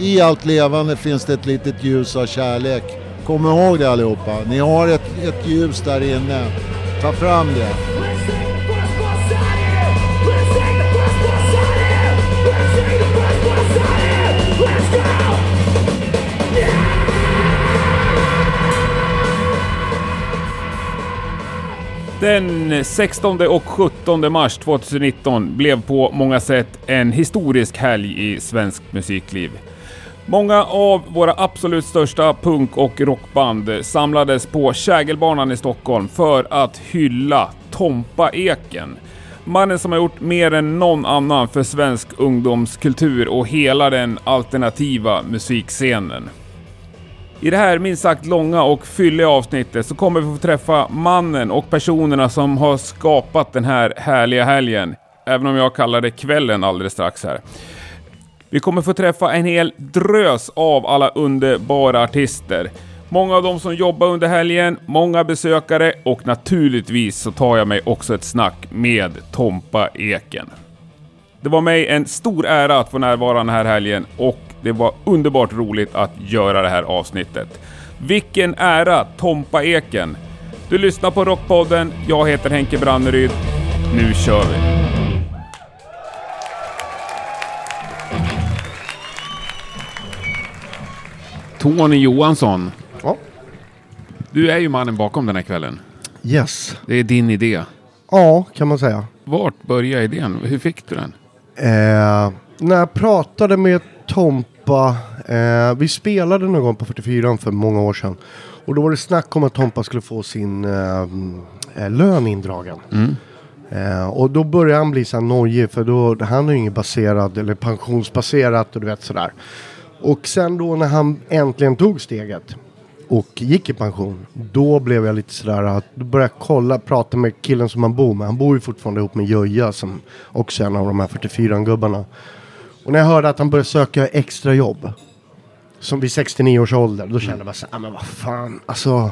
i allt levande finns det ett litet ljus av kärlek. Kom ihåg det allihopa. Ni har ett, ett ljus där inne. Ta fram det. Den 16 och 17 mars 2019 blev på många sätt en historisk helg i svensk musikliv. Många av våra absolut största punk och rockband samlades på Kägelbanan i Stockholm för att hylla Tompa Eken. Mannen som har gjort mer än någon annan för svensk ungdomskultur och hela den alternativa musikscenen. I det här minst sagt långa och fylliga avsnittet så kommer vi få träffa mannen och personerna som har skapat den här härliga helgen. Även om jag kallar det kvällen alldeles strax här. Vi kommer få träffa en hel drös av alla underbara artister. Många av dem som jobbar under helgen, många besökare och naturligtvis så tar jag mig också ett snack med Tompa Eken. Det var mig en stor ära att få närvara den här helgen och det var underbart roligt att göra det här avsnittet. Vilken ära, Tompa Eken! Du lyssnar på Rockpodden, jag heter Henke Branneryd. Nu kör vi! Tony Johansson. Ja. Du är ju mannen bakom den här kvällen. Yes. Det är din idé. Ja, kan man säga. Vart började idén? Hur fick du den? Eh, när jag pratade med Tompa, eh, vi spelade någon gång på 44 för många år sedan. Och då var det snack om att Tompa skulle få sin eh, eh, lön indragen. Eh, och då började han bli så nojig för då, han är ju ingen baserad eller pensionsbaserat och du vet sådär. Och sen då när han äntligen tog steget och gick i pension. Då blev jag lite sådär att då började jag kolla, prata med killen som han bor med. Han bor ju fortfarande ihop med Jöja som också är en av de här 44-gubbarna. Och när jag hörde att han började söka extra jobb. Som vid 69 års ålder. Då kände jag bara såhär, ah, men vad fan, alltså.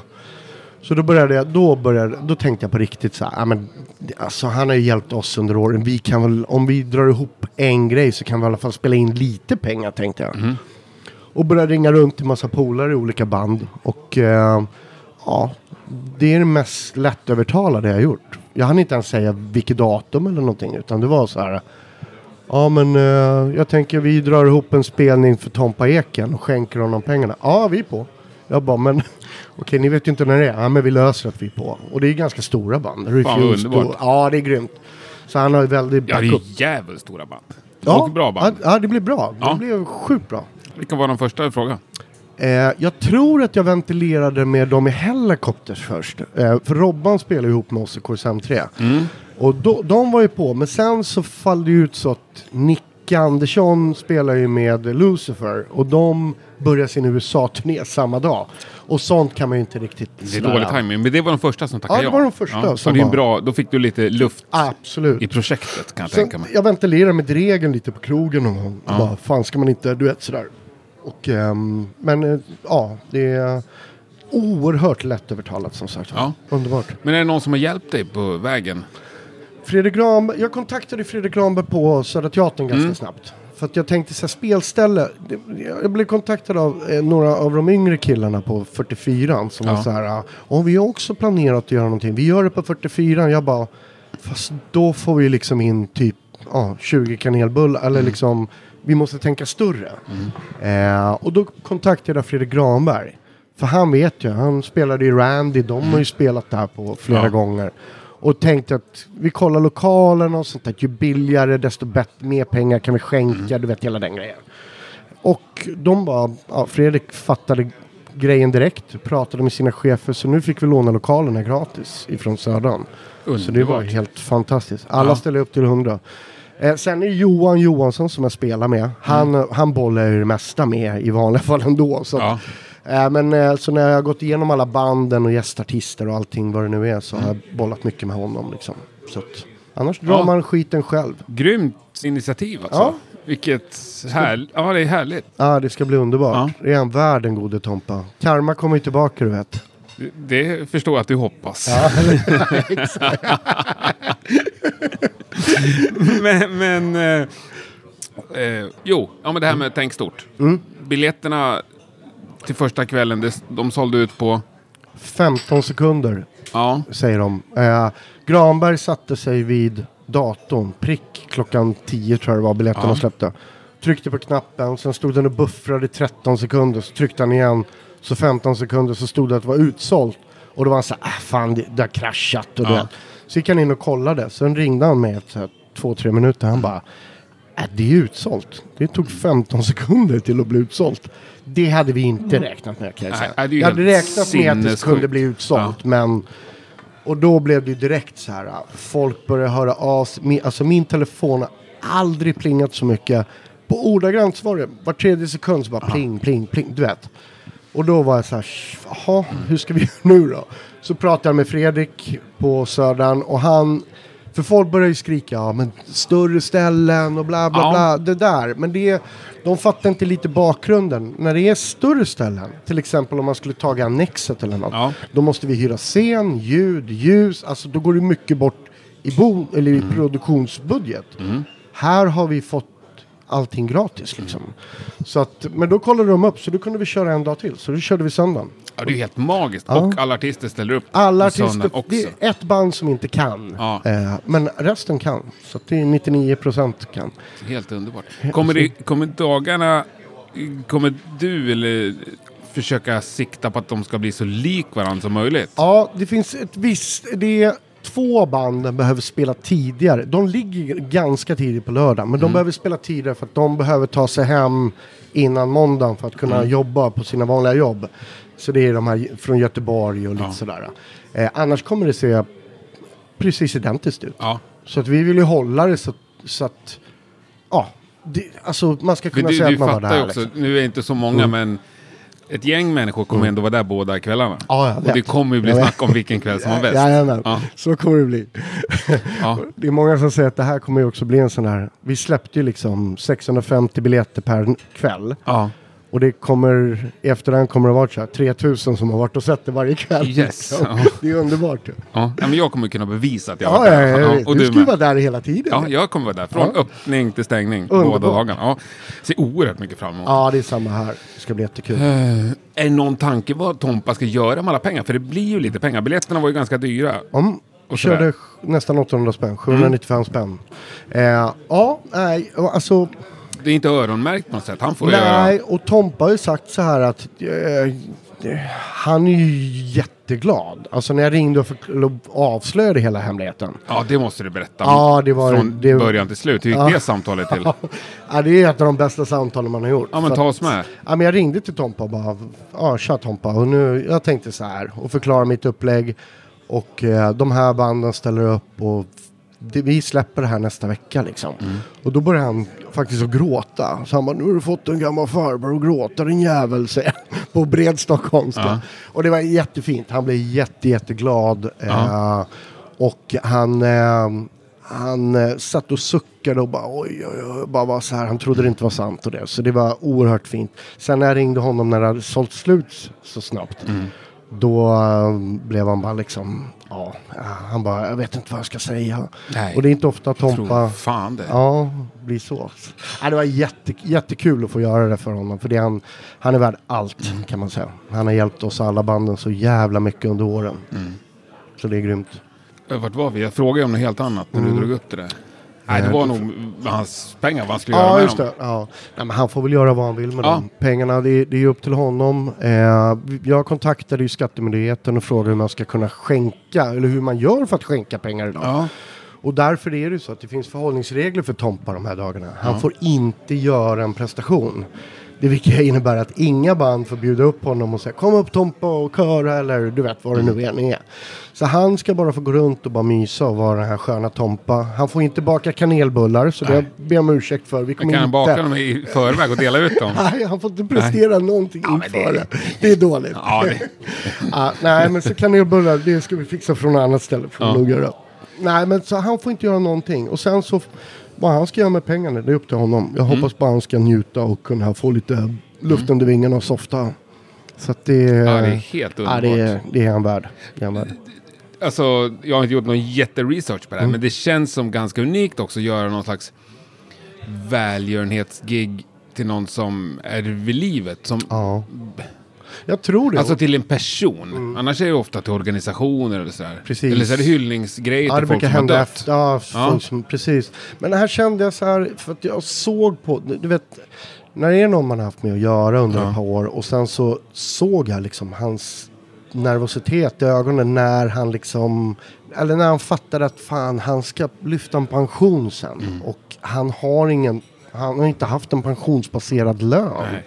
Så då började jag, då började, då tänkte jag på riktigt såhär, ah, men alltså han har ju hjälpt oss under åren. Vi kan väl, om vi drar ihop en grej så kan vi i alla fall spela in lite pengar tänkte jag. Mm. Och började ringa runt till massa polare i olika band. Och eh, ja, det är det mest lättövertalade jag har gjort. Jag hann inte ens säga vilket datum eller någonting. Utan det var så här. Ja men eh, jag tänker vi drar ihop en spelning för Tompa Eken och skänker honom pengarna. Ja vi är på. Jag bara men okej ni vet ju inte när det är. Ja men vi löser att vi är på. Och det är ganska stora band. Refused underbart. och, ja det är grymt. Så han har ju väldigt Ja, det är backup. jävligt stora band. Ja, och bra band. Ja, ja det blir bra. Ja. Det blir sjukt bra. Vilka var de första fråga? Eh, jag tror att jag ventilerade med dem i Helicopters först. Eh, för Robban spelar ju ihop med oss i KSM 3. Och då, de var ju på, men sen så fall det ut så att Nicke Andersson spelar ju med Lucifer. Och de börjar sin USA-turné samma dag. Och sånt kan man ju inte riktigt Det är dålig timing, men det var de första som tackade Ja, det var de första så som det är en var- bra, då fick du lite luft Absolut. i projektet kan jag Sen, tänka mig. jag ventilerade med Dregen lite på krogen någon gång. Ja. Bara, fan ska man inte, du vet sådär. Och, ehm, men eh, ja, det är oerhört lättövertalat som sagt. Ja. Underbart. Men är det någon som har hjälpt dig på vägen? Fredrik Granberg, jag kontaktade Fredrik Granberg på Södra Teatern ganska Mm. snabbt. För att jag tänkte så här, spelställe. Jag blev kontaktad av eh, några av de yngre killarna på 44 som Ja. var så här. Ja, vi har också planerat att göra någonting. Vi gör det på 44. Jag bara, fast då får vi liksom in typ ja, 20 kanelbullar. Eller Mm. liksom, vi måste tänka större. Eh, och då kontaktade jag Fredrik Granberg. För han vet ju, han spelade i Randy. De har ju spelat där på flera Ja. gånger. Och tänkte att vi kollar lokalen och sånt där. Ju billigare desto bättre, mer pengar kan vi skänka. Du vet hela den grejen. Och de bara, ja, Fredrik fattade grejen direkt. Pratade med sina chefer. Så nu fick vi låna lokalerna gratis ifrån Södern. Så det var Underbart. helt fantastiskt. Alla Ja. ställer upp till hundra. Eh, sen är Johan Johansson som jag spelar med. Han, han bollar ju det mesta med i vanliga fall ändå. Så, Ja. eh, men eh, så när jag har gått igenom alla banden och gästartister och allting vad det nu är så har jag bollat mycket med honom. Liksom. Så att, annars drar Ja. man skiten själv. Grymt initiativ alltså. Ja. Vilket här... Ja, det är härligt. Ja, det ska bli underbart. Ja. Det är en värld den gode Tompa. Karma kommer ju tillbaka du vet. Det förstår jag att du hoppas. men, men eh, eh, jo, ja, men det här med tänk stort. biljetterna till första kvällen, det, de sålde ut på... 15 sekunder Ja, säger de. Eh, Granberg satte sig vid datorn, prick klockan 10 tror jag det var biljetterna Ja. släppte. Tryckte på knappen, sen stod den och buffrade i 13 sekunder, så tryckte han igen. Så 15 sekunder så stod det att det var utsålt. Och då var han så här, äh, fan det, det har kraschat. Och Ja. Så gick han in och kollade, sen ringde han med efter två, tre minuter. Han bara, äh, det är utsålt. Det tog 15 sekunder till att bli utsålt. Det hade vi inte räknat med kan jag säga. ju jag hade räknat med att det kunde bli utsålt, men och då blev det direkt så här. Folk började höra av sig. Alltså min telefon har aldrig plingat så mycket. På ordagrant så var det var tredje sekund så bara pling, pling, pling. Du vet. Och då var jag så här. Jaha, hur ska vi göra nu då? Så pratade jag med Fredrik på Södern och han. För folk började ju skrika, ja men större ställen och bla bla Ja. bla. Det där. Men det, de fattar inte lite bakgrunden. När det är större ställen, till exempel om man skulle ta Annexet eller något. Ja. Då måste vi hyra scen, ljud, ljus. Alltså då går det mycket bort i, bo, eller i produktionsbudget. Här har vi fått allting gratis liksom. Så att, men då kollade de upp så då kunde vi köra en dag till. Så då körde vi söndagen. ja, det är helt magiskt. Ja. Och alla artister ställer upp Alla artister, också. det är ett band som inte kan. Ja. Eh, men resten kan. Så det är 99% kan. Helt underbart. Kommer, det, kommer dagarna... Kommer du eller försöka sikta på att de ska bli så lik varandra som möjligt? Ja, det finns ett visst... Det två band behöver spela tidigare. De ligger ganska tidigt på lördag, men de behöver spela tidigare för att de behöver ta sig hem innan måndagen för att kunna jobba på sina vanliga jobb. Så det är de här från Göteborg och lite Ja. sådär. Eh, annars kommer det se precis identiskt ut. Ja. Så att vi vill ju hålla det så, så att... Ja, det, alltså man ska kunna du, säga du att man var där. också, liksom. nu är inte så många, men ett gäng människor kommer ändå vara där båda kvällarna. Ja, jag och det kommer ju bli snack om vilken kväll som var bäst. Jajamän, Ja. så kommer det bli. Ja. Det är många som säger att det här kommer ju också bli en sån här. Vi släppte ju liksom 650 biljetter per kväll. Ja. Och det kommer, i efterhand kommer det vara så här 3000 som har varit och sett det varje kväll. Yes, liksom. ja. Det är underbart. Ja. ja, men jag kommer kunna bevisa att jag Ja, var där. ja, ja. och du du ska ju vara där hela tiden. Ja, jag kommer vara där. Från öppning till stängning Underbart. båda dagarna. Ja. Ser oerhört mycket fram emot. Ja, det är samma här. Det ska bli jättekul. Eh, Är någon tanke vad Tompa ska göra med alla pengar? För det blir ju lite pengar. Biljetterna var ju ganska dyra. Om, Och körde sådär. Mm. nästan 800 spänn, 795 spänn. Eh, ja, nej, alltså Det är inte öronmärkt på något sätt. Han får göra... Nej, och Tompa har ju sagt så här att eh, han är ju jätteglad. Alltså när jag ringde och förkl- avslöjade hela hemligheten. Ja, det måste du berätta. Ja, det var- Från det- början till slut. Hur gick Ja. det samtalet till? Ja, det är ett av de bästa samtalen man har gjort. Ja, men ta att- oss med. Ja, men jag ringde till Tompa och bara, ja tja Tompa, och nu, jag tänkte så här och förklara mitt upplägg. Och eh, de här banden ställer upp och det, vi släpper det här nästa vecka liksom. Mm. Och då började han faktiskt att gråta. Så han bara, nu har du fått en gammal farbror att gråta din jävel. På bred stockholmska. Ja. Och det var jättefint. Han blev jätte, jätteglad. Eh, och han, eh, han eh, satt och suckade och bara oj, oj, oj, bara var så här. Han trodde det inte var sant och det. Så det var oerhört fint. Sen när jag ringde honom när det hade sålt slut så snabbt. Då eh, blev han bara liksom, ja, han bara, jag vet inte vad jag ska säga. Nej. Och det är inte ofta Tompa, fan det. ja, blir så. Ja, det var jätte, jättekul att få göra det för honom. För det är han, han är värd allt kan man säga. Han har hjälpt oss alla banden så jävla mycket under åren. Så det är grymt. Eh, Vart var vi? Jag frågade om något helt annat när Mm. du drog upp det där. Nej, det var nog hans pengar, vad han skulle göra Ja, med just dem. det. Ja. Nej, men han får väl göra vad han vill med Ja. dem. Pengarna, det, det är upp till honom. Eh, jag kontaktade ju Skattemyndigheten och frågade hur man ska kunna skänka, eller hur man gör för att skänka pengar idag. Ja. Och därför är det så att det finns förhållningsregler för Tompa de här dagarna. Han får inte göra en prestation. Det vilket innebär att inga band får bjuda upp honom och säga kom upp Tompa och köra eller du vet vad det nu än är. Så han ska bara få gå runt och bara mysa och vara den här sköna Tompa. Han får inte baka kanelbullar så det ber jag om ursäkt för. Vi kommer kan han inte... baka dem i förväg och dela ut dem? Nej, han får inte prestera någonting men det- inför det. Det är dåligt. Ja, det... Ja, nej, men så kanelbullar, det ska vi fixa från något annat ställe. Får vi Ja. nog göra. Nej, men så han får inte göra någonting. Och sen så, vad han ska göra med pengarna, det är upp till honom. Jag Mm. hoppas bara han ska njuta och kunna få lite luft under vingarna och softa. Så att det, Ja, det är helt ja, underbart. det, är, det är han värd. Det är han värd. Alltså, jag har inte gjort någon jätteresearch på det här, Mm. men det känns som ganska unikt också att göra någon slags välgörenhetsgig till någon som är vid livet. Som, Ja. Jag tror det. Alltså till en person. Annars är det ofta till organisationer eller sådär. Mm. Precis. Eller så är det hyllningsgrejer Ja, till folk som har dött. efter. Ja, Ja. som, precis. Men det här kände jag så här, för att jag såg på, du vet, när det är någon man har haft med att göra under Ja. ett par år och sen så såg jag liksom hans nervositet i ögonen när han liksom, eller när han fattade att fan, han ska lyfta en pension sen. Mm. Och han har ingen, han har inte haft en pensionsbaserad lön. Nej.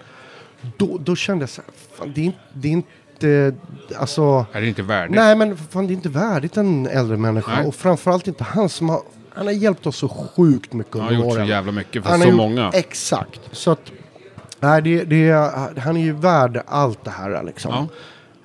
Då, då kände jag så här, fan, det är, inte- det är inte, alltså... Är det inte värdigt? Nej men fan det är inte värdigt en äldre människa. Nej. Och framförallt inte han som har, han har hjälpt oss så sjukt mycket Han under har gjort så åren. jävla mycket för Han så gjort- många. Exakt. Så att, nej det, det, han är ju värd allt det här liksom.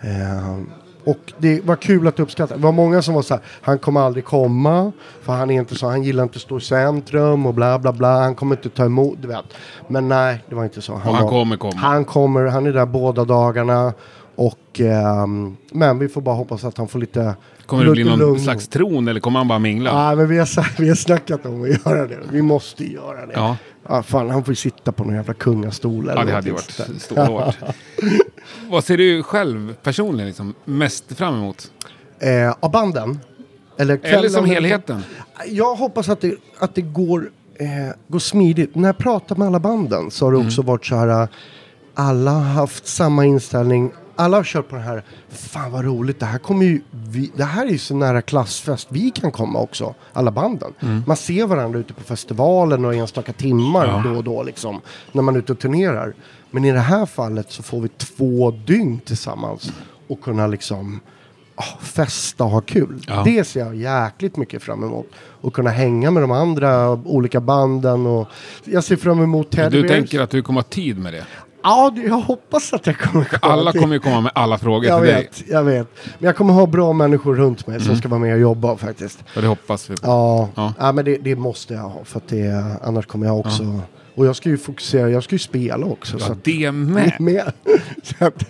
Ja. Eh, och det var kul att uppskatta. Det var många som var så här, han kommer aldrig komma. För han är inte så, han gillar inte att stå i centrum och bla bla bla. Han kommer inte ta emot, du vet. Men nej, det var inte så. Och han var, kommer komma. Han kommer, han är där båda dagarna. Och, ehm, men vi får bara hoppas att han får lite Kommer det bli någon lugn. slags tron eller kommer han bara mingla? Ja, men vi har, vi har snackat om att göra det. Vi måste göra det. Ja. Ja, fan, han får ju sitta på någon jävla kungastol. eller Ja, det hade ju varit stålhårt. Vad ser du själv personligen liksom mest fram emot? Eh, av banden? Eller, kvällen, Eller som helheten? Jag hoppas att det, att det går, eh, går smidigt. När jag pratar med alla banden så har det också varit så här. eh, Alla har haft samma inställning. Alla har kört på den här. Fan vad roligt. Det här kommer ju. Vi, det här är ju så nära klassfest vi kan komma också. Alla banden. Man ser varandra ute på festivalen några enstaka timmar Ja. då och då liksom. När man är ute och turnerar. Men i det här fallet så får vi två dygn tillsammans. Och kunna liksom ah, festa och ha kul. Ja. Det ser jag jäkligt mycket fram emot. Och kunna hänga med de andra olika banden. Och jag ser fram emot Teddy Du Bears. tänker att du kommer ha tid med det? Ja, jag hoppas att jag kommer komma Alla till- kommer ju komma med alla frågor Jag till dig. vet, jag vet. Men jag kommer ha bra människor runt mig som ska vara med och jobba faktiskt. Och det hoppas vi på. Ja, Ja. ja. men det, det måste jag ha. För att det, annars kommer jag också... Och jag ska ju fokusera, jag ska ju spela också. så Ja, att, det med. med. så att,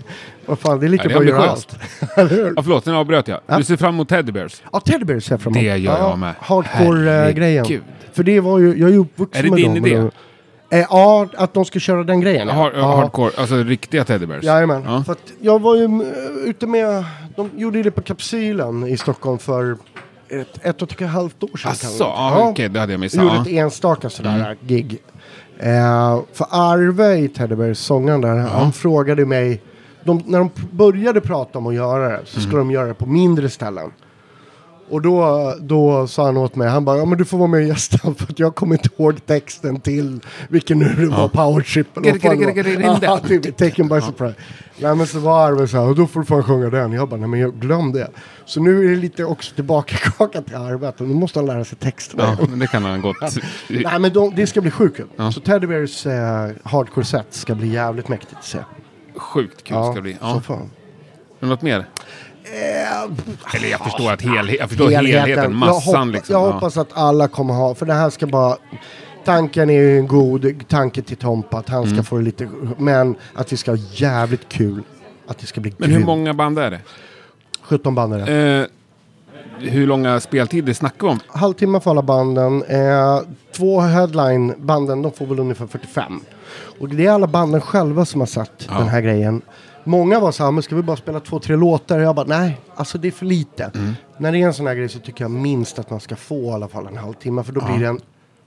vad fan, det är lika Ja, bra att göra allt. Ja, förlåt, nu avbröt jag. Ja. Du ser fram emot Teddy Bears? Ja, Teddy Bears ser jag fram emot. Det gör ja, jag med. Hardcore-grejen. Herregud. För det var ju, jag är ju uppvuxen Är det med din dem. idé? Eh, ja, att de ska köra den grejen. Har, ja. Hardcore, alltså riktiga Teddy Bears? Jajamän. Ja. För att jag var ju mm, ute med, de gjorde det på Kapsylen i Stockholm för ett, ett och ett halvt år sedan. Asså, det ja, okej, det hade jag missat. gjorde ett enstaka sådär gig. Eh, för Arve i Teddy Bears, sångaren där, han frågade mig, de, när de började prata om att göra det så skulle de göra det på mindre ställen. Och då, då sa han åt mig, han bara, ja men du får vara med och gästa för att jag kommer inte ihåg texten till vilken nu det var, Powership eller vad fan det var. Ja, typ, Taken by surprise. Nej men så var Arve så här, och då får du fan sjunga den. Jag bara, nej men jag glöm det. Så nu är det lite också tillbaka kaka till Arve, att nu måste han lära sig texterna. Ja, men det kan han gott. Nej men de, det ska bli sjukt kul. Ja. Så Teddy Bears eh, hardcore set ska bli jävligt mäktigt att se. Sjukt kul ska det bli. Så Ja. fan. Men något mer? Eh, Eller jag förstår att helhet, jag förstår helheten, massan jag, hoppa, liksom. jag Ja. hoppas att alla kommer ha, för det här ska bara... Tanken är ju en god tanke till Tompa, att han ska Mm. få det lite... Men att vi ska ha jävligt kul. Att det ska bli Men hur grymt. många band är det? 17 band är det. Eh, hur långa speltider snackar vi om? Halvtimme för alla banden. Eh, två headline-banden, de får väl ungefär 45. Och det är alla banden själva som har satt Ja. den här grejen. Många var så här, men ska vi bara spela två, tre låtar? Jag bara, nej, alltså det är för lite. Mm. När det är en sån här grej så tycker jag minst att man ska få i alla fall en halvtimme. För då Ja. blir det en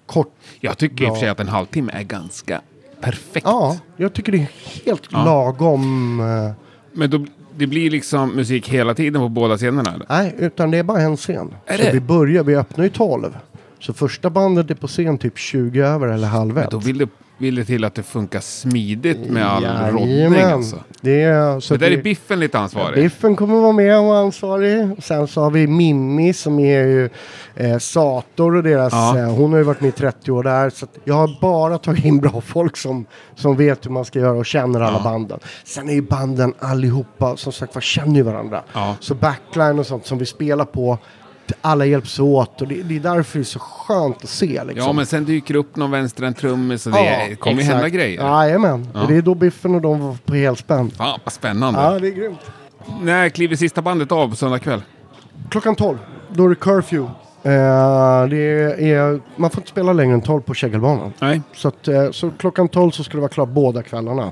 kort... Jag tycker i och för sig Bra. att en halvtimme är ganska perfekt. Ja, jag tycker det är helt Ja. lagom. Eh, Men då, det blir liksom musik hela tiden på båda scenerna? Eller? nej, utan det är bara en scen. Är så det? vi börjar, vi öppnar ju 12. Så första bandet är på scen typ 20 över eller halv ett. då vill det, vill det till att det funkar smidigt med all roddning Jajamän. alltså. Det är, så Men där det- är Biffen lite ansvarig. Biffen kommer vara med och vara ansvarig. Sen så har vi Mimmi som är ju eh, Sator och deras, Ja. eh, hon har ju varit med i 30 år där. Så jag har bara tagit in bra folk som, som vet hur man ska göra och känner alla Ja. banden. Sen är ju banden allihopa, som sagt var, känner ju varandra. Ja. Så backline och sånt som vi spelar på, alla hjälps åt och det, det är därför det är så skönt att se liksom. Ja, men sen dyker det upp någon vänster en trummis och det kommer ju hända grejer. Jajamän, Ja. Det är då Biffen och de var på helspänn. Fan vad spännande. Ja, det är grymt. När kliver sista bandet av på söndag kväll? Klockan 12, då är det curfew. Eh, det är, man får inte spela längre än 12 på Kägelbanan. Nej. Så, att, eh, så klockan 12 så ska det vara klart båda kvällarna.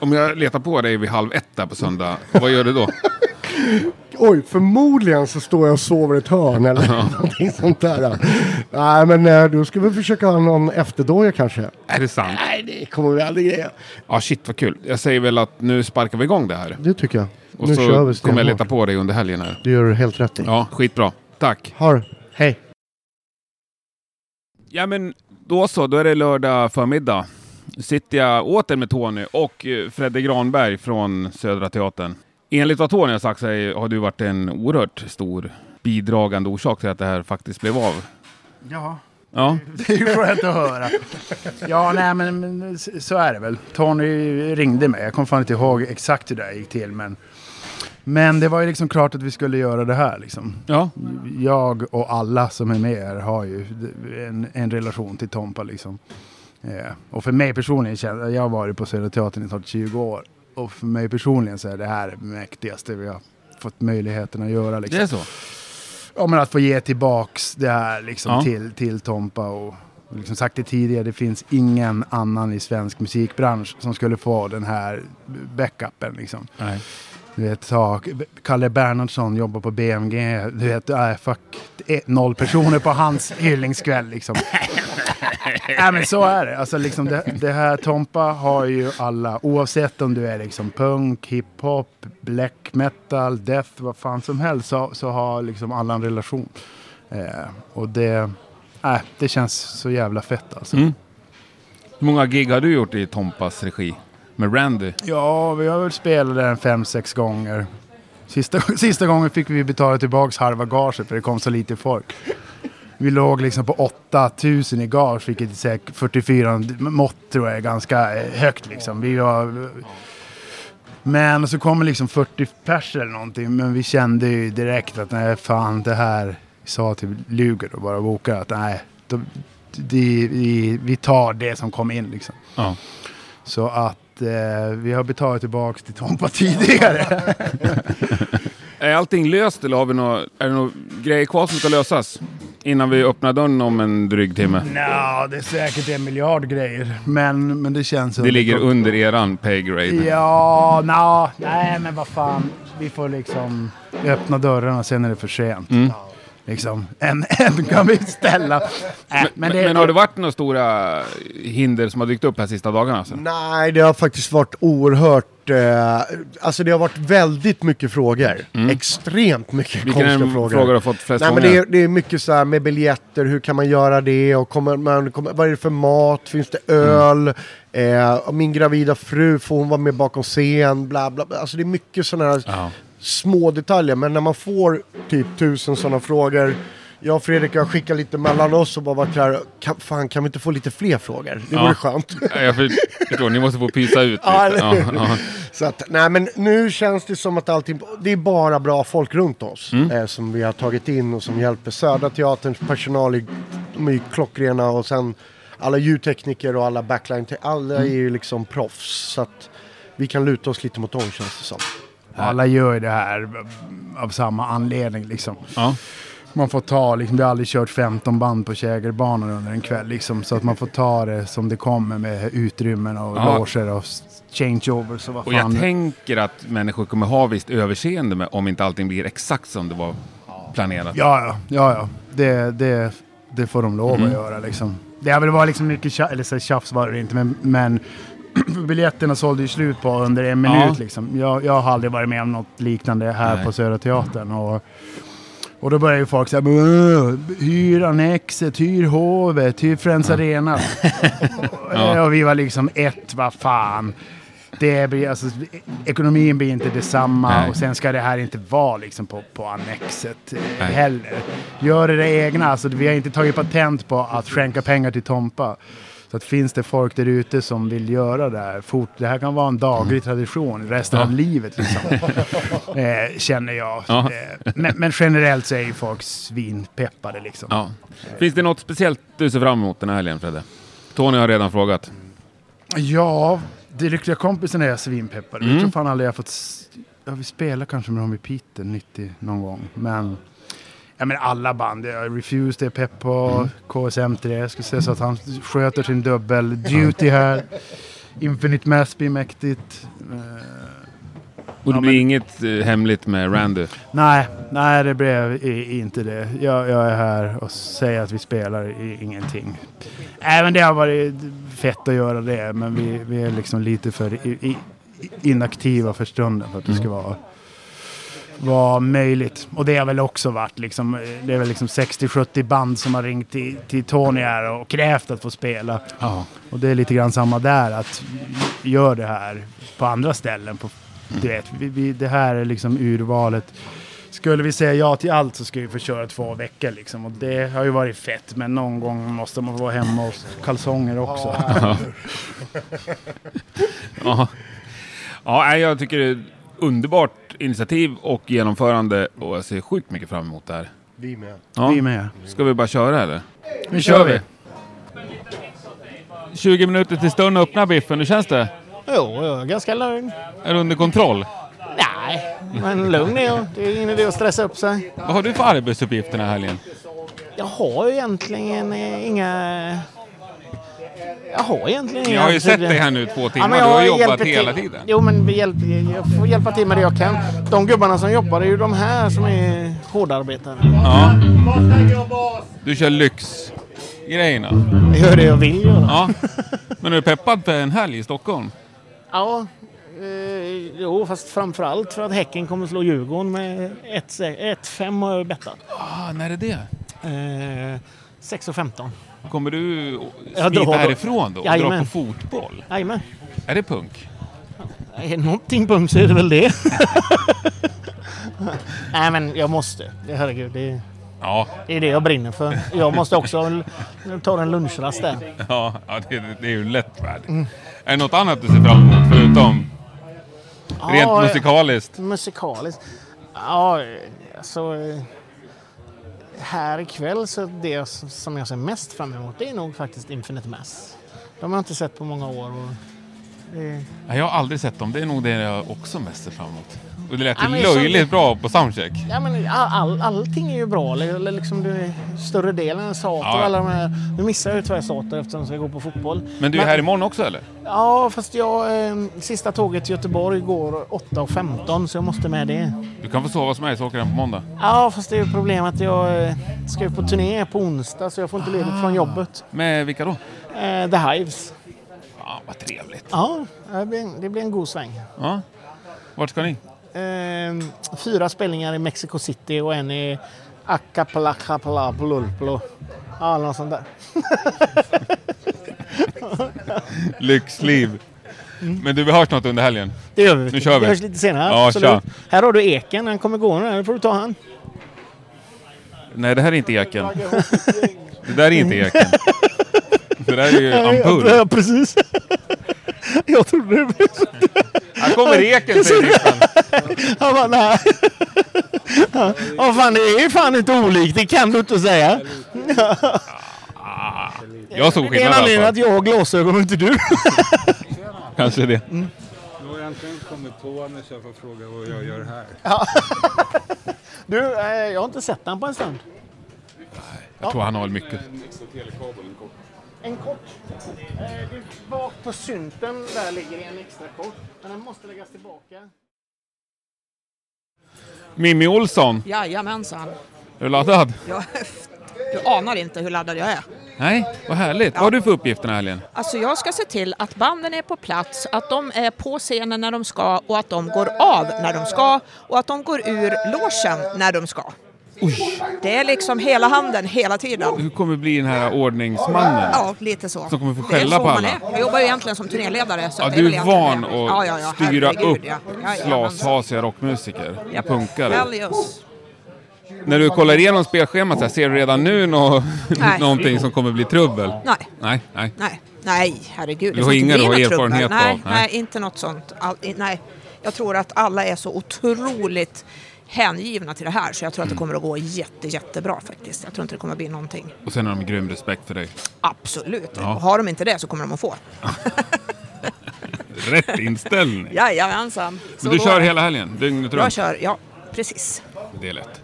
Om jag letar på dig vid halv ett där på söndag, vad gör du då? Oj, förmodligen så står jag och sover i ett hörn eller någonting sånt där. Nej, men eh, då ska vi försöka ha någon efterdoja kanske. Är det sant? Nej, det kommer vi aldrig greja. Ja, shit vad kul. Jag säger väl att nu sparkar vi igång det här. Det tycker jag. Och nu så kör vi kommer jag leta på dig under helgen här. Det gör du helt rätt i. Ja, skitbra. Tack. Har. Hej. Ja men då så, då är det lördag förmiddag. Sitter jag åter med Tony och eh, Fredde Granberg från Södra Teatern. Enligt vad Tony har sagt så har du varit en oerhört stor bidragande orsak till att det här faktiskt blev av. Ja, Ja, det är ju skönt att höra. Ja, nej men, men så är det väl. Tony ringde mig. Jag kommer fan inte ihåg exakt hur det gick till. Men, men det var ju liksom klart att vi skulle göra det här liksom. ja, Jag och alla som är med här har ju en, en relation till Tompa liksom. Eh, och för mig personligen, jag har varit på Södra Teatern i snart 20 år. Och för mig personligen så är det här det mäktigaste vi har fått möjligheten att göra. Liksom. det är så. Ja, men att få ge tillbaks det här liksom Ja. till, till Tompa. Och liksom sagt det tidigare, det finns ingen annan i svensk musikbransch som skulle få den här backupen. Liksom. Nej. Du vet, ta, Kalle Bernhardsson jobbar på BMG. Du vet, äh, fuck, noll personer på hans hyllningskväll. Liksom. Nej men så är det. Alltså, liksom det, det här Tompa har ju alla, oavsett om du är liksom punk, hiphop, black metal, death, vad fan som helst, så, så har liksom alla en relation. Eh, och det, äh, det känns så jävla fett alltså. Mm. Hur många gig har du gjort i Tompas regi? Med Randy? Ja, vi har väl spelat den fem, sex gånger. Sista, sista gången fick vi betala tillbaka halva gaget för det kom så lite folk. Vi låg liksom på 8000 i gage, vilket är säkert 44 mått tror jag är ganska eh, högt liksom. Vi var... Men så kommer liksom 40 pers eller någonting, men vi kände ju direkt att nej fan det här, vi sa till Luger och bara bokade att nej, då, det, vi, vi tar det som kom in liksom. Ja. Så att eh, vi har betalat tillbaka till Tompa tidigare. Är allting löst eller har vi nå, är det några grejer kvar som ska lösas? Innan vi öppnar dörren om en dryg timme. Nja, det är säkert en miljard grejer. Men, men det känns... Det ligger under eran pay grade. Ja, nja, nej men vad fan. Vi får liksom öppna dörrarna, sen är det för sent. Mm. Liksom, en, en kan vi ställa. Äh, Men, men, men, det, har det varit några stora hinder som har dykt upp här sista dagarna? Alltså? Nej, det har faktiskt varit oerhört... Eh, alltså det har varit väldigt mycket frågor. Extremt mycket Mm. Vilken konstiga frågor. du har fått flest Nej, men det, är, det är mycket så här med biljetter, hur kan man göra det? Och kommer man, kommer, vad är det för mat? Finns det öl? Eh, och min gravida fru, får hon vara med bakom scen? Bla, bla, bla. Alltså det är mycket sådana här Ja. Små detaljer. Men när man får typ tusen sådana frågor. Jag och Fredrik har skickat lite mellan oss och bara varit här. Kan, fan, kan vi inte få lite fler frågor? Det Ja. vore skönt. Ja, Jag för- förstår, ni måste få pysa ut Ja, lite. Ja, hur? ja. Så att, nej men nu känns det som att allting, det är bara bra folk runt oss Mm. eh, som vi har tagit in och som hjälper. Södra Teaterns personal, är, de är ju klockrena och sen alla ljudtekniker och alla backline, alla Mm. är ju liksom proffs. Så att vi kan luta oss lite mot dem känns det som. Alla gör ju det här av samma anledning liksom. Ja. Man får ta, liksom, vi har aldrig kört 15 band på Kägerbanan under en kväll liksom, så att man får ta det som det kommer med utrymmen och Ja. loger och changeovers och vad Och jag fan. tänker att människor kommer ha visst överseende med om inte allting blir exakt som det var planerat. Ja, ja, ja, ja. Det, det, det får de lov Mm. att göra liksom. Det har väl varit liksom mycket tjafs, eller så tjafs var det inte, men, men biljetterna sålde ju slut på under en minut Ja. liksom. Jag, jag har aldrig varit med om något liknande här Nej. på Södra Teatern. Och, och då börjar ju folk säga "Åh, hyr Annexet, hyr Hovet, hyr Friends Arena. Ja. Och vi var liksom ett, vad fan. Det blir, alltså, ekonomin blir inte detsamma Nej. och sen ska det här inte vara liksom på, på Annexet eh, Nej. heller. Gör det egna, alltså, vi har inte tagit patent på att skänka pengar till Tompa. Så att finns det folk där ute som vill göra det här fort, det här kan vara en daglig tradition resten Mm. Ja. av livet liksom. eh, känner jag. Ja. Eh, men, men generellt så är ju folk svinpeppade liksom. Ja. Finns det något speciellt du ser fram emot den här helgen Fredde? Tony har redan frågat. Ja, Direkta kompisen är jag svinpeppad. Mm. Jag tror fan aldrig jag fått... Ja, vi spelar kanske med dem i Peter 90 någon gång. Men Ja men alla band. Refused är pepp på. KSM3. Jag skulle säga så att han sköter sin dubbel. Duty här. Infinite Mass blir mäktigt. Eh, Och det Ja, blir men- inget eh, hemligt med Randy. nej, nej det blev i, inte det. Jag, jag är här och säger att vi spelar i, ingenting. Även det har varit fett att göra det. Men vi, vi är liksom lite för i, i, inaktiva för stunden för att det ska vara vara möjligt. Och det har väl också varit liksom, eh, det är väl liksom 60-70 band som har ringt till, till Tony här och krävt att få spela. Ja. Och det är lite grann samma där, att gör det här på andra ställen. På, du vet, vi, vi, det här är liksom urvalet. Skulle vi säga ja till allt så ska vi få köra två veckor liksom. Och det har ju varit fett, men någon gång måste man vara hemma hos kalsonger också. Ja. ja, nej, jag tycker det är underbart initiativ och genomförande och jag ser sjukt mycket fram emot det här. Vi med. Ja. Vi med. Ska vi bara köra eller? Nu kör vi. 20 minuter till stund öppnar biffen, hur känns det? Jo, jag är ganska lugn. Är du under kontroll? Nej, men lugn är jag. Det är ingen idé att stressa upp sig. Vad har du för arbetsuppgifter den här helgen? Jag har ju egentligen eh, inga... Jag har egentligen inga... Jag har ju sett dig här nu två timmar, men du har jag jobbat hela till. tiden. Jo, men vi hjälper, jag får hjälpa till med det jag kan. De gubbarna som jobbar är ju de här som är hårdarbetare. Ja. Du kör lyxgrejerna? Jag gör det jag vill göra. Ja. Men är du peppad för en helg i Stockholm? Ja, eh, jo, fast framförallt för att Häcken kommer slå Djurgården med 1-5 har jag bettat. Ah, när är det? Eh, 6 och 15. Kommer du Ja, då- smita då- härifrån då och dra Jajamän. på fotboll? Jajamän. Är det punk? Är någonting punkt så är det väl det. Nej men jag måste. Herregud, det, Ja, det är det jag brinner för. Jag måste också ta en lunchrast där. ja, ja det, det är ju lätt värd. Är det något annat du ser fram emot förutom rent Ja, musikaliskt? Musikaliskt? Ja, alltså... Här ikväll så det som jag ser mest fram emot det är nog faktiskt Infinite Mass. De har jag inte sett på många år. Och det, Jag har aldrig sett dem. Det är nog det jag också mest ser fram emot. Och det lät Ja, ju men så- löjligt bra på soundcheck. Ja, men all, all, allting är ju bra. Eller, liksom det, större delen, Sater Ja. alla de här. Nu missar jag ju tyvärr Sater eftersom jag ska gå på fotboll. Men du är här imorgon också eller? Ja, fast jag... Eh, sista tåget till Göteborg går 8.15 så jag måste med det. Du kan få sova som mig så åker den på måndag. Ja, fast det är ju problemet att jag eh, ska ju på turné på onsdag så jag får inte ledigt Ah. från jobbet. Med vilka då? Eh, The Hives. Ja, vad trevligt. Ja, det blir, det blir en god sväng. Ja. Vart ska ni? Eh, fyra spelningar i Mexico City och en i Acapulco. Ja, något sånt där. Lyxliv. Men du, vi hörs något under helgen. Det gör vi. Nu kör vi. hörs lite senare. Ja, absolut. tja. Här har du eken. Han kommer gå nu. Nu får du ta han. Nej, det här är inte eken. Det där är inte eken. Det där är ju ampull. Ja, precis. jag trodde det. Här kommer eken, Rickman. Han bara, nej. Ja, ja, fan, det är fan inte olikt. Det kan du inte säga. Jag såg Det är en skillnad i anledning att jag har glasögon och inte du. Kanske det. Nu har jag äntligen kommit på när jag får fråga vad jag gör här. Du, eh, jag har inte sett den på en stund. Jag tror han har mycket. En kort. Eh, du, bak på synten där ligger en extra kort. Men den måste läggas tillbaka. Mimmi Olsson, Jajamensan. är du laddad? Jag, du anar inte hur laddad jag är. Nej, vad härligt. Vad har du för uppgift den här helgen? Alltså jag ska se till att banden är på plats, att de är på scenen när de ska och att de går av när de ska och att de går ur logen när de ska. Det är liksom hela handen hela tiden. Hur kommer bli den här ordningsmannen? Ja, lite så. Som kommer få är skälla på alla. är. Jag jobbar ju egentligen som turnéledare. Så Ja, du är egentligen van att Ja, ja, ja, styra herregud, upp ja. Jajamensan. slashasiga rockmusiker och punkare. När du kollar igenom spelschemat, så här, ser du redan nu nå någonting som kommer bli trubbel? Nej. Nej, nej. Nej, nej, herregud. Du Det har inga du har erfarenhet nej, av? Nej. Nej, inte något sånt. All, nej. Jag tror att alla är så otroligt hängivna till det här så jag tror att det kommer att gå jätte, jättebra faktiskt. Jag tror inte det kommer att bli någonting. Och sen har de grym respekt för dig. Absolut. Ja. Och har de inte det så kommer de att få. Rätt inställning. Jajamensan. Så Men du kör hela helgen, dygnet Jag runt? kör, ja, precis. Det är lätt.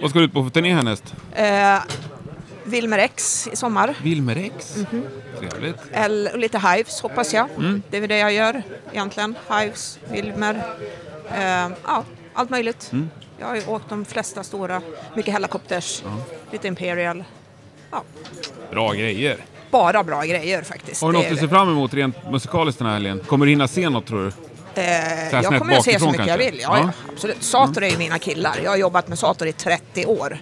Vad ska du ut på för turné härnäst? Eh, Wilmer X i sommar. Wilmer X. Mhm. Trevligt. Eller, och lite Hives hoppas jag. Mm. Det är väl det jag gör egentligen. Hives, Wilmer, eh, ja, allt möjligt. Mm. Jag har ju åkt de flesta stora, mycket Helicopters, lite Imperial. Ja, Bra grejer. bara bra grejer faktiskt. Har du något du ser fram emot rent musikaliskt den här helgen? Kommer du hinna se något tror du? Eh, jag kommer att se så mycket jag kanske? vill. Ja, Ja. ja. absolut. Sator är ju mina killar. Jag har jobbat med Sator i 30 år.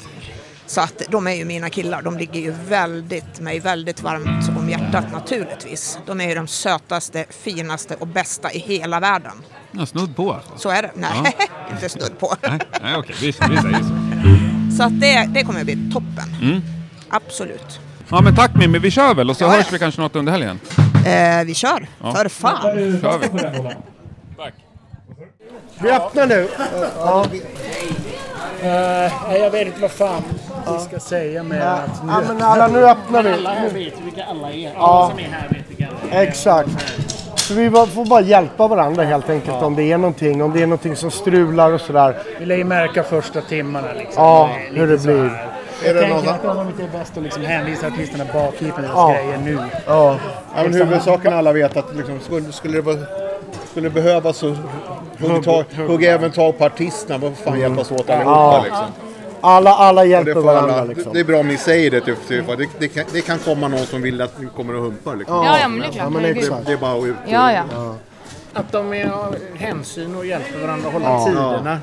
Så att de är ju mina killar. De ligger ju väldigt, mig väldigt varmt om hjärtat naturligtvis. De är ju de sötaste, finaste och bästa i hela världen. Ja, snudd på alltså. Så är det. Nej, inte snudd på. Nej, nej okej, vi, vi säger så. Så att det, det kommer att bli toppen. Mm. Absolut. Ja men tack Mimmi, vi kör väl och så Ja, hörs ja. vi kanske något under helgen. Eh, vi kör. Ja. För fan. kör vi. Vi öppnar nu. Ja. Nej, jag vet inte vad fan vi ska säga med att nu... ja, men alla nu öppnar vi. Alla här vet vilka alla är. Alla Ja. som är här vet vilka alla är. Exakt. Så vi får bara hjälpa varandra helt enkelt om det är någonting. Om det är någonting som strular och sådär. Vi lär ju märka första timmarna liksom. Ja, Det hur det blir. Är Jag det tänker någon- att de inte är bäst att liksom hänvisa artisterna med deras Ja. grejer nu. Ja. Ja, men huvudsaken alla vet att liksom, skulle, skulle, det vara, skulle det behövas så hugg, tag, hugg även tag på artisterna. Vad fan hjälpas åt allihopa Ja. liksom. Alla, alla det, hjälper får varandra alla, liksom. det är bra om ni säger det. Typ, typ. Det, det, kan, det kan komma någon som vill att ni kommer och humpar. Liksom. Ja, ja, men det är klart. Ja, men Herregud. exakt. Det är bara att ut. Ja, ja. Att de är hänsyn och hjälper varandra att hålla Ja. tiderna.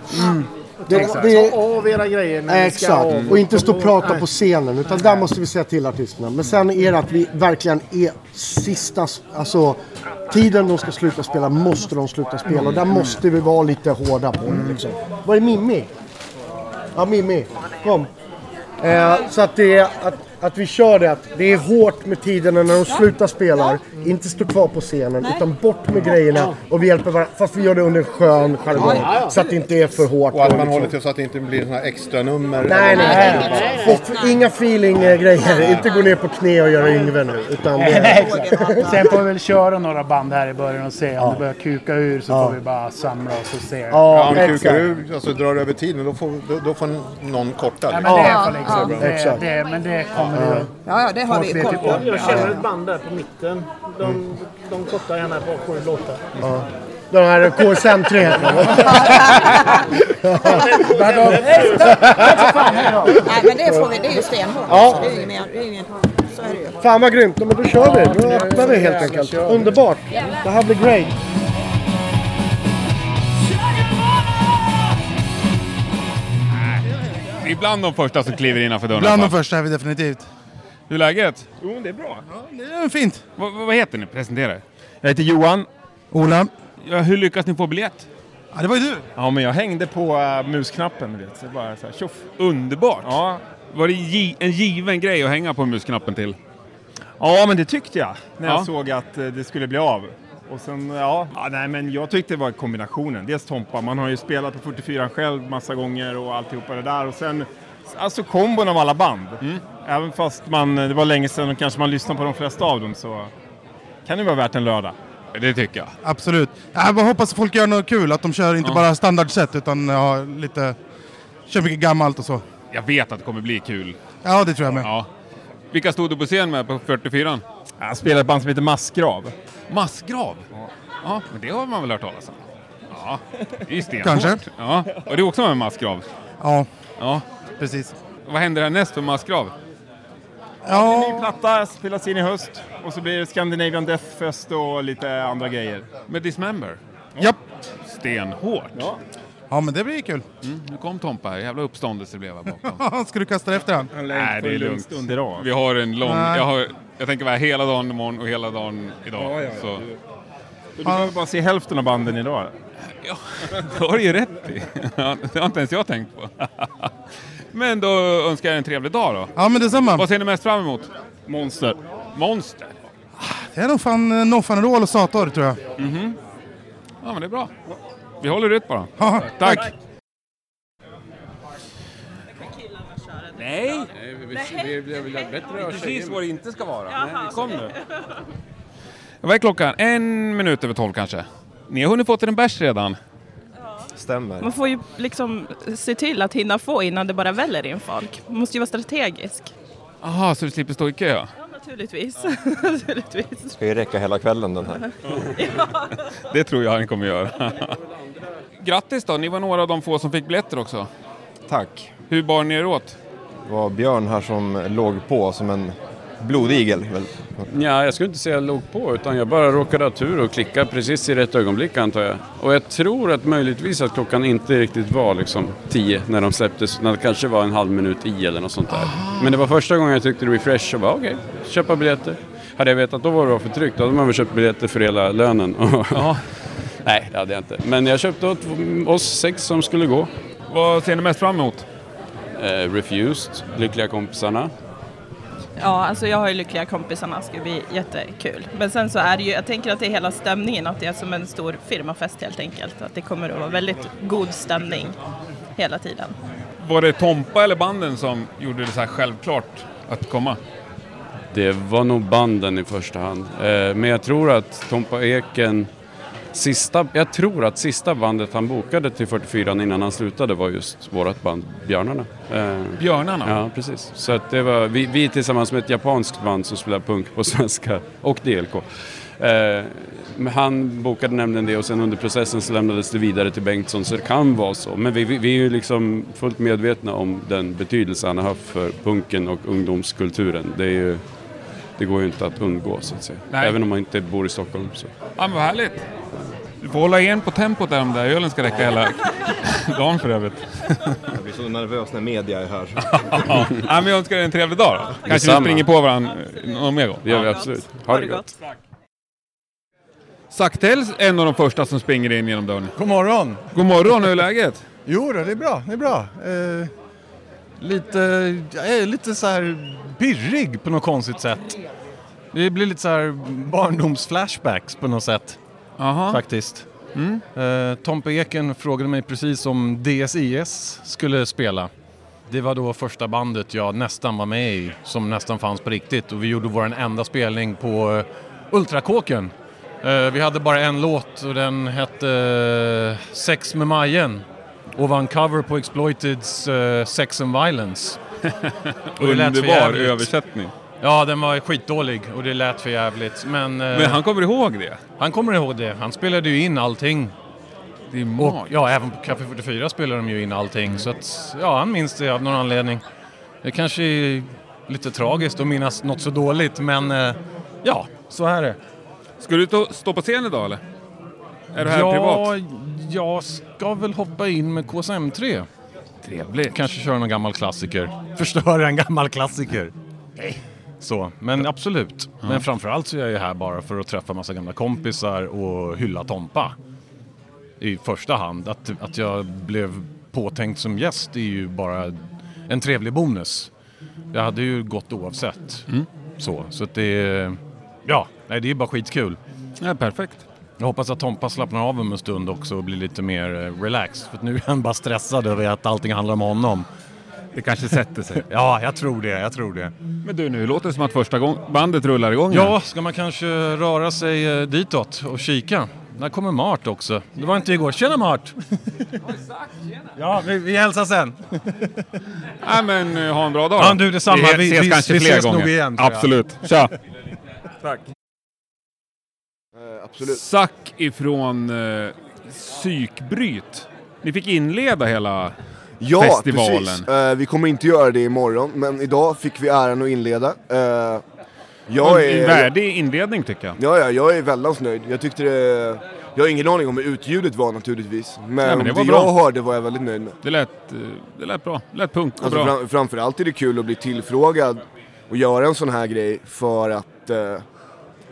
Det, Exakt. det, Ta av era grejer när ni ska Exakt, av. och inte stå och prata Nej. på scenen utan där måste vi säga till artisterna. Men sen är det att vi verkligen är sista, alltså tiden de ska sluta spela måste de sluta spela och där måste vi vara lite hårda på det liksom. Var är Mimmi? Ja Mimmi, kom. Eh, så att det är att, att vi kör det, att det är hårt med tiderna när de slutar spela. Inte stå kvar på scenen utan bort med grejerna och vi hjälper varandra. Fast vi gör det under en skön jargong. Ja, ja. Så att det inte är för hårt. Och att man liksom- håller till så att det inte blir såna här extra nummer. Nej, nej, nej. Och inga feeling-grejer. Inte gå ner på knä och göra Yngve nu. Utan Nej, det. Sen får vi väl köra några band här i början och se om Ja. det börjar kuka ur så Ja. får vi bara samla oss och se. Ja, om det kukar ur, alltså drar över tiden, då får, då, då får någon korta. Ja, men det är för Ja. liksom, det, det, men det kommer vi att... Ja, ja, det har vi folk vet koll på. Jag känner ett band där på mitten. De, de kortar gärna på sju låtar. ja. Den här KSM 3 heter Nej, men det får vi. Det är ju stenhårt. Ja. Så det är ju ingen, det är ingen, så är det ju. Fan vad grymt. Men då kör vi. Då öppnar vi helt enkelt. Underbart. Det här blir great. Ibland de första som kliver innanför dörren. Bland de va? första är vi definitivt. Hur är läget? Jo, det är bra. det är fint. Vad, vad heter ni? Presentera er. Jag heter Johan. Ola. Ja, hur lyckas ni få biljett? Ja, det var ju du. Ja, men jag hängde på uh, musknappen, vet. Så bara så här, tjoff. Underbart! Ja. Var det gi- en given grej att hänga på musknappen till? ja, men det tyckte jag när jag Ja. såg att eh, det skulle bli av. Och sen, ja, ja, nej men jag tyckte det var kombinationen. Dels Tompa, man har ju spelat på 44 själv massa gånger och alltihopa det där. Och sen, alltså kombon av alla band. Även fast man, det var länge sedan och kanske man lyssnade på de flesta av dem så kan det vara värt en lördag. Det tycker jag. Absolut. Jag bara hoppas att folk gör något kul, att de kör inte Ja. bara standardset utan ja, lite... Kör mycket gammalt och så. Jag vet att det kommer bli kul. Ja, det tror jag med. Ja. Vilka stod du på scen med på 44? Jag spelar ett band som heter Massgrav. Massgrav? Ja. men det har man väl hört talas om? Ja, det är ju stenhårt. Kanske. Ja, och det är också med Massgrav? Ja, Ja. precis. Vad händer härnäst för Massgrav? En ny platta spelas in i höst. Och så blir det Scandinavian Death Fest och lite andra grejer. Med Dismember? Japp. Stenhårt. Ja. Ja, men det blir kul. Mm, nu kom Tompa här, jävla uppståndelse blev jag bakom. Ska du kasta det efter han? Nej, det är lugnt. Vi har en lång... Jag, har, jag tänker vara hela dagen imorgon och hela dagen idag. Ja, ja, så. Du behöver bara se hälften av banden idag. Ja, det har du ju rätt i. Ja, Det har inte ens jag tänkt på. Men då önskar jag en trevlig dag då. Ja, men detsamma. Vad ser ni mest fram emot? Monster. Monster? Det är nog fan eh, Noffanrol och Sator, tror jag. Mhm. Ja, men det är bra. Vi håller ut bara. Ja, Tack! tack. Nej! Vi vill ha bättre Precis vad det inte ska vara. Nej, kom nu. Vad är klockan? En minut över tolv kanske? Ni har hunnit fått er en bärs redan? Stämmer. Man får ju liksom se till att hinna få innan det bara väller in folk. Man måste ju vara strategisk. Aha, så du slipper stå i kö? Ja, naturligtvis. naturligtvis. Ska ju räcka hela kvällen den här. Det tror jag han kommer göra. Grattis då, ni var några av de få som fick biljetter också. Tack. Hur bar ni er åt? Det var Björn här som låg på som en blodigel. Väl? Ja, jag skulle inte säga låg på utan jag bara råkade ha tur och klicka precis i rätt ögonblick antar jag. Och jag tror att möjligtvis att klockan inte riktigt var liksom 10 när de släpptes utan det kanske var en halv minut i eller något sånt där. Men det var första gången jag tyckte refresh och bara okej, köpa biljetter. Hade jag vetat då vad det var för tryck då hade man väl köpt biljetter för hela lönen. Nej, det hade jag inte. Men jag köpte åt oss sex som skulle gå. Vad ser ni mest fram emot? Eh, refused, Lyckliga kompisarna. Ja, alltså jag har ju lyckliga kompisarna, det ska bli jättekul. Men sen så är det ju, jag tänker att det är hela stämningen, att det är som en stor firmafest helt enkelt. Att det kommer att vara väldigt god stämning hela tiden. Var det Tompa eller banden som gjorde det så här självklart att komma? Det var nog banden i första hand. Eh, men jag tror att Tompa Eken, sista, jag tror att sista bandet han bokade till 44 innan han slutade var just vårt band Björnarna. Eh, Björnarna? Ja, precis. Så att det var vi, vi tillsammans med ett japanskt band som spelar punk på svenska och DLK. Eh, han bokade nämligen det och sen under processen så lämnades det vidare till Bengtsson så det kan vara så. Men vi, vi, vi är ju liksom fullt medvetna om den betydelse han har haft för punken och ungdomskulturen. Det, ju, det går ju inte att undgå så att säga. Nej. Även om man inte bor i Stockholm. Så. Ja men vad härligt. Du får hålla igen på tempot där om där ölen ska räcka hela dagen för övrigt. Jag blir så nervös när media är här. ja, men jag önskar dig en trevlig dag då. Kanske vi springer på varandra någon mer gång. Det gör vi absolut. Ha det gott. Saktels en av de första som springer in genom dörren. God morgon! God morgon, hur är läget? Jo då, det är bra, det är bra. Eh, lite, jag är lite så här pirrig på något konstigt sätt. Det blir lite så här barndomsflashbacks på något sätt. Aha. Faktiskt. Mm. Eh, Tompe Eken frågade mig precis om DSIS skulle spela. Det var då första bandet jag nästan var med i, som nästan fanns på riktigt. Och vi gjorde vår enda spelning på eh, Ultrakåken. Eh, vi hade bara en låt och den hette Sex med Majen. Och var en cover på Exploiteds Sex and Violence. Underbar översättning. Ja, den var skitdålig och det lät för jävligt. Men, eh, Men han kommer ihåg det? Han kommer ihåg det. Han spelade ju in allting. Det är och, magiskt. ja, även på Café 44 spelade de ju in allting. Så att, ja, han minns det av någon anledning. Det kanske är lite tragiskt att minnas något så dåligt, men eh, ja, så är det. Ska du stå på scen idag eller? Är du här ja, privat? jag ska väl hoppa in med KSM3. Trevligt. Kanske köra någon gammal klassiker. Förstöra en gammal klassiker. Så, men absolut. Ja. Men framförallt så är jag ju här bara för att träffa massa gamla kompisar och hylla Tompa. I första hand. Att, att jag blev påtänkt som gäst är ju bara en trevlig bonus. Jag hade ju gått oavsett. Mm. Så, så att det är... Ja, nej, det är bara skitkul. Ja, perfekt. Jag hoppas att Tompa slappnar av om en stund också och blir lite mer eh, relaxed. För nu är han bara stressad över att allting handlar om honom. Det kanske sätter sig. ja, jag tror det. Jag tror det. Men du, nu låter det som att första gång bandet rullar igång. Ja, här. ska man kanske röra sig eh, ditåt och kika? Där kommer Mart också. Det var inte igår. Tjena Mart! ja, vi, vi hälsar sen. Ja, men eh, ha en bra dag Ja, du, detsamma. Vi Vi- ses vi- kanske vi fler ses nog gånger. igen, tror jag. Absolut. Tja! Tack. absolut. Sack ifrån eh, Psykbryt. Ni fick inleda hela Ja, festivalen. precis. Eh, vi kommer inte göra det imorgon, men idag fick vi äran att inleda. Eh, jag En är... värdig inledning tycker jag. Ja, ja, jag är väldigt nöjd. Jag tyckte det... Jag har ingen aning om hur utljudet var naturligtvis. Men, Nej, men det det jag hörde var jag väldigt nöjd med. Det lät, eh, det lät bra. Det lät punk och Alltså, bra. fram, framförallt är det kul att bli tillfrågad och göra en sån här grej för att... Eh,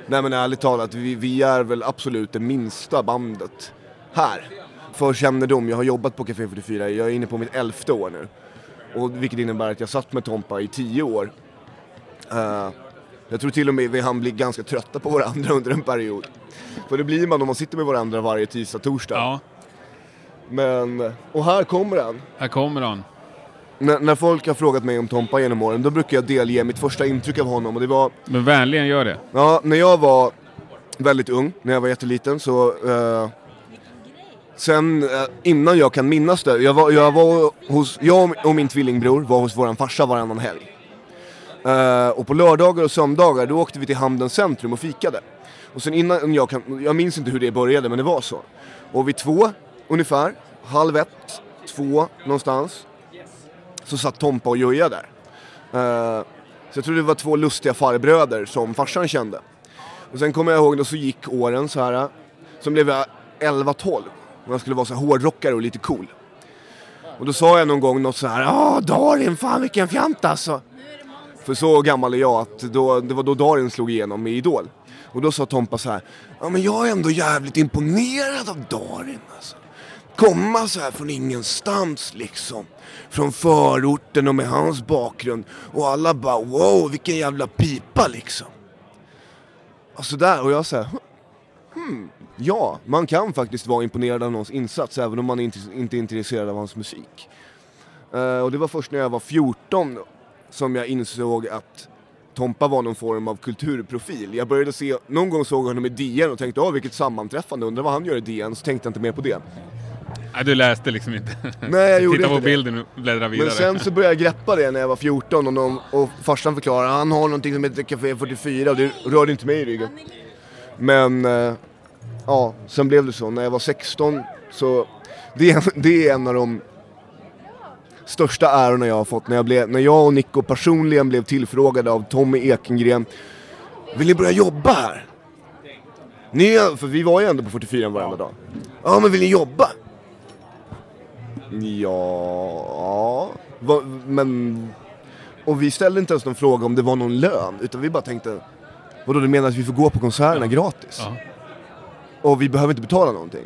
nej men ärligt talat, vi, vi är väl absolut det minsta bandet här. För kännedom, jag har jobbat på Café 44, jag är inne på mitt elfte år nu. Och vilket innebär att jag satt med Tompa i tio år. Eh, jag tror till och med vi hann bli ganska trötta på varandra under en period. För det blir man om man sitter med varandra varje tisdag, torsdag. Men, och här kommer han. Här kommer han. När, när folk har frågat mig om Tompa genom åren, då brukar jag delge mitt första intryck av honom och det var... Men vänligen gör det. Ja, när jag var väldigt ung, när jag var jätteliten så... eh, sen eh, innan jag kan minnas det, jag var, jag var hos, jag och min tvillingbror var hos våran farsa varannan helg. Uh, och på lördagar och söndagar då åkte vi till Hamnens centrum och fikade. Och sen innan jag kan, jag minns inte hur det började men det var så. Och vid två ungefär, halv ett, två någonstans. Så satt Tompa och Joja där. Uh, så jag tror det var två lustiga farbröder som farsan kände. Och sen kommer jag ihåg då så gick åren så här. Sen blev jag 11-12. Man jag skulle vara så hårdrockare och lite cool. Och då sa jag någon gång något så här. Ja Darin, fan vilken fjant alltså. För så gammal är jag att då, det var då Darin slog igenom med Idol. Och då sa Tompa så här. Ja men jag är ändå jävligt imponerad av Darin alltså. Komma så här från ingenstans liksom. Från förorten och med hans bakgrund. Och alla bara wow vilken jävla pipa liksom. Alltså och sådär och jag säger hm, hmm, ja, man kan faktiskt vara imponerad av någons insats även om man inte, inte är intresserad av hans musik. Eh, och det var först när jag var 14 som jag insåg att Tompa var någon form av kulturprofil. Jag började se, någon gång såg jag honom i DN och tänkte åh vilket sammanträffande, undrar vad han gör i DN, så tänkte jag inte mer på det. Nej, du läste liksom inte. Nej, jag gjorde Titta på inte bilden och bläddra vidare. Men sen så började jag greppa det när jag var 14 och, någon, och farsan förklarade han har någonting som heter Café 44 och det rörde inte mig i ryggen. Men eh, ja, sen blev det så. När jag var 16 så det är, det är en av de största ärorna jag har fått när jag, blev, när jag och Nico personligen blev tillfrågade av Tommy Ekengren Vill ni börja jobba här? Ni, för vi var ju ändå på 44 varenda dag. Ja, men vill ni jobba? Ja, va, men... Och vi ställde inte ens någon fråga om det var någon lön, utan vi bara tänkte Vadå, du menar att vi får gå på konserterna gratis? Och vi behöver inte betala någonting?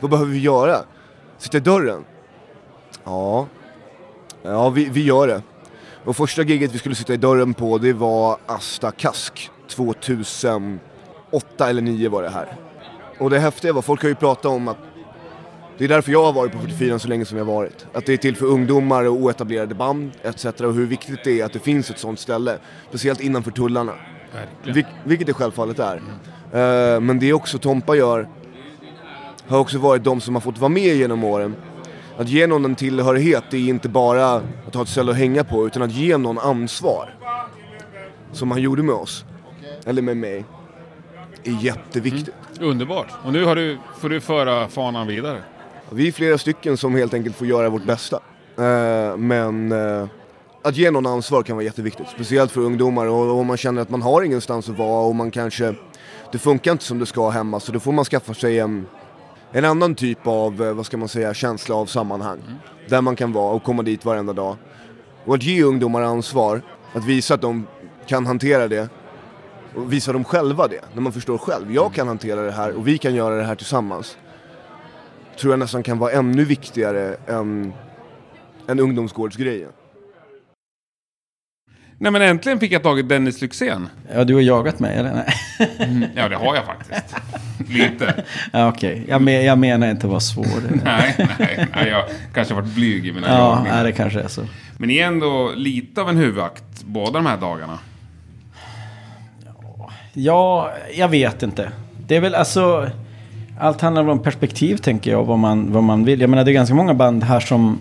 Vad behöver vi göra? Sitta i dörren? Ja, ja vi, vi gör det. Och första giget vi skulle sitta i dörren på, det var Asta Kask 2008 eller 2009 var det här. Och det häftiga var, folk har ju pratat om att det är därför jag har varit på 44 så länge som jag har varit. Att det är till för ungdomar och oetablerade band etc. Och hur viktigt det är att det finns ett sånt ställe. Speciellt innanför tullarna. Vil- vilket det självfallet är. Eh, men det också Tompa gör har också varit de som har fått vara med genom åren. Att ge någon en tillhörighet det är inte bara att ha ett ställe att hänga på utan att ge någon ansvar. Som han gjorde med oss. Eller med mig. Är jätteviktigt. Underbart. Och nu har du, får du föra fanan vidare. Vi är flera stycken som helt enkelt får göra vårt bästa. Eh, men eh, att ge någon ansvar kan vara jätteviktigt. Speciellt för ungdomar och om man känner att man har ingenstans att vara och man kanske, det funkar inte som det ska hemma så då får man skaffa sig en, en annan typ av, eh, vad ska man säga, känsla av sammanhang. Där man kan vara och komma dit varenda dag. Och att ge ungdomar ansvar, att visa att de kan hantera det och visa dem själva det, när man förstår själv. Jag kan hantera det här och vi kan göra det här tillsammans tror jag nästan kan vara ännu viktigare än, än ungdomsgårdsgrejen. Nej men äntligen fick jag tag i Dennis Lyxzén. Ja, du har jagat mig eller? Nej. Mm, ja, det har jag faktiskt. Lite. Ja, Okej, jag, men, jag menar inte att vara svår. nej, nej, nej, jag kanske har varit blyg i mina Ja, nej, det kanske är så. Men ni är ändå lite av en huvudakt båda de här dagarna. Ja, jag vet inte. Det är väl alltså... Allt handlar om perspektiv tänker jag, vad man, vad man vill. Jag menar det är ganska många band här som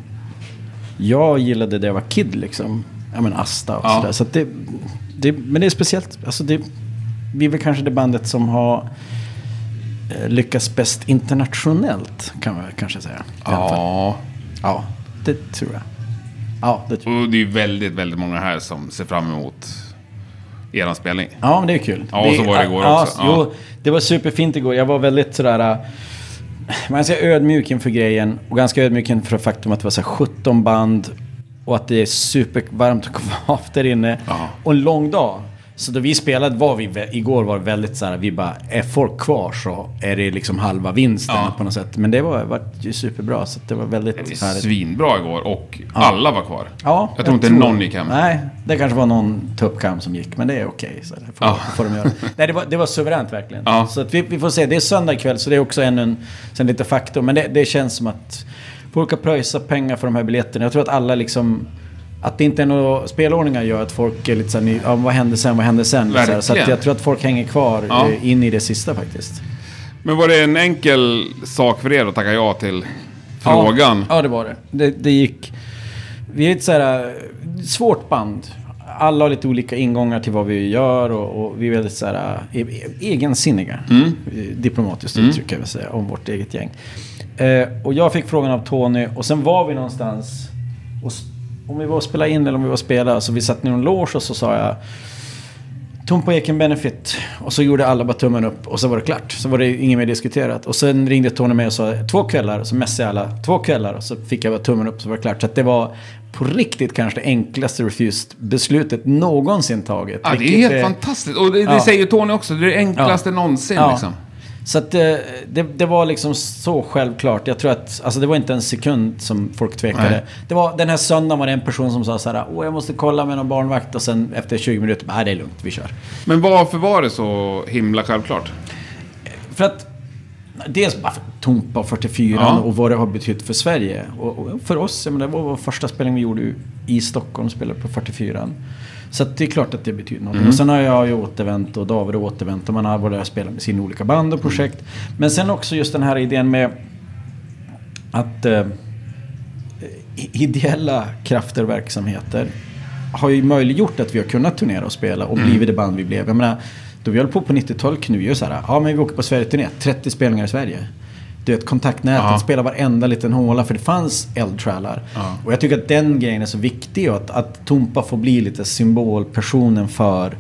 jag gillade när jag var kid liksom. Ja men Asta och Ja. sådär. Så det, det, men det är speciellt, alltså det, vi är väl kanske det bandet som har eh, lyckats bäst internationellt kan man kanske säga. Ja. Ja, det tror jag. Ja, det Och det är väldigt, väldigt många här som ser fram emot eran spelning. Ja, men det är kul. Ja, och så var det igår ja, också. Jo, det var superfint igår. Jag var väldigt sådär... äh, Man ska ödmjuk inför grejen och ganska ödmjuk inför faktum att det var så här 17 band och att det är supervarmt och kvavt där inne. Och en lång dag. Så då vi spelade var vi, igår var det väldigt så här, vi bara, är folk kvar så är det liksom halva vinsten Ja. på något sätt. Men det var, var ju superbra så det var väldigt Det är härligt. svinbra igår och Ja. alla var kvar. Ja, jag tror inte någon gick hem. Nej, det kanske var någon tuppkam som gick, men det är okej. så det får, Ja. får de göra. Nej, det var, det var suveränt verkligen. Ja. Så att vi, vi får se, det är söndag kväll så det är också ännu en, sen lite faktor. Men det, det känns som att folk har pröjsat pengar för de här biljetterna. Jag tror att alla liksom... Att det inte är några spelordningar gör att folk är lite såhär, ja, vad hände sen, vad hände sen? Så, här, så Verkligen. jag tror att folk hänger kvar Ja. eh, in i det sista faktiskt. Men var det en enkel sak för er att tacka ja till frågan? Ja, ja det var det. det. Det gick... Vi är ett så här eh, svårt band. Alla har lite olika ingångar till vad vi gör och, och vi är väldigt så här e- egensinniga. Mm. Eh, Diplomatiskt Mm. uttryck kan jag väl säga om vårt eget gäng. Eh, och jag fick frågan av Tony och sen var vi någonstans och, om vi var och spela in eller om vi var och spela så vi satt i någon loge och så sa jag Tom på Eken Benefit. Och så gjorde alla bara tummen upp och så var det klart. Så var det inget mer diskuterat. Och sen ringde Tony mig och sa två kvällar. Så messade alla två kvällar. Och så fick jag bara tummen upp så var det klart. Så det var på riktigt kanske det enklaste refused-beslutet någonsin taget. Ja, det är helt är- fantastiskt. Och det, det Ja. säger Tony också. Det är det enklaste Ja. någonsin Ja. liksom. Så att eh, det, det var liksom så självklart. Jag tror att, alltså det var inte en sekund som folk tvekade. Nej. Det var, den här söndagen var det en person som sa så här, åh jag måste kolla med någon barnvakt och sen efter 20 minuter, nej det är lugnt, vi kör. Men varför var det så himla självklart? För att Dels bara för Tompa 44 Ja. och vad det har betytt för Sverige. Och, och för oss, det var vår första spelning vi gjorde i Stockholm, spelade på 44 Så det är klart att det betyder något. Mm. Och sen har jag ju återvänt och David har återvänt och man har varit där och spelat med sina olika band och projekt. Men sen också just den här idén med att eh, ideella krafter och verksamheter har ju möjliggjort att vi har kunnat turnera och spela och Mm. blivit det band vi blev. Jag menar, då vi höll på på 90-talet kunde vi göra så här, ja men vi åker på Sverige-turné, 30 spelningar i Sverige. Du vet, kontaktnätet, Ja. spela varenda liten håla för det fanns eldsjälar. Ja. Och jag tycker att den grejen är så viktig och att, att Tompa får bli lite symbolpersonen för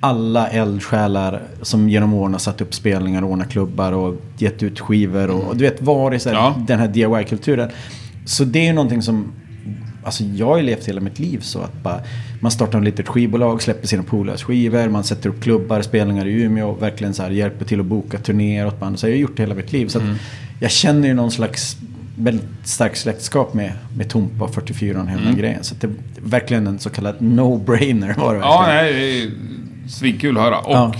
alla eldsjälar som genom åren har satt upp spelningar, ordnat klubbar och gett ut skivor och, och du vet så här, Ja. den här DIY-kulturen. Så det är ju någonting som Alltså jag har ju levt hela mitt liv så att bara, man startar ett litet skivbolag, släpper sina polares skivor, man sätter upp klubbar, spelningar i Umeå, verkligen så här hjälper till att boka turnéer åt band. Så jag har gjort det hela mitt liv. Så Mm. jag känner ju någon slags väldigt starkt släktskap med, med Tompa 44 och hela Mm. grejen. Så det är verkligen en så kallad no-brainer var det Ja, nej, det är svinkul att höra. Och Ja.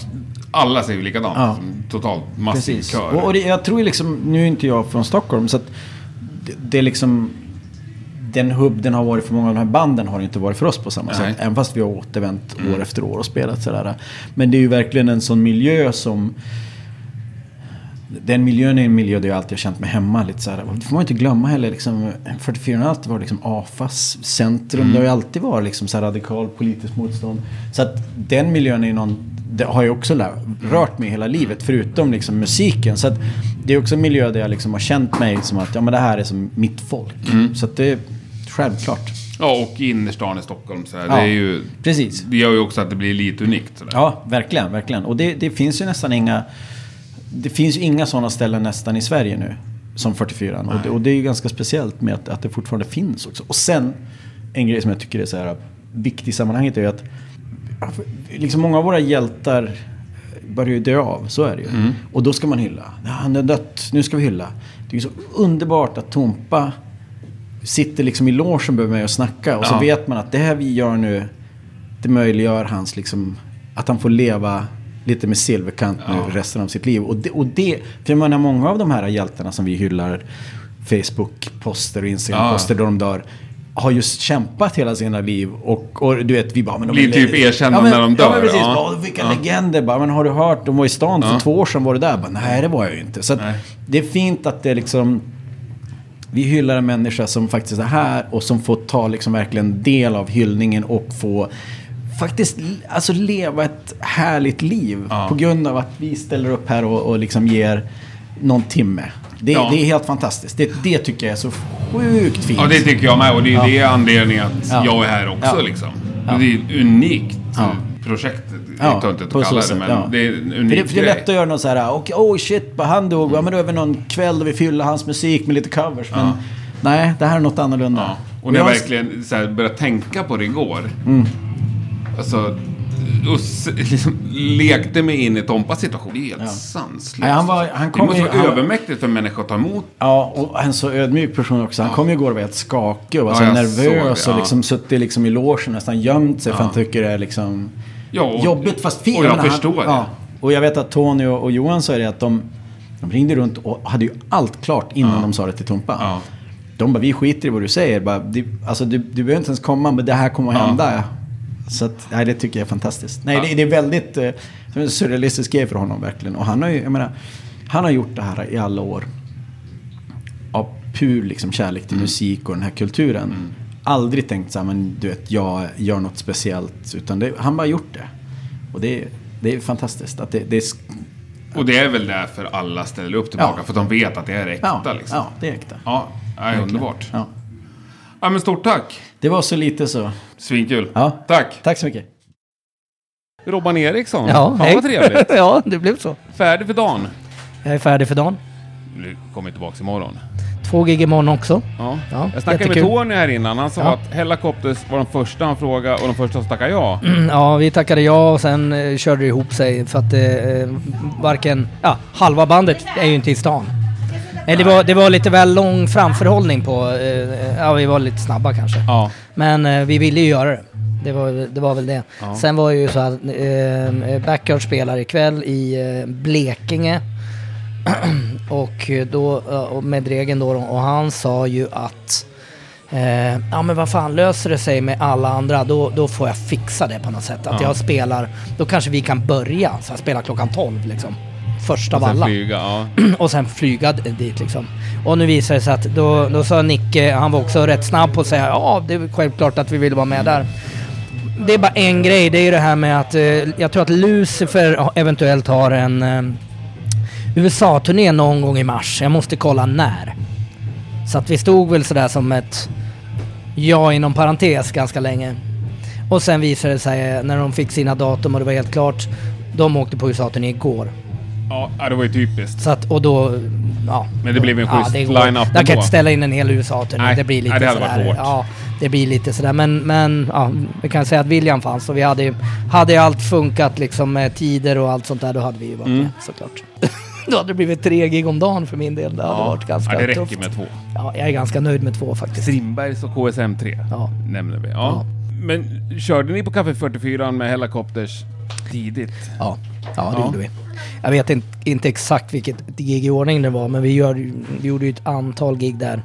alla säger likadant. Ja. Totalt massiv kör. Och, och det, jag tror liksom, nu är inte jag från Stockholm så att det, det är liksom den hubb den har varit för många av de här banden har inte varit för oss på samma Nej. sätt. Även fast vi har återvänt Mm. år efter år och spelat sådär. Men det är ju verkligen en sån miljö som den miljön är en miljö där jag alltid har känt mig hemma. Lite såhär. Det får man inte glömma heller. Liksom, 44 har alltid varit liksom AFAs centrum. Mm. Det har ju alltid varit liksom så radikal politisk motstånd. Så att den miljön är någon, det har ju också lär, rört mig hela livet. Förutom liksom musiken. Så att det är också en miljö där jag liksom har känt mig som att ja, men det här är som mitt folk. Mm. Så att det självklart. Ja, och i innerstan i Stockholm. Så. Ja, det, är ju, precis. det gör ju också att det blir lite unikt. Så. Ja, verkligen, verkligen. Och det, det finns ju nästan inga... Det finns ju inga sådana ställen nästan i Sverige nu. Som 44 och det, och det är ju ganska speciellt med att, att det fortfarande finns också. Och sen, en grej som jag tycker är så här viktig i sammanhanget är ju att liksom många av våra hjältar börjar ju dö av, så är det ju. Mm. Och då ska man hylla. Han är dött, nu ska vi hylla. Det är ju så underbart att Tompa sitter liksom i logen bredvid mig och snacka. Och så Ja. vet man att det här vi gör nu, det möjliggör hans liksom, att han får leva lite med silverkant nu Ja. resten av sitt liv. Och det, och det, för jag menar många av de här hjältarna som vi hyllar, Facebook-poster och Instagram-poster där de dör, har just kämpat hela sina liv och, och du vet vi bara... Men de Blir typ erkända men- när de Ja dör, men precis, ja. vilka Ja. legender bara, men har du hört, de var i stan för Ja. två år sedan var du där? Bara, Nej det var jag ju inte. Så det är fint att det liksom vi hyllar en människa som faktiskt är här och som får ta liksom verkligen del av hyllningen och få faktiskt alltså leva ett härligt liv på grund av att vi ställer upp här och, och liksom ger någon timme. Det, Ja. det är helt fantastiskt. Det, det tycker jag är så sjukt fint. Ja, det tycker jag med. Och det är Ja. det anledningen att Ja. jag är här också. Ja. Liksom. Ja. Det är unikt Ja. Projekt. Det Ja, töntigt att kalla det, men ja. det är en För unik det, för det är lätt att göra något så här, och, oh shit, han dog, ja men då är vi någon kväll där vi fyller hans musik med lite covers. Men Ja. nej, det här är något annorlunda. Och när jag har- verkligen så här, började tänka på det igår. Mm. Alltså, och liksom, lekte mig in i Tompas situation. Det är helt sanslöst. Nej, han var- han det kom måste ju- vara övermäktigt för en människa att ta emot. Ja, och en så ödmjuk person också. Han kom ju igår och var helt skakig och var Ja, så jag nervös det, och ja. liksom suttit liksom i logen nästan gömt sig för Ja. han tycker det är liksom Ja, och- jobbigt fast fint. och jag han- förstår det. Ja. Och jag vet att Tony och, och Johan sa det att de, de ringde runt och hade ju allt klart innan Ja. de sa det till Tompa. De bara, vi skiter i vad du säger. Bara, du, alltså, du, du behöver inte ens komma, men det här kommer att Ja. hända. Så att, nej, det tycker jag är fantastiskt. Nej, Ja. det, det är väldigt eh, en surrealistisk grej för honom verkligen. Och han har ju, jag menar, Han har gjort det här i alla år. Av pur liksom kärlek till musik och den här kulturen. Aldrig tänkt så här, men du vet, jag gör något speciellt. Utan det, han bara gjort det. Och det, är- det är fantastiskt. Att det, det är, Och det är väl därför alla ställer upp tillbaka, Ja. för de vet att det är äkta Ja, liksom. ja, det är äkta. Ja, det är underbart. Ja. Ja, men stort tack. Det var så lite så. Svinkul. Ja. Tack. Tack så mycket. Robban Eriksson. Ja, Fan hej. vad trevligt. ja, det blev så. Färdig för dagen. Jag är färdig för dagen. Nu kommer tillbaka imorgon. Två gig imorgon också. Ja. Ja, jag snackade med jättekul. Tony här innan. Han sa Ja. att Hellacopters var de första han frågade och de första som tackade ja. Mm, Ja, vi tackade ja och sen eh, körde det ihop sig för att eh, varken... Ja, halva bandet är ju inte i stan. Nej, det, var, det var lite väl lång framförhållning på... Eh, ja, vi var lite snabba kanske. Ja. Men eh, vi ville ju göra det. Det var, det var väl det. Ja. Sen var det ju så att eh, Backyard spelar ikväll i eh, Blekinge. och då, eh, och med Dregen då, och han sa ju att Eh, ja men vad fan, löser det sig med alla andra då, då får jag fixa det på något sätt. Att Ja. jag spelar, då kanske vi kan börja, så jag spelar klockan 12 liksom. Första av alla. flyga, ja. och sen flyga dit liksom. Och nu visar det sig att då, då sa Nicke, han var också rätt snabb på att säga ja det är självklart att vi vill vara med där. Det är bara en grej, det är ju det här med att eh, jag tror att Lucifer eventuellt har en eh, USA-turné någon gång i mars. Jag måste kolla när. Så att vi stod väl sådär som ett ja inom parentes ganska länge. Och sen visade det sig när de fick sina datum och det var helt klart. De åkte på USA-turné igår. Ja, ja, det var ju typiskt. Så att, och då, ja. Men det blev en schysst går. line-up Jag kan inte ställa in en hel USA-turné. Det blir lite nej, det hade varit sådär. hårt. Ja, det blir lite sådär. Men, men ja, vi kan säga att William fanns och vi hade ju, hade allt funkat liksom med tider och allt sånt där, då hade vi ju varit Mm. med såklart. då hade det blivit tre gig om dagen för min del. Det hade Ja, varit ganska ja, det räcker tufft. med två. Ja, jag är ganska nöjd med två faktiskt. Strindbergs och KSM3 Ja. nämner vi. Ja. Men körde ni på Café 44 med Hellacopters tidigt? Ja, ja det gjorde vi. Jag vet inte, inte exakt vilket gig i ordning det var, men vi, gör, vi gjorde ju ett antal gig där.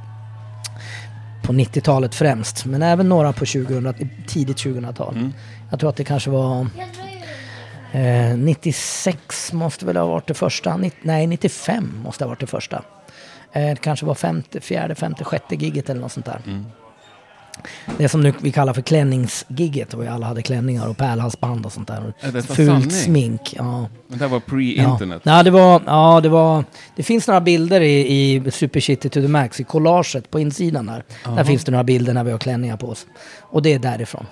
På 90-talet främst, men även några på 2000, tidigt 2000-tal. Mm. Jag tror att det kanske var... Eh, 96 måste väl ha varit det första. Nej, 95 måste ha varit det första. Eh, det kanske var femte, fjärde, femte, sjätte giget eller något sånt där. Mm. Det som nu vi kallar för klänningsgigget och vi alla hade klänningar och pärlhalsband och sånt där. Är detta Fult smink. Ja. Men det här var pre-internet. Ja. ja, det var, ja, det var, det finns några bilder i, i Super City to the Max, i collaget på insidan där. Aha. Där finns det några bilder när vi har klänningar på oss. Och det är därifrån.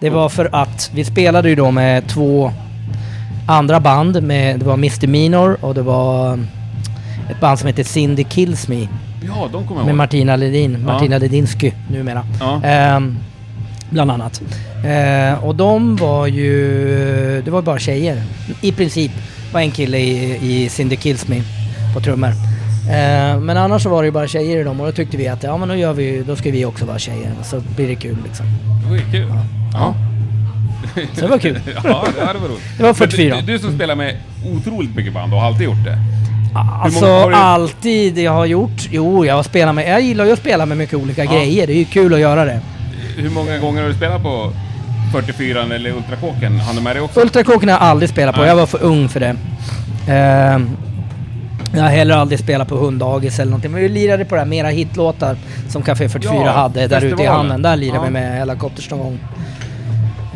Det var för att vi spelade ju då med två andra band. Med, det var Mr Minor och det var ett band som heter Cindy Kills Me. Ja, de kommer jag Med ihåg. Martina Ledin, Ja. Martina Ledinsky numera. Ja. Ehm, bland annat. Eh, och de var ju, det var bara tjejer. I princip var en kille i, i Cindy Kills Me på trummor. Eh, men annars så var det ju bara tjejer i dem och då tyckte vi att ja men då gör vi då ska vi också vara tjejer så blir det kul liksom. Det var ju kul. Ja. Så det var kul. ja, det var roligt. Det var 44. Men Du, du som spelar med otroligt mycket band och har alltid gjort det. Alltså du- alltid jag har gjort, jo jag har spelat med, jag gillar ju att spela med mycket olika Ja. grejer. Det är ju kul att göra det. Hur många gånger har du spelat på 44 eller Ultrakåken? Han du med dig också? Ultrakåken har jag aldrig spelat på, Nej. jag var för ung för det. Ehm, jag har heller aldrig spelat på hunddagis eller någonting, men vi lirade på det här mera hitlåtar som Café 44 Ja, hade där ute i hamnen. Där lirade Ja. vi med Hellacopters någon gång.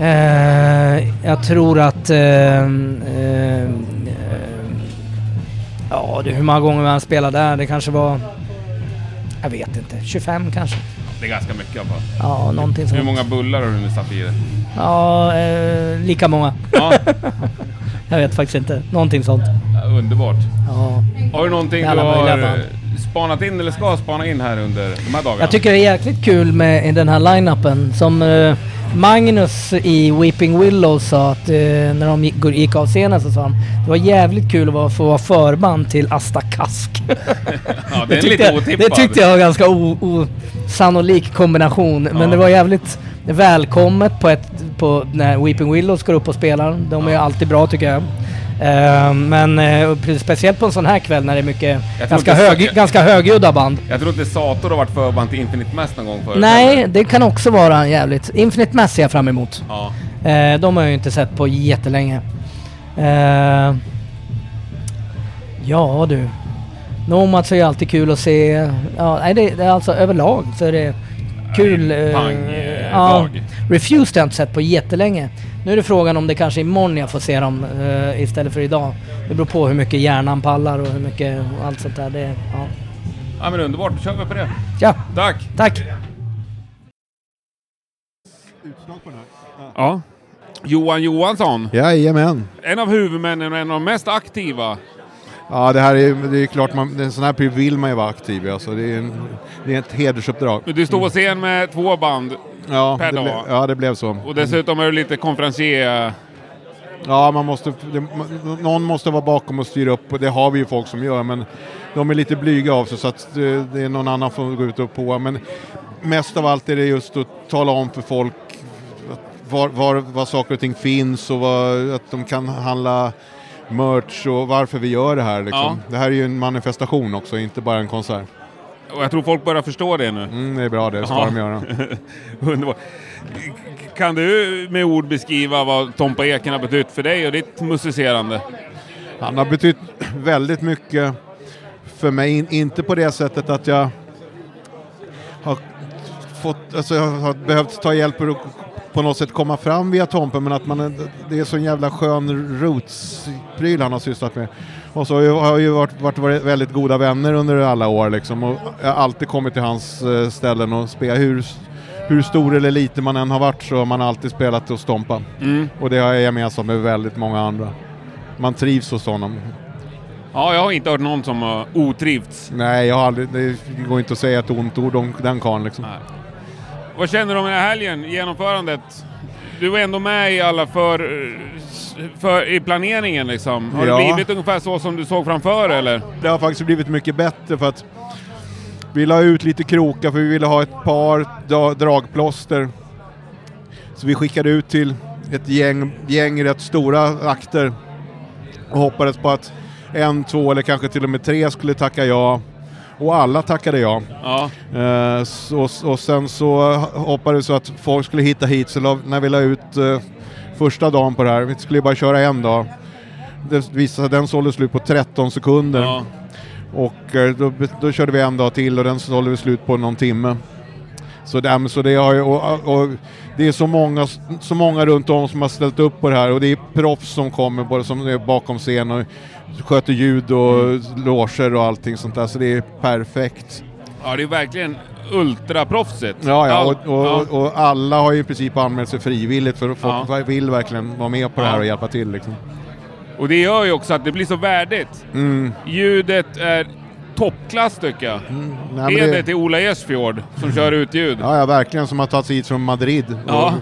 Eh, jag tror att... ehm, ehm, ja, det, hur många gånger man spelade där? Det kanske var... Jag vet inte, 25 kanske? Det är ganska mycket i alla fall. Ja, någonting sånt. Hur många bullar har du nu satt i det? Ja, eh, lika många. Ja. jag vet faktiskt inte. Någonting sånt. Underbart. Ja. Har du någonting du har band. eh, spanat in eller ska spana in här under de här dagarna? Jag tycker det är jäkligt kul med den här line-upen. Som eh, Magnus i Weeping Willows sa att eh, när de gick, gick av scenen så sa han det var jävligt kul att få vara förband till Asta Kask. Ja, det är tyckte lite jag. Det tyckte jag var en ganska osannolik kombination. Men Ja. det var jävligt välkommet på ett, på när Weeping Willows går upp och spelar. De är alltid bra tycker jag. Eh, men eh, speciellt på en sån här kväll när det är mycket Jag ganska, hög, ganska högljudda band. Jag tror inte Sator har varit förband till Infinite Mass någon gång förut. Nej, heller. det kan också vara jävligt. Infinite Mass ser jag fram emot. Ja. Eh, de har jag ju inte sett på jättelänge. Ja du. Nomads är ju alltid kul att se. Ja, nej, det, det är alltså överlag så är det kul. pang, ja. Refused har jag inte sett på jättelänge. Nu är det frågan om det kanske är imorgon jag får se dem eh, istället för idag. Det beror på hur mycket hjärnan pallar och hur mycket och allt sånt där. Det, ja. Ja men underbart, då kör vi på det. Ja. Tack! Tack! Ja. Johan Johansson, Jajamän. en av huvudmännen och en av de mest aktiva. Ja, det här är, det är klart, man, en sån här period vill man ju vara aktiv i. Alltså, det, är en, det är ett hedersuppdrag. Du står på scen med två band ja, per dag. ble, ja, det blev så. Och dessutom är du lite konferencier. Ja, man måste, det, någon måste vara bakom och styra upp och det har vi ju folk som gör men de är lite blyga av sig så att det, det är någon annan som får gå ut och på. Men mest av allt är det just att tala om för folk var, var, var saker och ting finns och vad, att de kan handla merch och varför vi gör det här. Liksom. Det här är ju en manifestation också, inte bara en konsert. Och jag tror folk börjar förstå det nu. Mm, det är bra, det ska Ja. de göra. Underbart. Kan du med ord beskriva vad Tompa Eken har betytt för dig och ditt musicerande? Han har betytt väldigt mycket för mig, In, inte på det sättet att jag har fått, alltså jag har behövt ta hjälp att på något sätt komma fram via Tompen, men att man, det är så en jävla skön roots-pryl han har sysslat med. Och så har jag- har jag ju varit, varit, väldigt goda vänner under alla år liksom, och jag har alltid kommit till hans eh, ställen och spelat hur, hur stor eller liten man än har varit så har man alltid spelat och stompa. Mm. Och det har jag gemensamt med väldigt många andra. Man trivs hos honom. Ja, jag har inte hört någon som har otrivts. Nej, jag har aldrig, det går inte att säga ett ont ord om den karln liksom. Vad känner du om den här helgen, genomförandet? Du var ändå med i alla för, för i planeringen liksom. Har Ja. det blivit ungefär så som du såg framför eller? Det har faktiskt blivit mycket bättre för att vi la ut lite krokar för vi ville ha ett par dragplåster. Så vi skickade ut till ett gäng, gäng rätt stora akter och hoppades på att en, två eller kanske till och med tre skulle tacka ja. Och alla tackade ja. Ja. Eh, så, och sen så hoppades så att folk skulle hitta hit, så la, när vi la ut eh, första dagen på det här, vi skulle bara köra en dag, det visade den sålde slut på 13 sekunder. Ja. Och eh, då, då körde vi en dag till och den sålde vi slut på någon timme. Så det, men så det, har och, och det är så många, så många runt om som har ställt upp på det här och det är proffs som kommer både som är bakom scen och sköter ljud och loger och allting sånt där så det är perfekt. Ja, det är verkligen ultraproffsigt. Ja, ja, och, och, och alla har ju i princip anmält sig frivilligt för folk Ja. vill verkligen vara med på det här Ja. och hjälpa till. Liksom. Och det gör ju också att det blir så värdigt. Mm. Ljudet är toppklass tycker jag. Nej, men Heder det- till Ola Esfjord som kör ut ljud. Ja, ja, verkligen som har tagit sig hit från Madrid. Ja.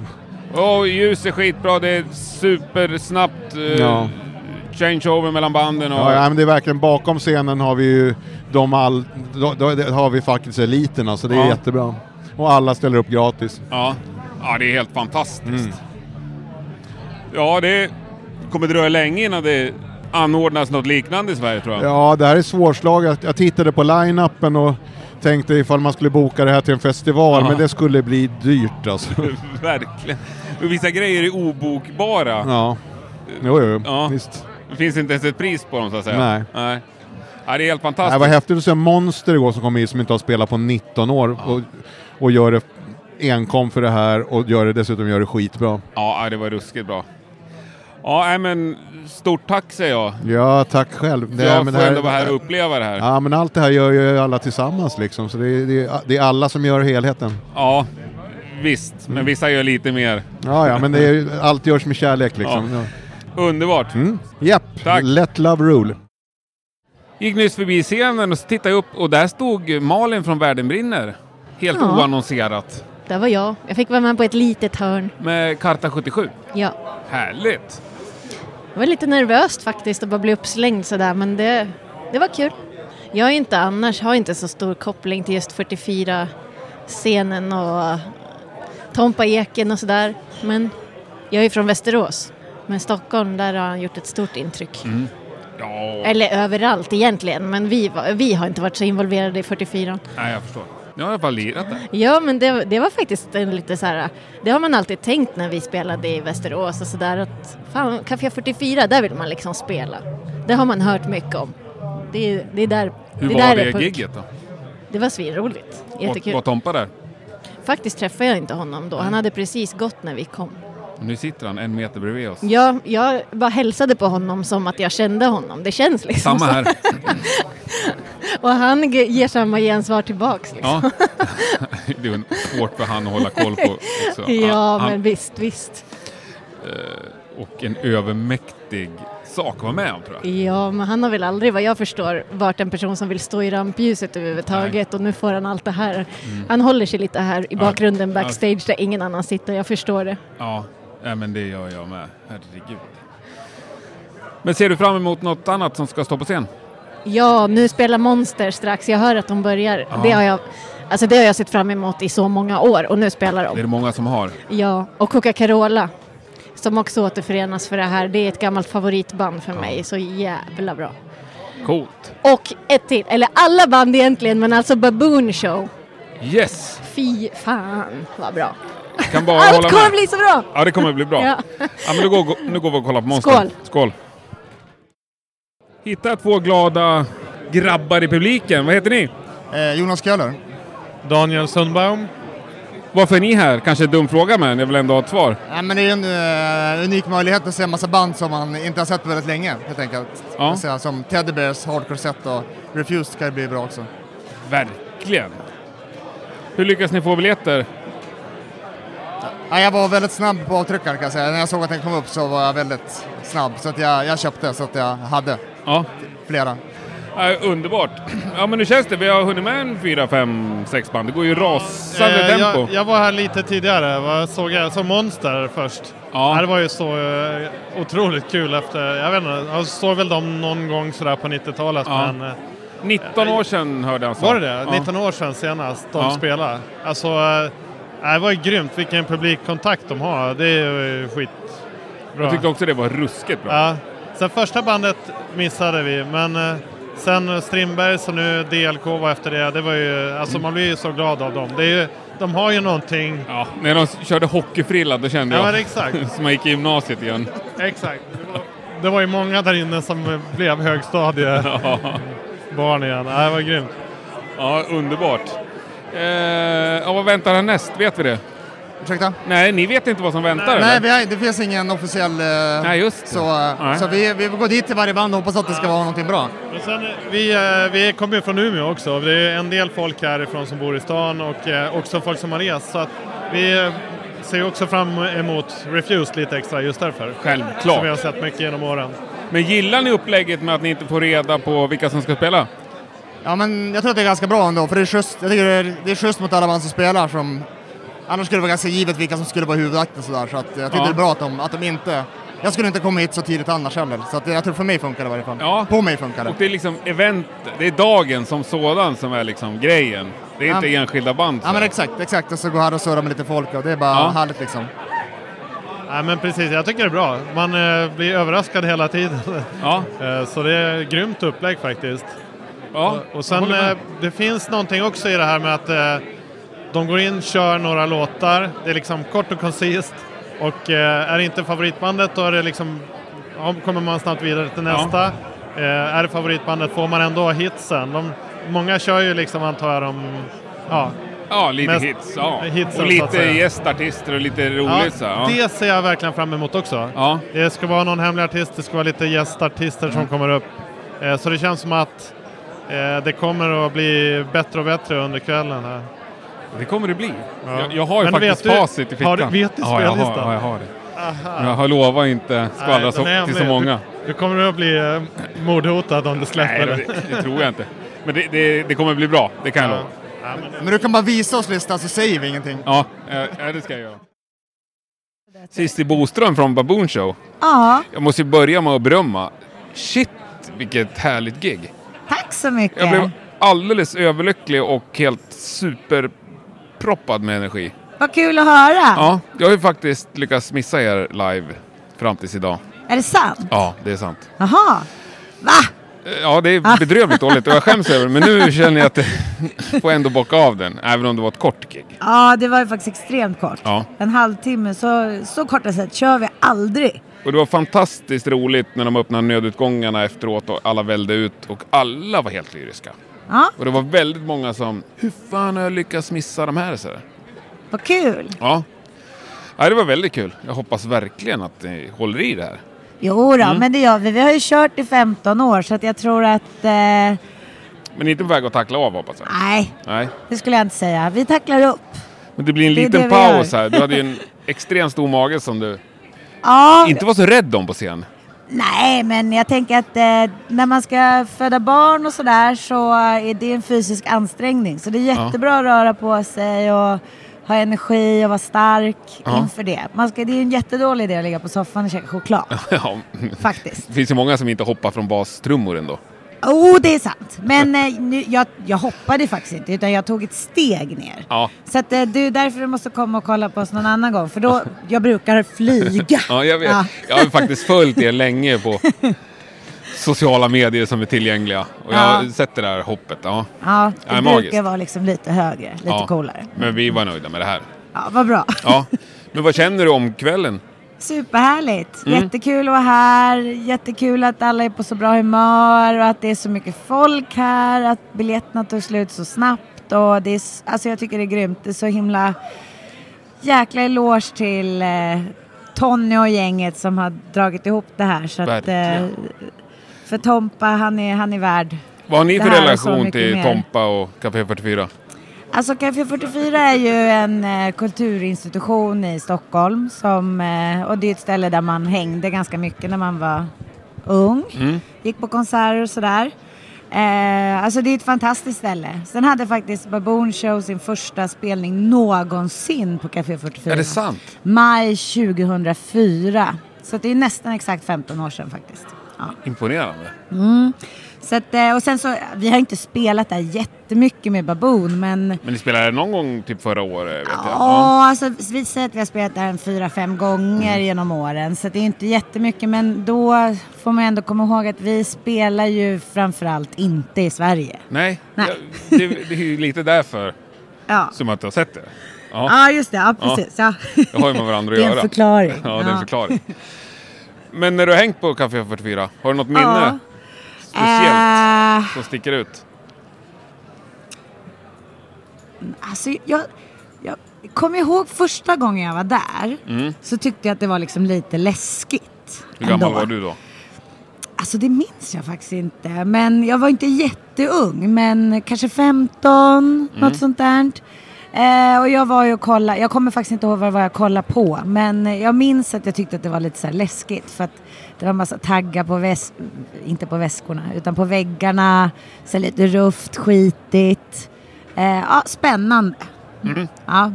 Och ljus är skitbra, det är supersnabbt eh, Ja. changeover mellan banden och... Ja, ja, men det är verkligen bakom scenen har vi ju de all, då, då, det har vi faktiskt eliterna så det är Ja. jättebra. Och alla ställer upp gratis. Ja. ja, det är helt fantastiskt. Mm. Ja, det kommer dröja länge innan det anordnas något liknande i Sverige tror jag. Ja, det här är svårslaget. Jag tittade på line-upen och tänkte ifall man skulle boka det här till en festival, Ja. men det skulle bli dyrt alltså. Verkligen. Vissa grejer är obokbara. Ja, jo, jo, Ja. visst. Det finns inte ens ett pris på dem så att säga. Nej. Nej. Ja, det är helt Det fantastiskt. var häftigt att se Monster igår som kom hit som inte har spelat på 19 år och, och gör det enkom för det här och gör det, dessutom gör det skitbra. Ja, det var ruskigt bra. Ja, nej, men stort tack säger jag. Ja, tack själv. För jag men får ändå vara här och uppleva det här. Ja, men allt det här gör ju alla tillsammans liksom, så det är, det är, det är alla som gör helheten. Ja, visst. Men vissa gör lite mer. Ja, ja, men det är, allt görs med kärlek liksom. Ja. Underbart. Mm. Japp, Tack. let love rule. Gick nyss förbi scenen och så tittade jag upp och där stod Malin från Världen brinner. Helt Ja. oannonserat. Där var jag. Jag fick vara med på ett litet hörn. Med Karta 77. Ja. Härligt! Det var lite nervöst faktiskt att bara bli uppslängd sådär men det, det var kul. Jag är inte annars, har inte så stor koppling till just 44-scenen och Tompa Eken och sådär. Men jag är från Västerås. Men Stockholm, där har han gjort ett stort intryck. Mm. Ja, Eller överallt egentligen, men vi, vi har inte varit så involverade i 44. nej, jag förstår. Jag har i alla fall lirat där. Ja, men det, det var faktiskt en lite så här, det har man alltid tänkt när vi spelade i Västerås och sådär att fan, Café 44, där vill man liksom spela. Det har man hört mycket om. Det, det är där Hur det var där är det gigget då? Det var svinroligt. Jättekul. Var, var Tompa där? Faktiskt träffade jag inte honom då. Han hade precis gått när vi kom. Nu sitter han en meter bredvid oss. Jag, jag bara hälsade på honom som att jag kände honom. Det känns liksom Samma här. Och han ge- ger samma gensvar tillbaks. Liksom. Ja. det är svårt för han att hålla koll på också. Ja, Han- men visst, visst. eh, och en övermäktig sak att vara med om tror jag. Ja, men han har väl aldrig vad jag förstår varit en person som vill stå i rampljuset överhuvudtaget och nu får han allt det här. Mm. Han håller sig lite här i Ja. bakgrunden Ja. backstage där ingen annan sitter, jag förstår det. Ja, ja men det gör jag med. Herregud. Men ser du fram emot något annat som ska stå på scen? Ja, nu spelar Monster strax, jag hör att de börjar. Ja. Det, har jag, alltså det har jag sett fram emot i så många år och nu spelar Det är de. det många som har. Ja, och Coca-Carola som också återförenas för det här. Det är ett gammalt favoritband för mig, så jävla bra. Coolt. Och ett till, eller alla band egentligen, men alltså Baboon Show. Yes! Fy fan vad bra. Kan bara Allt hålla kommer med. bli så bra! Ja, det kommer bli bra. Ja. Ja, men nu går, nu går vi och kollar på Monster. Skål. Skål! Hitta två glada grabbar i publiken. Vad heter ni? Eh, Jonas Köhler. Daniel Sundbaum. Varför är ni här? Kanske en dum fråga, men jag vill ändå ha ett svar. Ja, men det är en eh, unik möjlighet att se en massa band som man inte har sett på väldigt länge helt enkelt. Ja. Säga, som Teddy Bears, Hardcore Set och Refused kan ju bli bra också. Verkligen! Hur lyckas ni få biljetter? Ja, jag var väldigt snabb på avtryckaren kan jag säga. När jag såg att den kom upp så var jag väldigt snabb. Så att jag, jag köpte så att jag hade Ja. flera. Ja, underbart! Ja, men nu känns det. Vi har hunnit med en fyra, fem, sex band. Det går ju rasande Eh, tempo. jag, jag var här lite tidigare, vad såg jag som Monster först. Ja. Det var ju så eh, otroligt kul efter, jag vet inte, jag såg väl dem någon gång sådär på 90-talet Ja. men... eh, 19 år sedan hörde han så. Var det det? Ja. 19 år sedan senast de Ja. spelade. Alltså, eh, det var ju grymt vilken publikkontakt de har. Det är ju skitbra. Jag tyckte också det var ruskigt bra. Ja. Sen första bandet missade vi, men eh, sen Strindbergs och nu DLK var efter det. Det var ju, alltså man blir ju så glad av dem. Det är ju, de har ju någonting. Ja, när de körde hockeyfrilla då kände Ja, jag men exakt. som man gick i gymnasiet igen. Exakt. Det var, det var ju många där inne som blev högstadiebarn igen. Ja, det var grymt. Ja, underbart. Eh, ja, vad väntar härnäst? Vet vi det? Ursäkta? Nej, ni vet inte vad som väntar? Nej, eller? vi har, det finns ingen officiell... Eh, Nej, just det. Så, eh, Nej. så vi, vi går dit till varje band och hoppas att det ska vara någonting bra. Och sen, vi, eh, vi kommer ju från Umeå också. Det är en del folk härifrån som bor i stan och eh, också folk som har rest. Så att vi ser också fram emot Refused lite extra just därför. Självklart. Som vi har sett mycket genom åren. Men gillar ni upplägget med att ni inte får reda på vilka som ska spela? Ja, men jag tror att det är ganska bra ändå, för det är schysst, jag tycker det är, det är schysst mot alla band som spelar. Som, annars skulle det vara ganska givet vilka som skulle vara huvudakten sådär. Så att jag tycker Ja. det är bra att de, att de inte... Jag skulle inte komma hit så tidigt annars heller. Så att jag tror för mig funkar det i varje fall. Ja. På mig funkar det. Och det är liksom event, det är dagen som sådan som är liksom grejen. Det är Ja. inte enskilda band. Ja men exakt, exakt. Och så gå här och surra med lite folk och det är bara Ja. härligt liksom. Ja, men precis, jag tycker det är bra. Man eh, blir överraskad hela tiden. Ja. Eh, så det är grymt upplägg faktiskt. Ja, och, och sen, eh, det finns någonting också i det här med att eh, de går in, kör några låtar. Det är liksom kort och koncist. Och eh, är det inte favoritbandet då är det liksom, ja, kommer man snabbt vidare till Ja. nästa. Eh, är det favoritbandet får man ändå hitsen. De, många kör ju liksom antar jag de, ja, Ja, lite mest- hits. Ja. hitsen, och lite gästartister och lite roligt. Ja, så, ja. Det ser jag verkligen fram emot också. Ja. Det ska vara någon hemlig artist, det ska vara lite gästartister som Mm. kommer upp. Så det känns som att det kommer att bli bättre och bättre under kvällen här. Det kommer det bli. Ja. Jag, jag har ju Men faktiskt vet du- facit i fickan. har du- vet du ja, jag har, spellistan? ja, jag har det. Aha. Jag har lovat inte skvallra så, till så många. Du, du kommer att bli eh, mordhotad om du släpper Nej, det, det tror jag inte. Men det, det, det kommer bli bra, det kan jag lova. Men du kan bara visa oss listan så säger vi ingenting. Ja, eh, ja, det ska jag göra. Cissi Boström från Baboon Show. Ja, Jag måste ju börja med att berömma. Shit, vilket härligt gig. Tack så mycket. Jag blev alldeles överlycklig och helt superproppad med energi. Vad kul att höra. Ja, jag har ju faktiskt lyckats missa er live fram tills idag. Är det sant? Ja, det är sant. Jaha. Va? Ja, det är bedrövligt dåligt och jag skäms över det. Men nu känner jag att jag får ändå bocka av den. Även om det var ett kort gig. Ja, det var ju faktiskt extremt kort. Ja. En halvtimme, så, så korta sätt kör vi aldrig. Och det var fantastiskt roligt när de öppnade nödutgångarna efteråt och alla välde ut och alla var helt lyriska. Ja, Och det var väldigt många som, hur fan har jag lyckats missa de här? Så här. vad kul. Ja. ja, det var väldigt kul. Jag hoppas verkligen att ni håller i det här. Jo då, Mm. men det gör vi. Vi har ju kört i 15 år så att jag tror att... Eh, Men inte på väg att tackla av hoppas jag. nej, Nej. det skulle jag inte säga. Vi tacklar upp. Men det blir en Det liten paus här. Du hade ju en extremt stor mage som du Ja, inte var så rädd om på scen. nej, men jag tänker att eh, när man ska föda barn och sådär så är det en fysisk ansträngning. Så det är Ja. jättebra att röra på sig och ha energi och vara stark Ja. inför det. Man ska, det är en jättedålig idé att ligga på soffan och käka choklad. ja. Faktiskt. Det finns ju många som inte hoppar från bastrummor ändå. Oh, det är sant. Men eh, nu, jag, jag hoppade faktiskt inte, utan jag tog ett steg ner. Ja. Så att, eh, det är därför du måste komma och kolla på oss någon annan gång. För då, jag brukar flyga. Ja, jag vet. Ja. Jag har faktiskt följt er länge på sociala medier som är tillgängliga. Och jag har Ja. sett det där hoppet. Ja, Ja, det magiskt. brukar vara liksom lite högre, lite Ja. coolare. Men vi var nöjda med det här. Ja, vad bra. Ja. Men vad känner du om kvällen? Superhärligt. Mm. Jättekul att vara här. Jättekul att alla är på så bra humör och att det är så mycket folk här. Att biljetterna tog slut så snabbt. Och det är, alltså jag tycker det är grymt. Det är så himla jäkla eloge till eh, Tony och gänget som har dragit ihop det här. Så att, eh, för Tompa, han är, han är värd Vad har ni för relation till mer. Tompa och Café 44? Alltså Café 44 är ju en eh, kulturinstitution i Stockholm som, eh, och det är ett ställe där man hängde ganska mycket när man var ung. Mm. Gick på konserter och sådär. Eh, alltså det är ett fantastiskt ställe. Sen hade faktiskt Baboon Show sin första spelning någonsin på Café 44. Är det sant? Maj 2004. Så det är nästan exakt 15 år sedan faktiskt. Ja. Imponerande. Mm. Så att, eh, och sen så, vi har inte spelat där jättemycket med Baboon men Men ni spelade någon gång typ förra året vet jag. Ja, alltså vi säger att vi har spelat där en fyra, fem gånger Mm. genom åren. Så det är inte jättemycket. Men då får man ändå komma ihåg att vi spelar ju framförallt inte i Sverige. Nej, Nej. Ja, det, det är ju lite därför Ja. som att du har sett det. Ja, just det. Ja, precis. Ja. Det har ju med varandra att Det är en göra. förklaring. Ja, det är en Ja. förklaring. Men när du har hängt på Café 44, har du något minne Ja. Speciellt Eh. som sticker ut? Alltså, jag, jag kommer ihåg första gången jag var där. Mm. Så tyckte jag att det var liksom lite läskigt. Hur gammal ändå. var du då? Alltså det minns jag faktiskt inte. Men jag var inte jätteung. Men kanske 15, Mm. något sånt där. Eh, och jag var ju och kollade. Jag kommer faktiskt inte ihåg vad jag kollade på. Men jag minns att jag tyckte att det var lite så läskigt. För att det var en massa taggar på väs inte på väskorna, utan på väggarna. Så lite rufft, skitigt. Eh, ja, spännande. Mm. Ja,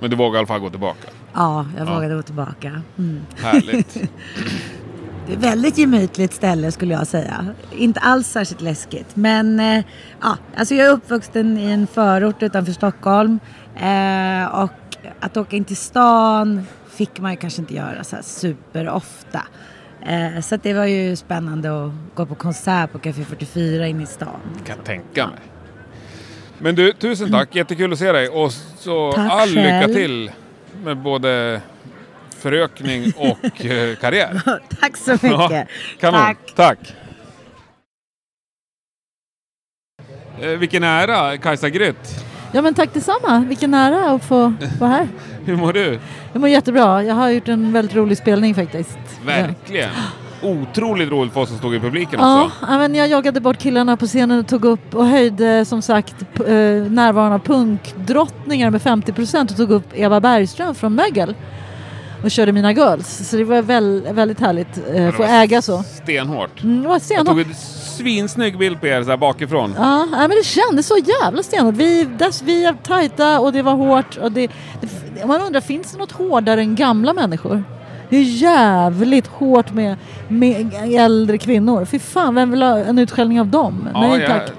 Men du vågar i alla fall gå tillbaka. ja jag Ja. vågade gå tillbaka. Mm. Härligt. Det är ett väldigt gemytligt ställe skulle jag säga. Inte alls särskilt läskigt. Men eh, ja, alltså jag är uppvuxen i en förort utanför Stockholm. Eh, och att åka in till stan fick man ju kanske inte göra så här superofta. Eh, så det var ju spännande att gå på konsert på Café 44 inne i stan. Kan tänka mig. Men du, tusen tack. Jättekul att se dig. Och så Tack all lycka själv. till med både förökning och eh, karriär. Tack så mycket. Ja, kanon. Tack. Tack. Eh, vilken ära, Kajsa Grytt. Ja men tack detsamma, vilken ära att få vara här. Hur mår du? Jag mår jättebra, jag har gjort en väldigt rolig spelning faktiskt. Verkligen. Otroligt roligt för oss som stod i publiken Ja, också. ja, men jag jagade bort killarna på scenen och tog upp och höjde som sagt eh, närvaron av punkdrottningar med 50% och tog upp Eva Bergström från Mögel och körde mina girls. Så det var väl, väldigt härligt eh, att få äga så. Stenhårt. Mm, det var Jag stenhårt. tog en svinsnygg bild på er så här bakifrån. Ja, nej, men det kändes så jävla stenhårt. Vi, dess, vi är tajta och det var hårt. Och det, det, man undrar, finns det något hårdare än gamla människor? Det är jävligt hårt med, med äldre kvinnor. Fy fan, vem vill ha en utskällning av dem? Ja, nej jag- tack.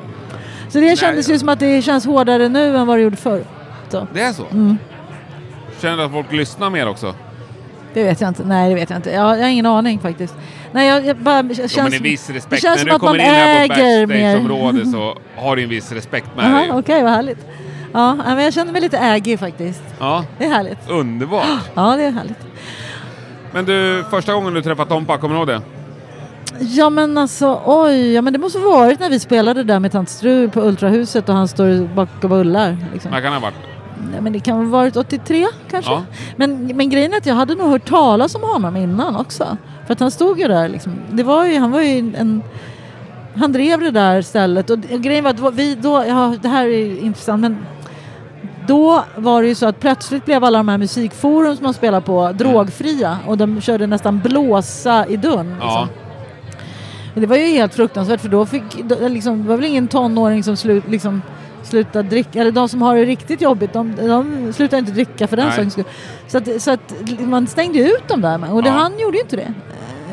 Så det kändes ju som att det känns hårdare nu än vad det gjorde förr. Så. Det är så? Mm. Känner du att folk lyssnar mer också? Det vet jag inte. Nej, det vet jag inte. Jag, jag har ingen aning faktiskt. Nej, jag, jag bara... Jo, känns, men en viss det respekt. När du kommer in här på äger mer. backstageområdet så har du en viss respekt med Jaha, dig. okej, vad härligt. Ja, men jag känner mig lite ägig faktiskt. Ja, Det är härligt. underbart. Ja, det är härligt. Men du, första gången du träffade Tompa, kommer du ihåg det? Ja men alltså oj, ja, men det måste varit när vi spelade där med Tant Strul på Ultrahuset och han står bak och bullar. Liksom. När kan det ha varit? Nej, men det kan ha varit 83 kanske. Ja. Men, men grejen är att jag hade nog hört talas om honom innan också. För att han stod ju där liksom. Det var ju, han var ju en... Han drev det där stället och, grejen var att vi då, ja det här är intressant men då var det ju så att plötsligt blev alla de här musikforum som man spelar på drogfria och de körde nästan blåsa i dörren. Liksom. Ja. Men det var ju helt fruktansvärt för då fick, liksom, det var väl ingen tonåring som slut, liksom, slutade dricka, eller de som har det riktigt jobbigt, de, de slutar inte dricka för den sakens skull. Så att, så att man stängde ut dem där och det, Ja. han gjorde ju inte det.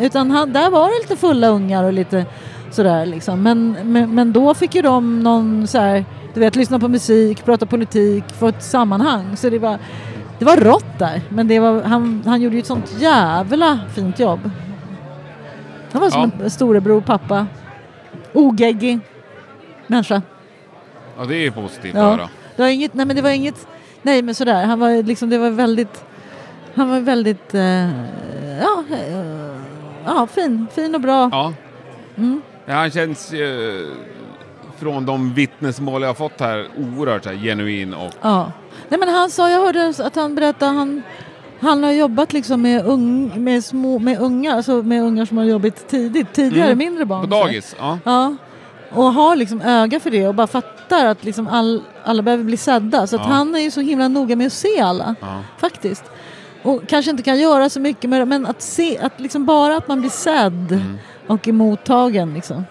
Utan han, där var det lite fulla ungar och lite sådär liksom. Men, men, men då fick ju de någon så här, du vet, lyssna på musik, prata politik, få ett sammanhang. Så det var, det var rått där, men det var, han, han gjorde ju ett sånt jävla fint jobb. Han var som Ja. en storebror, pappa. Ogeggig människa. Ja, det är positivt att Ja. höra. Det var inget, nej men det var inget, nej men sådär, han var liksom, det var väldigt, han var väldigt, eh, ja, eh, ja, fin, fin och bra. Ja. Mm. Ja, han känns eh, från de vittnesmål jag har fått här oerhört här, genuin och Ja. Nej men han sa, jag hörde att han berättade, han, han har jobbat liksom med, ung, med, små, med unga, alltså med ungar som har jobbat tidigt, tidigare, Mm. mindre barn. På så dagis, ja. Ja. Och har liksom öga för det och bara fattar att liksom all, alla behöver bli sedda. Så Ja. han är ju så himla noga med att se alla. Ja. Faktiskt. Och kanske inte kan göra så mycket med det, men att se, att liksom bara att man blir sedd Mm. och är mottagen liksom.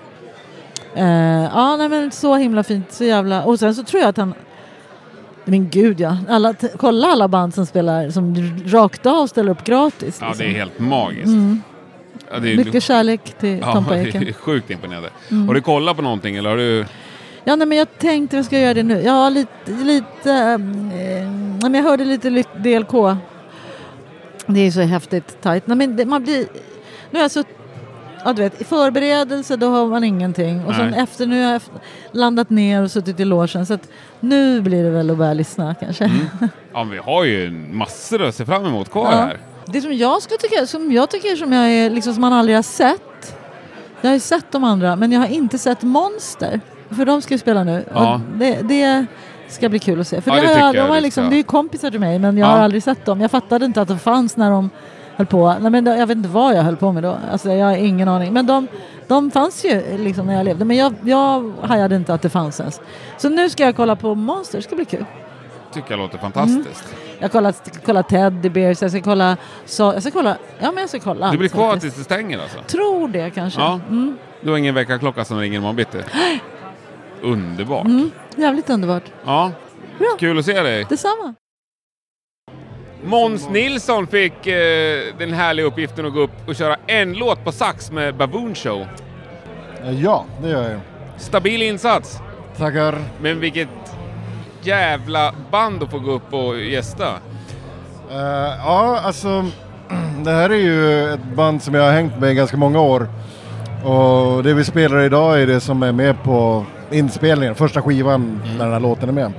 Eh, ja, nej men så himla fint, så jävla... Och sen så tror jag att han... Men gud ja, alla, kolla alla band som spelar, som rakt av ställer upp gratis. Ja, liksom. det är helt magiskt. Mm. Ja, är Mycket kärlek till Tompa Ja, det Eken. sjukt imponerande. Mm. Har du kollat på någonting eller har du... Ja, nej, men jag tänkte vi ska göra det nu. Ja, lite, lite eh, men jag hörde lite DLK. Det är så häftigt tajt. Nej, men det, man blir, nu har jag så, ja du vet, i förberedelse då har man ingenting. Och sen efter, nu har jag landat ner och suttit i logen. Så att nu blir det väl att börja lyssna kanske. Ja, men vi har ju massor att se fram emot kvar Ja. här. Det som jag ska tycka, som jag tycker som jag är, liksom som man aldrig har sett. Jag har ju sett de andra, men jag har inte sett Monster. För de ska ju spela nu. Ja. Det, det ska bli kul att se. För Ja, det, det jag, jag de vi liksom, det är ju kompisar till mig, men jag Ja. har aldrig sett dem. Jag fattade inte att de fanns när de höll på. Nej, men jag vet inte vad jag höll på med då. Alltså, jag har ingen aning. Men de, de fanns ju liksom när jag levde. Men jag, jag hajade inte att det fanns ens. Så nu ska jag kolla på Monster. Det ska bli kul. Tycker jag låter fantastiskt. Jag ska kolla, kolla Teddy Bears, jag ska kolla... Så, jag ska kolla... Ja, men jag ska kolla. Du blir kvar tills det stänger alltså? Tror det kanske. Ja. Mm. Du har ingen väckarklocka som ringer imorgon bitti? Underbart. Mm. Jävligt underbart. Ja. Kul att se dig. Detsamma. Måns Nilsson fick eh, den härliga uppgiften att gå upp och köra en låt på sax med Baboon Show. Ja, det gör jag. Stabil insats. Tackar. Men vilket jävla band att få gå upp och gästa. Eh, ja, alltså det här är ju ett band som jag har hängt med i ganska många år. Och det vi spelar idag är det som är med på inspelningen, första skivan när den här låten är med.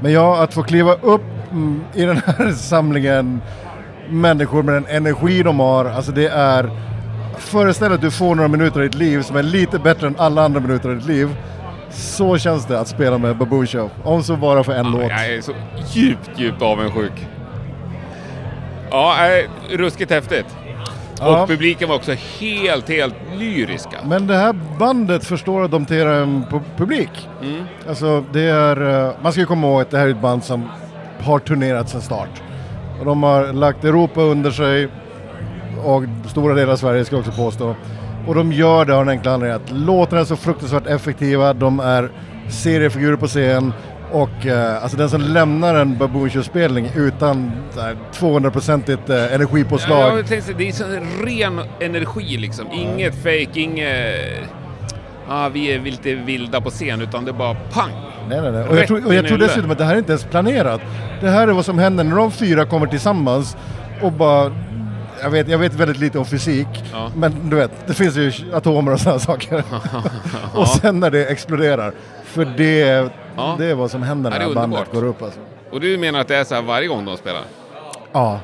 Men ja, att få kliva upp mm, i den här samlingen människor med den energi de har, alltså det är Föreställ dig att du får några minuter i ditt liv som är lite bättre än alla andra minuter i ditt liv. Så känns det att spela med Baboon Show, om så bara för en låt. Jag är så djupt, djupt avundsjuk. Ja, äh, ruskigt häftigt. Ja. Och publiken var också helt, helt lyriska. Men det här bandet förstår adoptera en pu- publik. Mm. Alltså det är, eh, man ska ju komma ihåg att det här är ett band som har turnerat sedan start. Och de har lagt Europa under sig och stora delar av Sverige ska jag också påstå. Och de gör det av den enkla anledningen att låtarna är så fruktansvärt effektiva, de är seriefigurer på scen och eh, alltså den som lämnar en Baboon Show-spelning utan här 200-procentigt eh, energipåslag. Ja, jag tänkte, det är så ren energi liksom. Inget fake, inget... Ah, vi är lite vilda på scen, utan det är bara pang! Nej, nej, nej. Och jag, tror, och jag tror dessutom att det här är inte ens planerat. Det här är vad som händer när de fyra kommer tillsammans och bara jag, vet, jag vet väldigt lite om fysik, men du vet, det finns ju atomer och sådana saker. och sen när det exploderar, för det, Ja. det är vad som händer Ja, när är bandet underbart. går upp. Alltså. Och du menar att det är så här varje gång de spelar? Ja.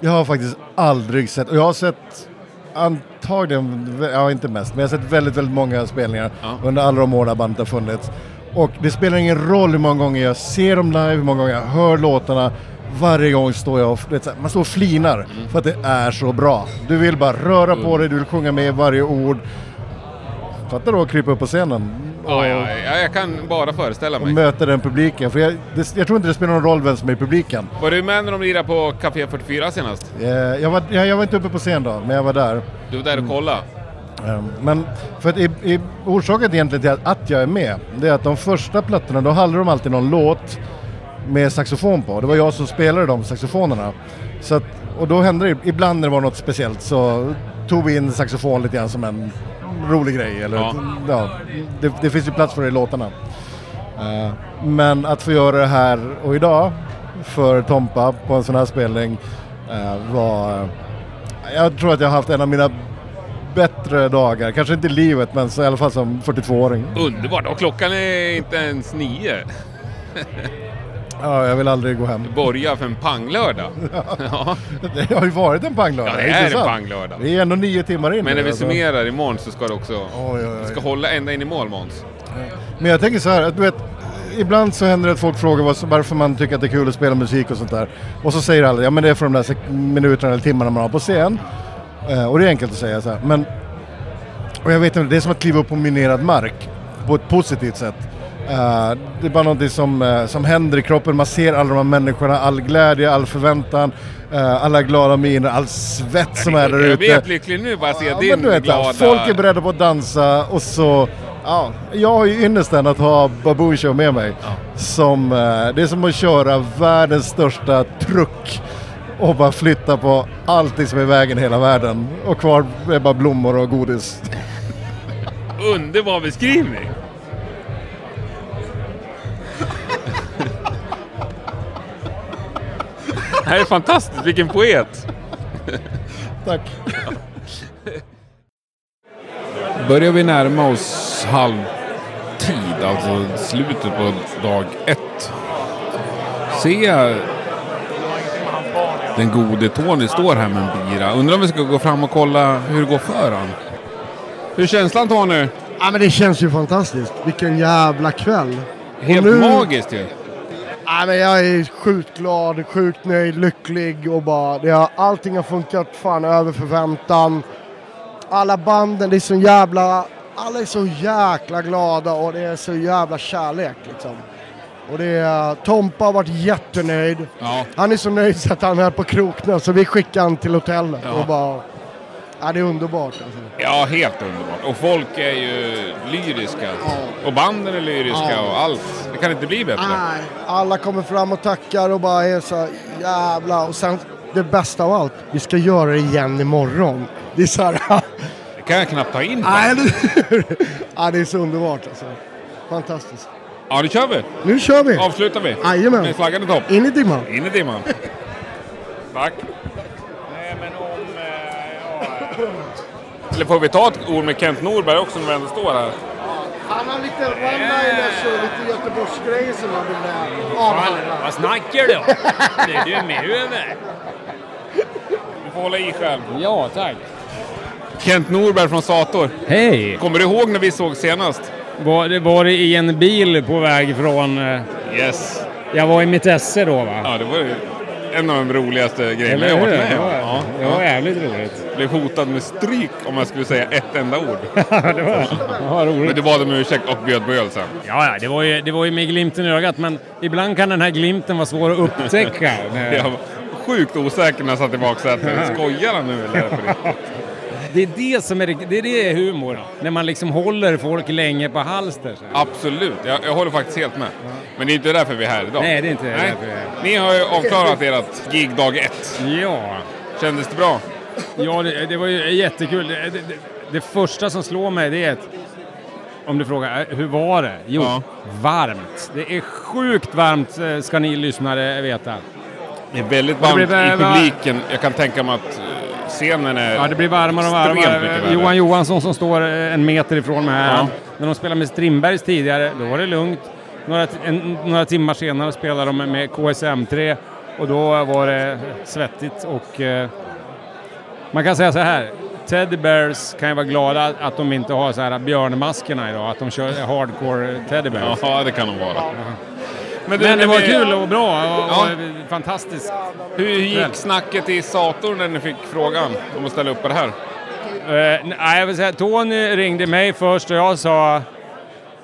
Jag har faktiskt aldrig sett, och jag har sett antagligen, ja inte mest, men jag har sett väldigt, väldigt många spelningar under alla de år bandet har funnits. Och det spelar ingen roll hur många gånger jag ser dem live, hur många gånger jag hör låtarna. Varje gång står jag och, vet, man står och flinar Mm. för att det är så bra. Du vill bara röra på dig, du vill sjunga med varje ord. Fatta då att krypa upp på scenen Ja, ja, ja, jag kan bara föreställa och mig. möta den publiken. För jag, det, jag tror inte det spelar någon roll vem som är i publiken. Var du med när de lirade på Café 44 senast? Eh, Jag var, jag, jag var inte uppe på scen då, men jag var där. Du var där och kollade? Ehm, Men för att i, i, orsaken egentligen till att, att jag är med, det är att de första plattorna, då hade de alltid någon låt med saxofon på. Det var jag som spelade de saxofonerna. Så att, och då hände det, ibland när det var något speciellt så tog vi in saxofon lite grann som en rolig grej. Eller, Ja. ja. det, det finns ju plats för det i låtarna. Eh, men att få göra det här och idag för Tompa på en sån här spelning eh, var... Jag tror att jag har haft en av mina bättre dagar. Kanske inte i livet men så i alla fall som 42-åring. Underbart! Och klockan är inte ens nio. Ja, jag vill aldrig gå hem. Borga för en panglördag. ja. Det har ju varit en panglördag. Ja, det inte är en panglördag. Det är ändå nio timmar in Men när vi alltså. summerar imorgon så ska det också... oj, oj. Du ska hålla ända in i mål Måns. Men jag tänker så här, att du vet, ibland så händer det att folk frågar varför man tycker att det är kul att spela musik och sånt där. Och så säger alla, ja men det är för de där minuterna eller timmarna man har på scen. Eh, och det är enkelt att säga så här. Men, och jag vet inte, det är som att kliva upp på minerad mark på ett positivt sätt. Eh, det är bara någonting som, eh, som händer i kroppen, man ser alla de här människorna, all glädje, all förväntan, eh, alla glada miner, all svett som är där Jag ute. blir helt lycklig nu bara att se Ja, din men du vet, glada... Folk är beredda på att dansa och så... Ja, jag har ju ynnesten att ha Babu Show med mig. Som, eh, det är som att köra världens största truck och bara flytta på allting som är i vägen i hela världen. Och kvar är bara blommor och godis. Underbar beskrivning! Det här är fantastiskt, vilken poet! Tack! Börjar vi närma oss halvtid, alltså slutet på dag ett. Ser jag den gode Tony står här med en bira. Undrar om vi ska gå fram och kolla hur det går för han. Hur är känslan Tony? Ja men det känns ju fantastiskt. Vilken jävla kväll. Helt nu- magiskt ju. Ja, men jag är sjukt glad, sjukt nöjd, lycklig och bara det har, allting har funkat fan över förväntan. Alla banden, det är så jävla, alla är så jäkla glada och det är så jävla kärlek liksom. Och det är, Tompa har varit jättenöjd. Ja. Han är så nöjd så att han är på krokna så vi skickar han till hotellet Ja. och bara, ja det är underbart alltså. Ja, helt underbart. Och folk är ju lyriska. Och banden är lyriska Ja. och allt. Det kan inte bli bättre. Nej, alla kommer fram och tackar och bara är så jävla. Och sen det bästa av allt, vi ska göra det igen imorgon. Det är så här, Det kan jag knappt ta in. nej, ja, det är så underbart alltså. Fantastiskt. Ja, nu kör vi. Nu kör vi! Avslutar vi. Jajamän. Med flaggan i topp. In i dimman. In i dimman. Tack. Eller får vi ta ett ord med Kent Norberg också när vi ändå står här? Han har lite one-liners och lite Göteborgsgrejer som han vill avhandla. Vad snackar du om? Det är du med över. Du får hålla i själv. Ja, tack. Kent Norberg från Sator. Hej! Kommer du ihåg när vi såg senast? Var det, var det i en bil på väg från... eh, Yes. Jag var i mitt esse då va? Ja, det var ju en av de roligaste grejerna jag har varit med om. Ja, det var jävligt roligt. Blev hotad med stryk om jag skulle säga ett enda ord. det var, det var roligt. Men du bad om ursäkt och bjöd på öl sen. Ja, ja det, var ju, det var ju med glimten i ögat men ibland kan den här glimten vara svår att upptäcka. Jag var sjukt osäker när jag satt i baksätet. Skojar han nu eller? det är det som är, det- är det humor. När man liksom håller folk länge på halster. så. Absolut, jag, jag håller faktiskt helt med. Men det är inte därför vi är här idag. Nej, det är inte Nej. därför vi är här. Ni har ju avklarat ert gig dag ett. Ja. Kändes det bra? Ja, det, det var ju jättekul. Det, det, det, första som slår mig det är att om du frågar, eh, hur var det? Jo, varmt. Det är sjukt varmt eh, ska ni lyssnare veta. Det är väldigt varmt blev, i eh, publiken. Jag kan tänka mig att eh, scenen är Ja, det blir varmare och varmare. Johan Johansson som står en meter ifrån mig här. Ja. När de spelade med Strindbergs tidigare, då var det lugnt. Några, en, några timmar senare spelade de med KSM3 och då var det svettigt och eh, man kan säga så här. Teddy Bears kan ju vara glada att de inte har så här björnmaskerna idag, att de kör hardcore Teddy Bears. Ja, det kan de vara. Men, du, det när var vi- kul och bra och, Ja. och fantastiskt. Hur gick snacket i Sator när ni fick frågan om att ställa upp på det här? Eh, nej, jag vill säga, Tony ringde mig först och jag sa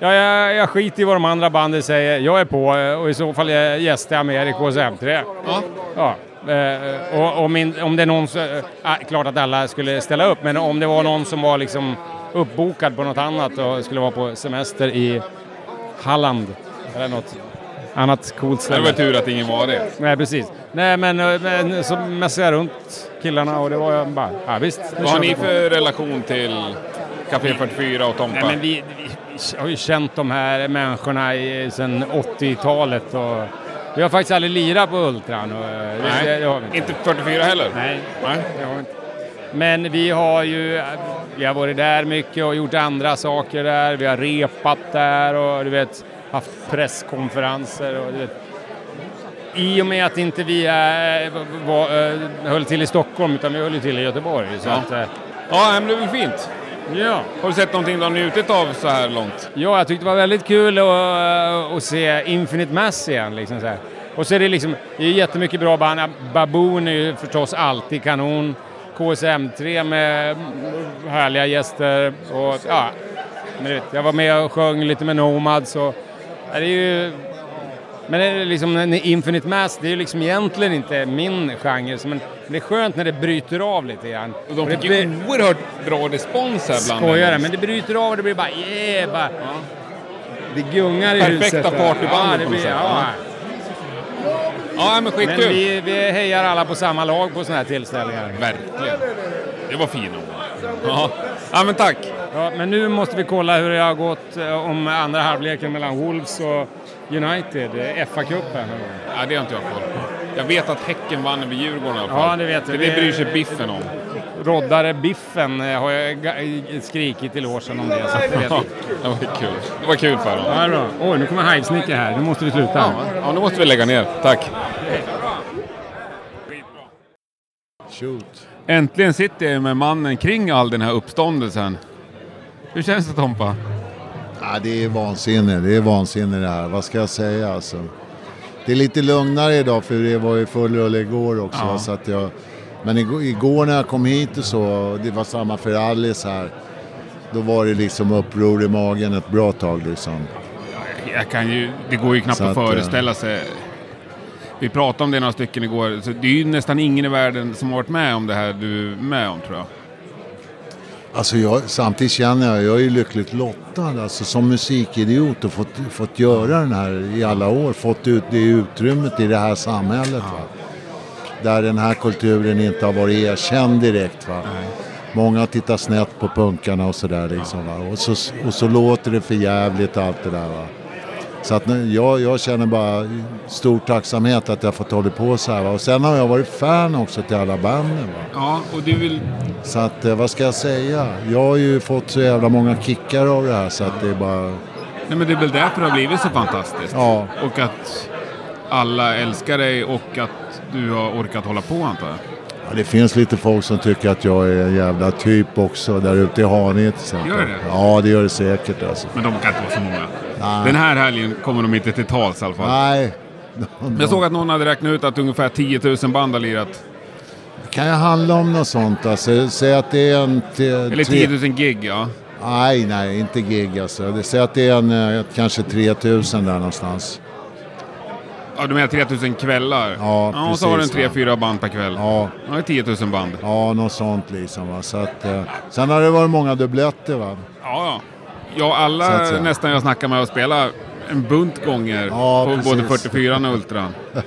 Ja, jag, jag skiter i vad de andra banden säger. Jag är på eh, och i så fall gästar jag med er i KSM3. Ja. ja. Eh, och om, in, om det är någon så... eh, klart att alla skulle ställa upp, men om det var någon som var liksom uppbokad på något annat och skulle vara på semester i Halland eller något annat coolt Det ställe. var tur att ingen var det. Nej, precis. Nej, men, eh, men så mässade jag runt killarna och det var jag bara, ja visst. Vad har ni för relation till Café 44 och Tompa? Nej, men vi, vi har ju känt de här människorna i, sedan 80-talet och vi har faktiskt aldrig lirat på Ultran. Och, eh, Nej, det, det har vi inte 44 heller? Nej, det har vi inte. Men vi har ju vi har varit där mycket och gjort andra saker där. Vi har repat där och du vet, haft presskonferenser. Och, du vet. I och med att inte vi är, var, eh, höll till i Stockholm utan vi höll till i Göteborg. Så Ja. att, Ja, men det är väl fint. Ja. Har du sett någonting du har njutit av så här långt? Ja, jag tyckte det var väldigt kul att, eh, att se Infinite Mass igen. Liksom så här. Och så är det liksom, det är jättemycket bra band. Baboon är ju förstås alltid kanon. KSM3 med härliga gäster. Och, ja, jag var med och sjöng lite med Nomads. Och, det är ju, men det är liksom, en Infinite Mass, det är ju liksom egentligen inte min genre. Men det är skönt när det bryter av lite grann. Och de det fick ju blir- oerhört bra respons här bland Skojar men det bryter av och det blir bara yeah, bara, Det gungar i Perfekta huset. partybandet ja, det på något sätt, ja. Ja, men skitkul. Men vi, vi hejar alla på samma lag på sådana här tillställningar. Verkligen. Det var fina ord. Ja. ja, men tack. Ja, men nu måste vi kolla hur det har gått eh, om andra halvleken mellan Wolves och United, eh, FA-cupen. Ja, det har inte jag koll på. Jag vet att Häcken vann över Djurgården i alla fall. Ja, det vet För vi. det bryr sig Biffen om. Roddare Biffen eh, har jag skrikit i logen om det. Så det Ja, det var kul. Det var kul för dem. Ja, det bra. Oj, nu kommer Hivesnicker här. Nu måste vi sluta. Ja, ja, nu måste vi lägga ner. Tack. Shoot. Äntligen sitter jag med mannen kring all den här uppståndelsen. Hur känns det Tompa? Ja, det är vansinne, det är vansinne det här. Vad ska jag säga alltså? Det är lite lugnare idag för det var ju full rulle igår också. Ja. Så att jag, men igår, när jag kom hit och så, det var samma för Alice här. Då var det liksom uppror i magen ett bra tag liksom. Jag kan ju, det går ju knappt Så att, att, eh, föreställa sig. Vi pratade om det några stycken igår. Så det är ju nästan ingen i världen som har varit med om det här du är med om tror jag. Alltså jag, samtidigt känner jag, jag är ju lyckligt lottad alltså som musikidiot och fått, fått göra den här i alla år. Fått ut det utrymmet i det här samhället. Va? Där den här kulturen inte har varit erkänd direkt. Va? Många tittar snett på punkarna och sådär liksom. Va? Och, så, och så låter det för jävligt allt det där. Va? Så att nu, jag, jag känner bara stor tacksamhet att jag fått hålla på så här. Va? Och sen har jag varit fan också till alla banden. Va? Ja, och du vill... Så att, eh, vad ska jag säga? Jag har ju fått så jävla många kickar av det här så att det är bara... Nej men det är väl därför det har blivit så fantastiskt. Ja. Och att alla älskar dig och att du har orkat hålla på antar jag. Ja, det finns lite folk som tycker att jag är en jävla typ också där ute i Haninge till exempel. Gör det? Ja, det gör det säkert alltså. Men de kan inte vara så många. Nej. Den här helgen kommer de inte till tals i alla fall. Nej. Jag såg att någon hade räknat ut att ungefär 10 000 band har lirat. Det kan ju handla om något sånt alltså. Säg att det är en... Eller tre- 10 000 gig ja. Nej, nej, inte gig alltså. Säg att det är en, eh, kanske 3000 där någonstans. Ja, du menar 3 000 kvällar? Ja, ja och så har du en precis, 3-4 band per kväll. Ja. Ja, det är 10 000 band. Ja, något sånt liksom. Va? Så att, eh, sen har det varit många dubbletter va. Ja, ja. Ja, alla nästan jag snackar med har spelat en bunt gånger Ja, på precis. både 44 och Ultran.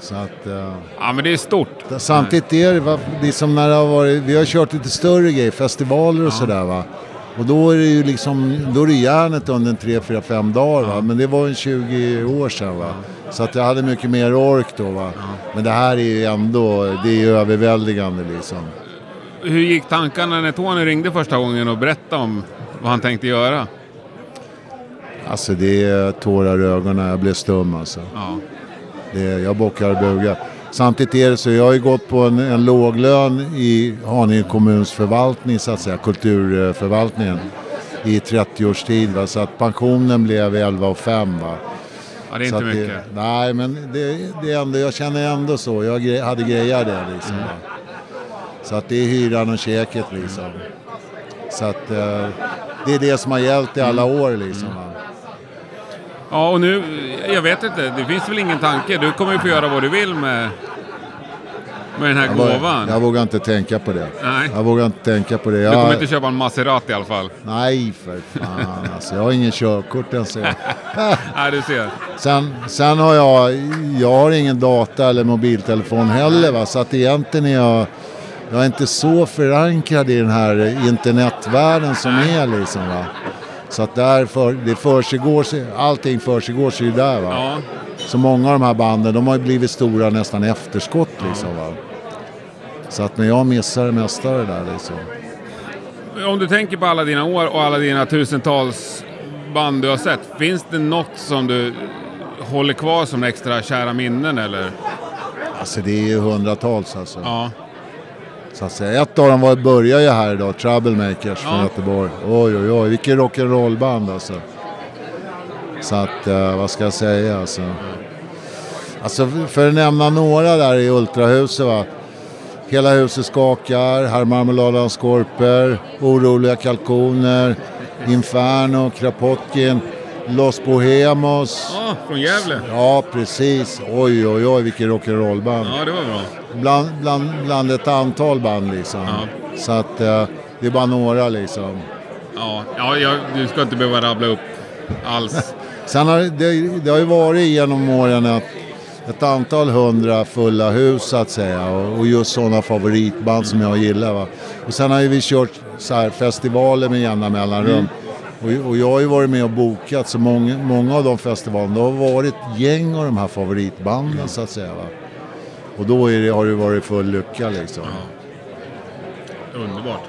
Så att, eh, Ja, men det är stort. Samtidigt är det, va, det är som när det har varit, vi har kört lite större grejer, festivaler och sådär va. Och då är det ju liksom, då är det järnet under en 3, 4, 5 dagar va. Men det var en 20 år sedan va. Så att jag hade mycket mer ork då va. Men det här är ju ändå, det är ju överväldigande liksom. Hur gick tankarna när Tony ringde första gången och berättade om vad han tänkte göra? Alltså det är tårar i ögonen, jag blev stum alltså. Ja. Det, jag bockar och bugar. Samtidigt är det så, jag har ju gått på en, en låglön i Haninge kommuns förvaltning så att säga, kulturförvaltningen i 30 års tid. Va? Så att pensionen blev 11 och 5 va. Ja, det är Så inte mycket. nej, men det, det är ändå, jag känner ändå så. Jag gre, hade grejat det liksom. Mm. Så att det är hyran och käket liksom. Så att eh, det är det som har gällt i alla Mm. år liksom. Va? Ja, och nu, jag vet inte, det finns väl ingen tanke. Du kommer ju få göra vad du vill med, med den här Jag, vågar- gåvan. jag vågar inte tänka på det. Nej. Jag vågar inte tänka på det. Du Jag, kommer inte köpa en Maserati i alla fall. Nej, för fan alltså. Jag har ingen körkort ens. Nej, du ser. Sen, sen har jag, jag har ingen data eller mobiltelefon heller va. Så att egentligen är jag, jag är inte så förankrad i den här internetvärlden som är liksom va. Så att där för, det försiggår, sig- allting försiggår sig ju där va. Ja. Så många av de här banden, de har ju blivit stora nästan efterskott liksom va. Så att men jag missar det mesta det där liksom. Om du tänker på alla dina år och alla dina tusentals band du har sett. Finns det något som du håller kvar som extra kära minnen eller? Alltså det är ju hundratals alltså. Ja. Så att säga. Ett av dem var, börjar ju här idag, Troublemakers från Ja. Göteborg. Oj oj oj, vilket rock'n'roll-band alltså. Så att, eh, vad ska jag säga alltså. Alltså för- att nämna några där i Ultrahuset va. Hela huset skakar, Herr Marmeladans Skorper, Oroliga Kalkoner, Inferno, Krapotkin, Los Bohemos. Ja, från Gävle. Ja, precis. Oj, oj, oj, vilket rock'n'roll-band. Ja, det var bra. Bland, bland, bland ett antal band liksom. Så att eh, det är bara några liksom. Ja, ja jag, du ska inte behöva rabbla upp alls. Sen har det, det har ju varit genom åren ett, ett antal hundra fulla hus så att säga. Och, och just sådana favoritband som jag gillar. Va? Och sen har ju vi kört så här festivaler med jämna mellanrum. Och, och jag har ju varit med och bokat så många, många av de festivalerna. Det har varit gäng av de här favoritbanden så att säga. Va? Och då det, har det varit full lycka liksom. Underbart.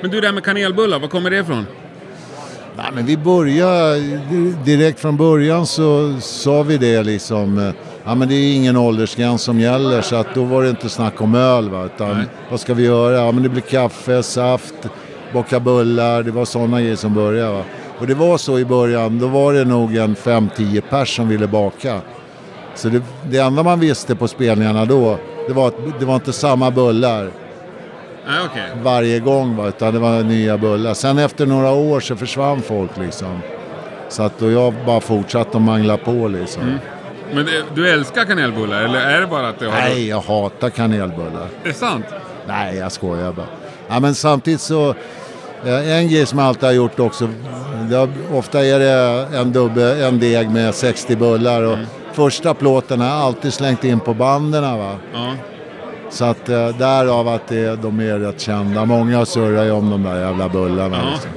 Men du, det här med kanelbullar, var kommer det ifrån? Nej, men vi började direkt från början så sa vi det liksom. eh, Ja men det är ingen åldersgräns som gäller så att då var det inte snack om öl va. Utan vad ska vi göra? Ja men det blir kaffe, saft, bocka bullar. Det var sådana grejer som började va. Och det var så i början. Då var det nog en 5-10 pers som ville baka. Så det, det enda man visste på spelningarna då. Det var att det var inte samma bullar Nej, okej. varje gång va, utan det var nya bullar. Sen efter några år så försvann folk liksom. Så att då jag bara fortsatte att mangla på liksom. Mm. Men du älskar kanelbullar, eller är det bara att du har... Nej, jag hatar kanelbullar. Är det sant? Nej, jag skojar bara. Ja, men samtidigt så, eh, en grej som jag alltid har gjort också, det ofta är det en, dubbe, en deg med 60 bullar och första plåten har jag alltid slängt in på banden va. Ja. Så att eh, därav att det, de är rätt kända. Många surrar ju om de där jävla bullarna. Ja. Liksom.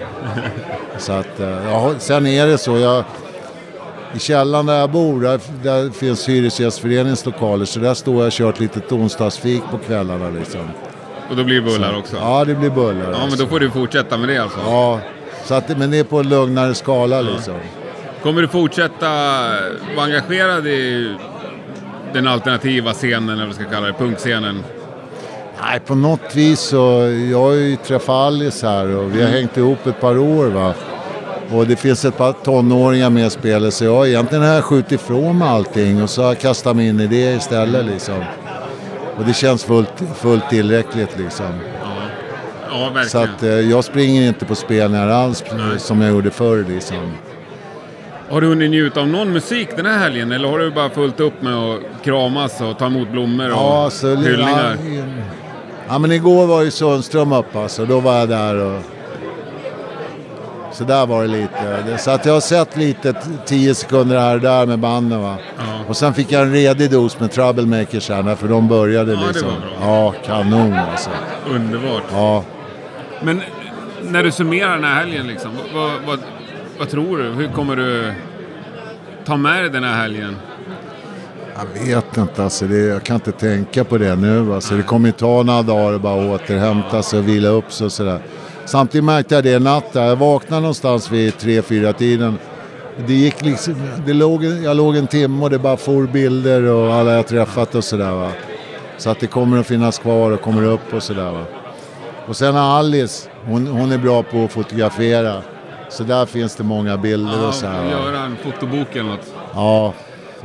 Så att, eh, har- sen är det så, jag, i källaren där jag bor, där, där finns Hyresgästföreningens lokaler. Så där står jag och kört lite onsdagsfik på kvällarna liksom. Och då blir det bullar Så- också? Ja, det blir bullar. Ja, men då får du fortsätta med det alltså? Ja, så att, men det är på en lugnare skala liksom. Kommer du fortsätta vara engagerad i den alternativa scenen, eller vad vi ska kalla det, punkscenen? Nej, på något vis så, jag har ju träffat Alice här och vi har hängt ihop ett par år va. Och det finns ett par tonåringar med i spelet så jag egentligen har jag skjutit ifrån mig allting och så har jag kastat mig in i det istället liksom. Och det känns fullt, fullt tillräckligt liksom. Ja, verkligen. Så att eh, jag springer inte på spelningar alls som jag gjorde förr liksom. Har du hunnit njuta av någon musik den här helgen, eller har du bara fullt upp med att kramas och ta emot blommor och Ja, så, hyllningar? ja, ja, men igår var ju Sundström uppe alltså. Då var jag där och... Så där var det lite. Det- Så att jag har sett lite, tio sekunder här och där med banden va. Och sen fick jag en redig dos med Troublemakers här, för de började Ja, det liksom. var bra. Ja, kanon alltså. Underbart. Ja. Men när du summerar den här helgen, liksom, vad, vad, vad tror du? Hur kommer du ta med dig den här helgen? Jag vet inte, alltså det, jag kan inte tänka på det nu. Alltså det kommer ju ta några dagar att bara återhämta sig och vila upp sig och sådär. Samtidigt märkte jag det i natt, där. jag vaknade någonstans vid 3-4 tiden. Det gick liksom, det låg, jag låg en timme och det bara for bilder och alla jag träffat och sådär va. Så att det kommer att finnas kvar och kommer upp och sådär va. Och sen har Alice, hon, hon är bra på att fotografera. Så där finns det många bilder och så här. va. göra en fotobok eller något. Ja,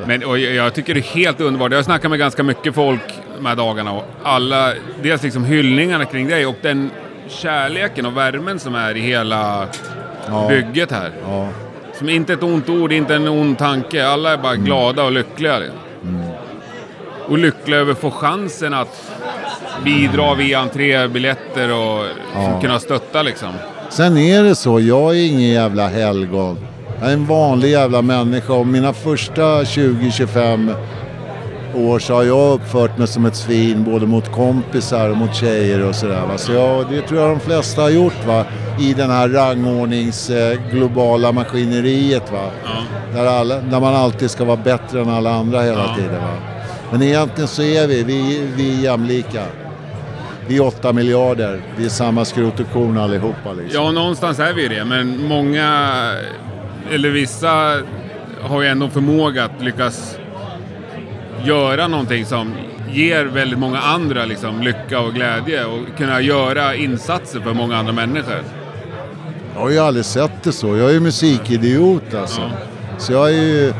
Men och jag tycker det är helt underbart. Jag har snackat med ganska mycket folk de här dagarna och alla, dels liksom hyllningarna kring dig och den kärleken och värmen som är i hela Ja. bygget här. Ja. Som inte ett ont ord, inte en ond tanke. Alla är bara Mm. glada och lyckliga. Och lyckliga över att få chansen att bidra via entrébiljetter och Ja. kunna stötta liksom. Sen är det så, jag är ingen jävla helgon. Jag är en vanlig jävla människa och mina första 20-25 år så har jag uppfört mig som ett svin både mot kompisar och mot tjejer och sådär. Va? Så jag, det tror jag de flesta har gjort va? i den här rangordnings eh, globala maskineriet. Va? Där, alla, där man alltid ska vara bättre än alla andra hela Ja. tiden. Va? Men egentligen så är vi, vi, vi är jämlika. Vi är åtta miljarder, vi är samma skrot och korn allihopa. Liksom. Ja, någonstans är vi det, men många, eller vissa, har ju ändå förmåga att lyckas göra någonting som ger väldigt många andra liksom, lycka och glädje och kunna göra insatser för många andra människor. Jag har ju aldrig sett det så. Jag är ju musikidiot alltså. Så jag är ju...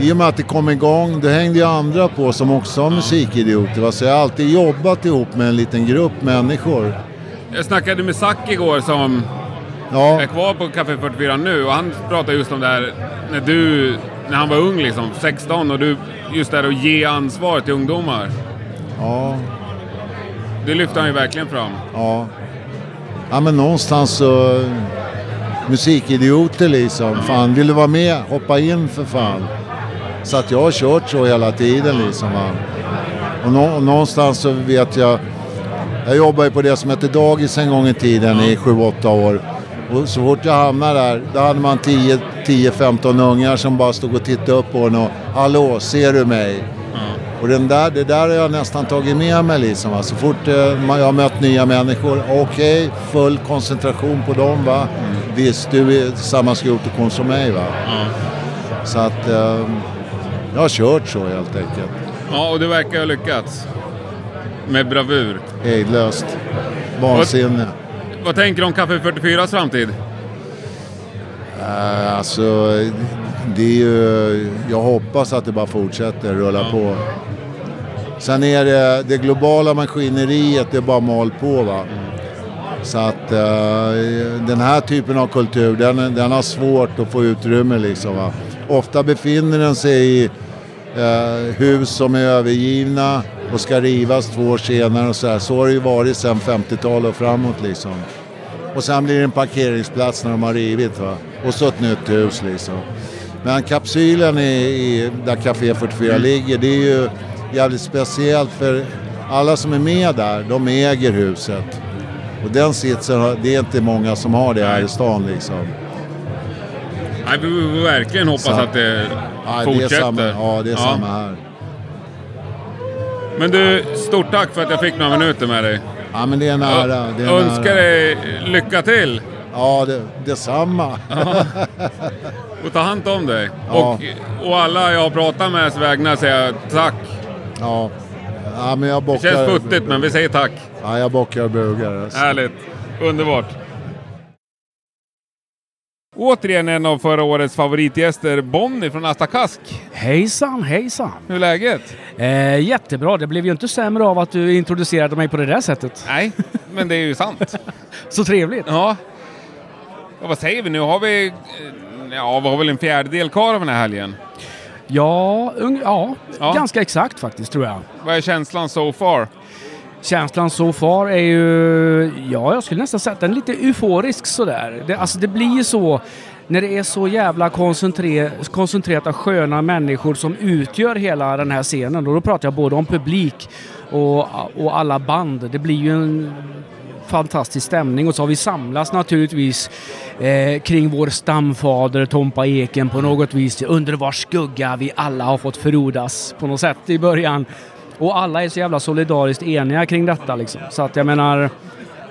I och med att det kom igång, då hängde ju andra på som också var musikidioter. Va? Så jag har alltid jobbat ihop med en liten grupp människor. Jag snackade med Zack igår som är kvar på Café 44 nu och han pratade just om det här när du, när han var ung liksom, 16 och du, just det här att ge ansvar till ungdomar. Ja, Det lyfter han ju verkligen fram. ja. Ja men någonstans så... Musikidioter liksom. Fan, vill du vara med? Hoppa in för fan. Så att jag har kört så hela tiden liksom. Och, nå, och någonstans så vet jag... Jag jobbade ju på det som hette dagis en gång i tiden i 7-8 år. Och så fort jag hamnade där, då hade man 10 10-15 ungar som bara stod och tittade upp på en och Hallå, ser du mig? Och den där, det där har jag nästan tagit med mig liksom. va. Så fort eh, jag har mött nya människor, okej, full koncentration på dem va. Visst, du är samma skrot och korn som mig va. Så att eh, jag har kört så helt enkelt. Ja, och du verkar ha lyckats. Med bravur. Hejdlöst. Vansinne. Vad tänker du om Café 44s framtid? Eh, alltså, det är ju, jag hoppas att det bara fortsätter rulla på. Sen är det det globala maskineriet, det bara mal på va. Så att eh, den här typen av kultur, den, den har svårt att få utrymme liksom va. Ofta befinner den sig i eh, hus som är övergivna och ska rivas två år senare och så här. Så har det ju varit sedan 50-talet och framåt liksom. Och sen blir det en parkeringsplats när de har rivit va. Och så ett nytt hus liksom. Men kapsylen i, i, där Café 44 ligger, det är ju jävligt speciellt för alla som är med där, de äger huset. Och den sitsen, det är inte många som har det här i stan liksom. Nej, vi vi verkligen hoppas Så- att det Ja, det är fortsätter. samma, ja, det är samma här. Men du, stort tack för att jag fick några minuter med dig. Ja, men det är nära. Det är Önskar nära. dig lycka till. Ja, det, detsamma. Ja. Och ta hand om dig. Ja. Och, och alla jag har pratat med vägnar säger tack. Ja. ja men jag Det bockar... känns futtigt men vi säger tack. Ja, jag bockar och bugar. Alltså. Härligt. Underbart. Återigen en av förra årets favoritgäster, Bonnie från Asta Kask. Hejsan, hejsan! Hur är läget? Eh, jättebra, det blev ju inte sämre av att du introducerade mig på det där sättet. Nej, men det är ju sant. Så trevligt! Ja. ja. Vad säger vi nu? Har vi... eh, Ja, vi har väl en fjärdedel kvar av den här helgen? Ja, ja, Ja. ganska exakt faktiskt tror jag. Vad är känslan so far? Känslan so far är ju, ja jag skulle nästan säga att den är lite euforisk sådär. Det, alltså det blir ju så när det är så jävla koncentre, koncentrerade sköna människor som utgör hela den här scenen. Och då pratar jag både om publik och, och alla band. Det blir ju en fantastisk stämning och så har vi samlats naturligtvis eh, kring vår stamfader Tompa Eken på något vis under vars skugga vi alla har fått frodas på något sätt i början. Och alla är så jävla solidariskt eniga kring detta liksom. Så att jag menar,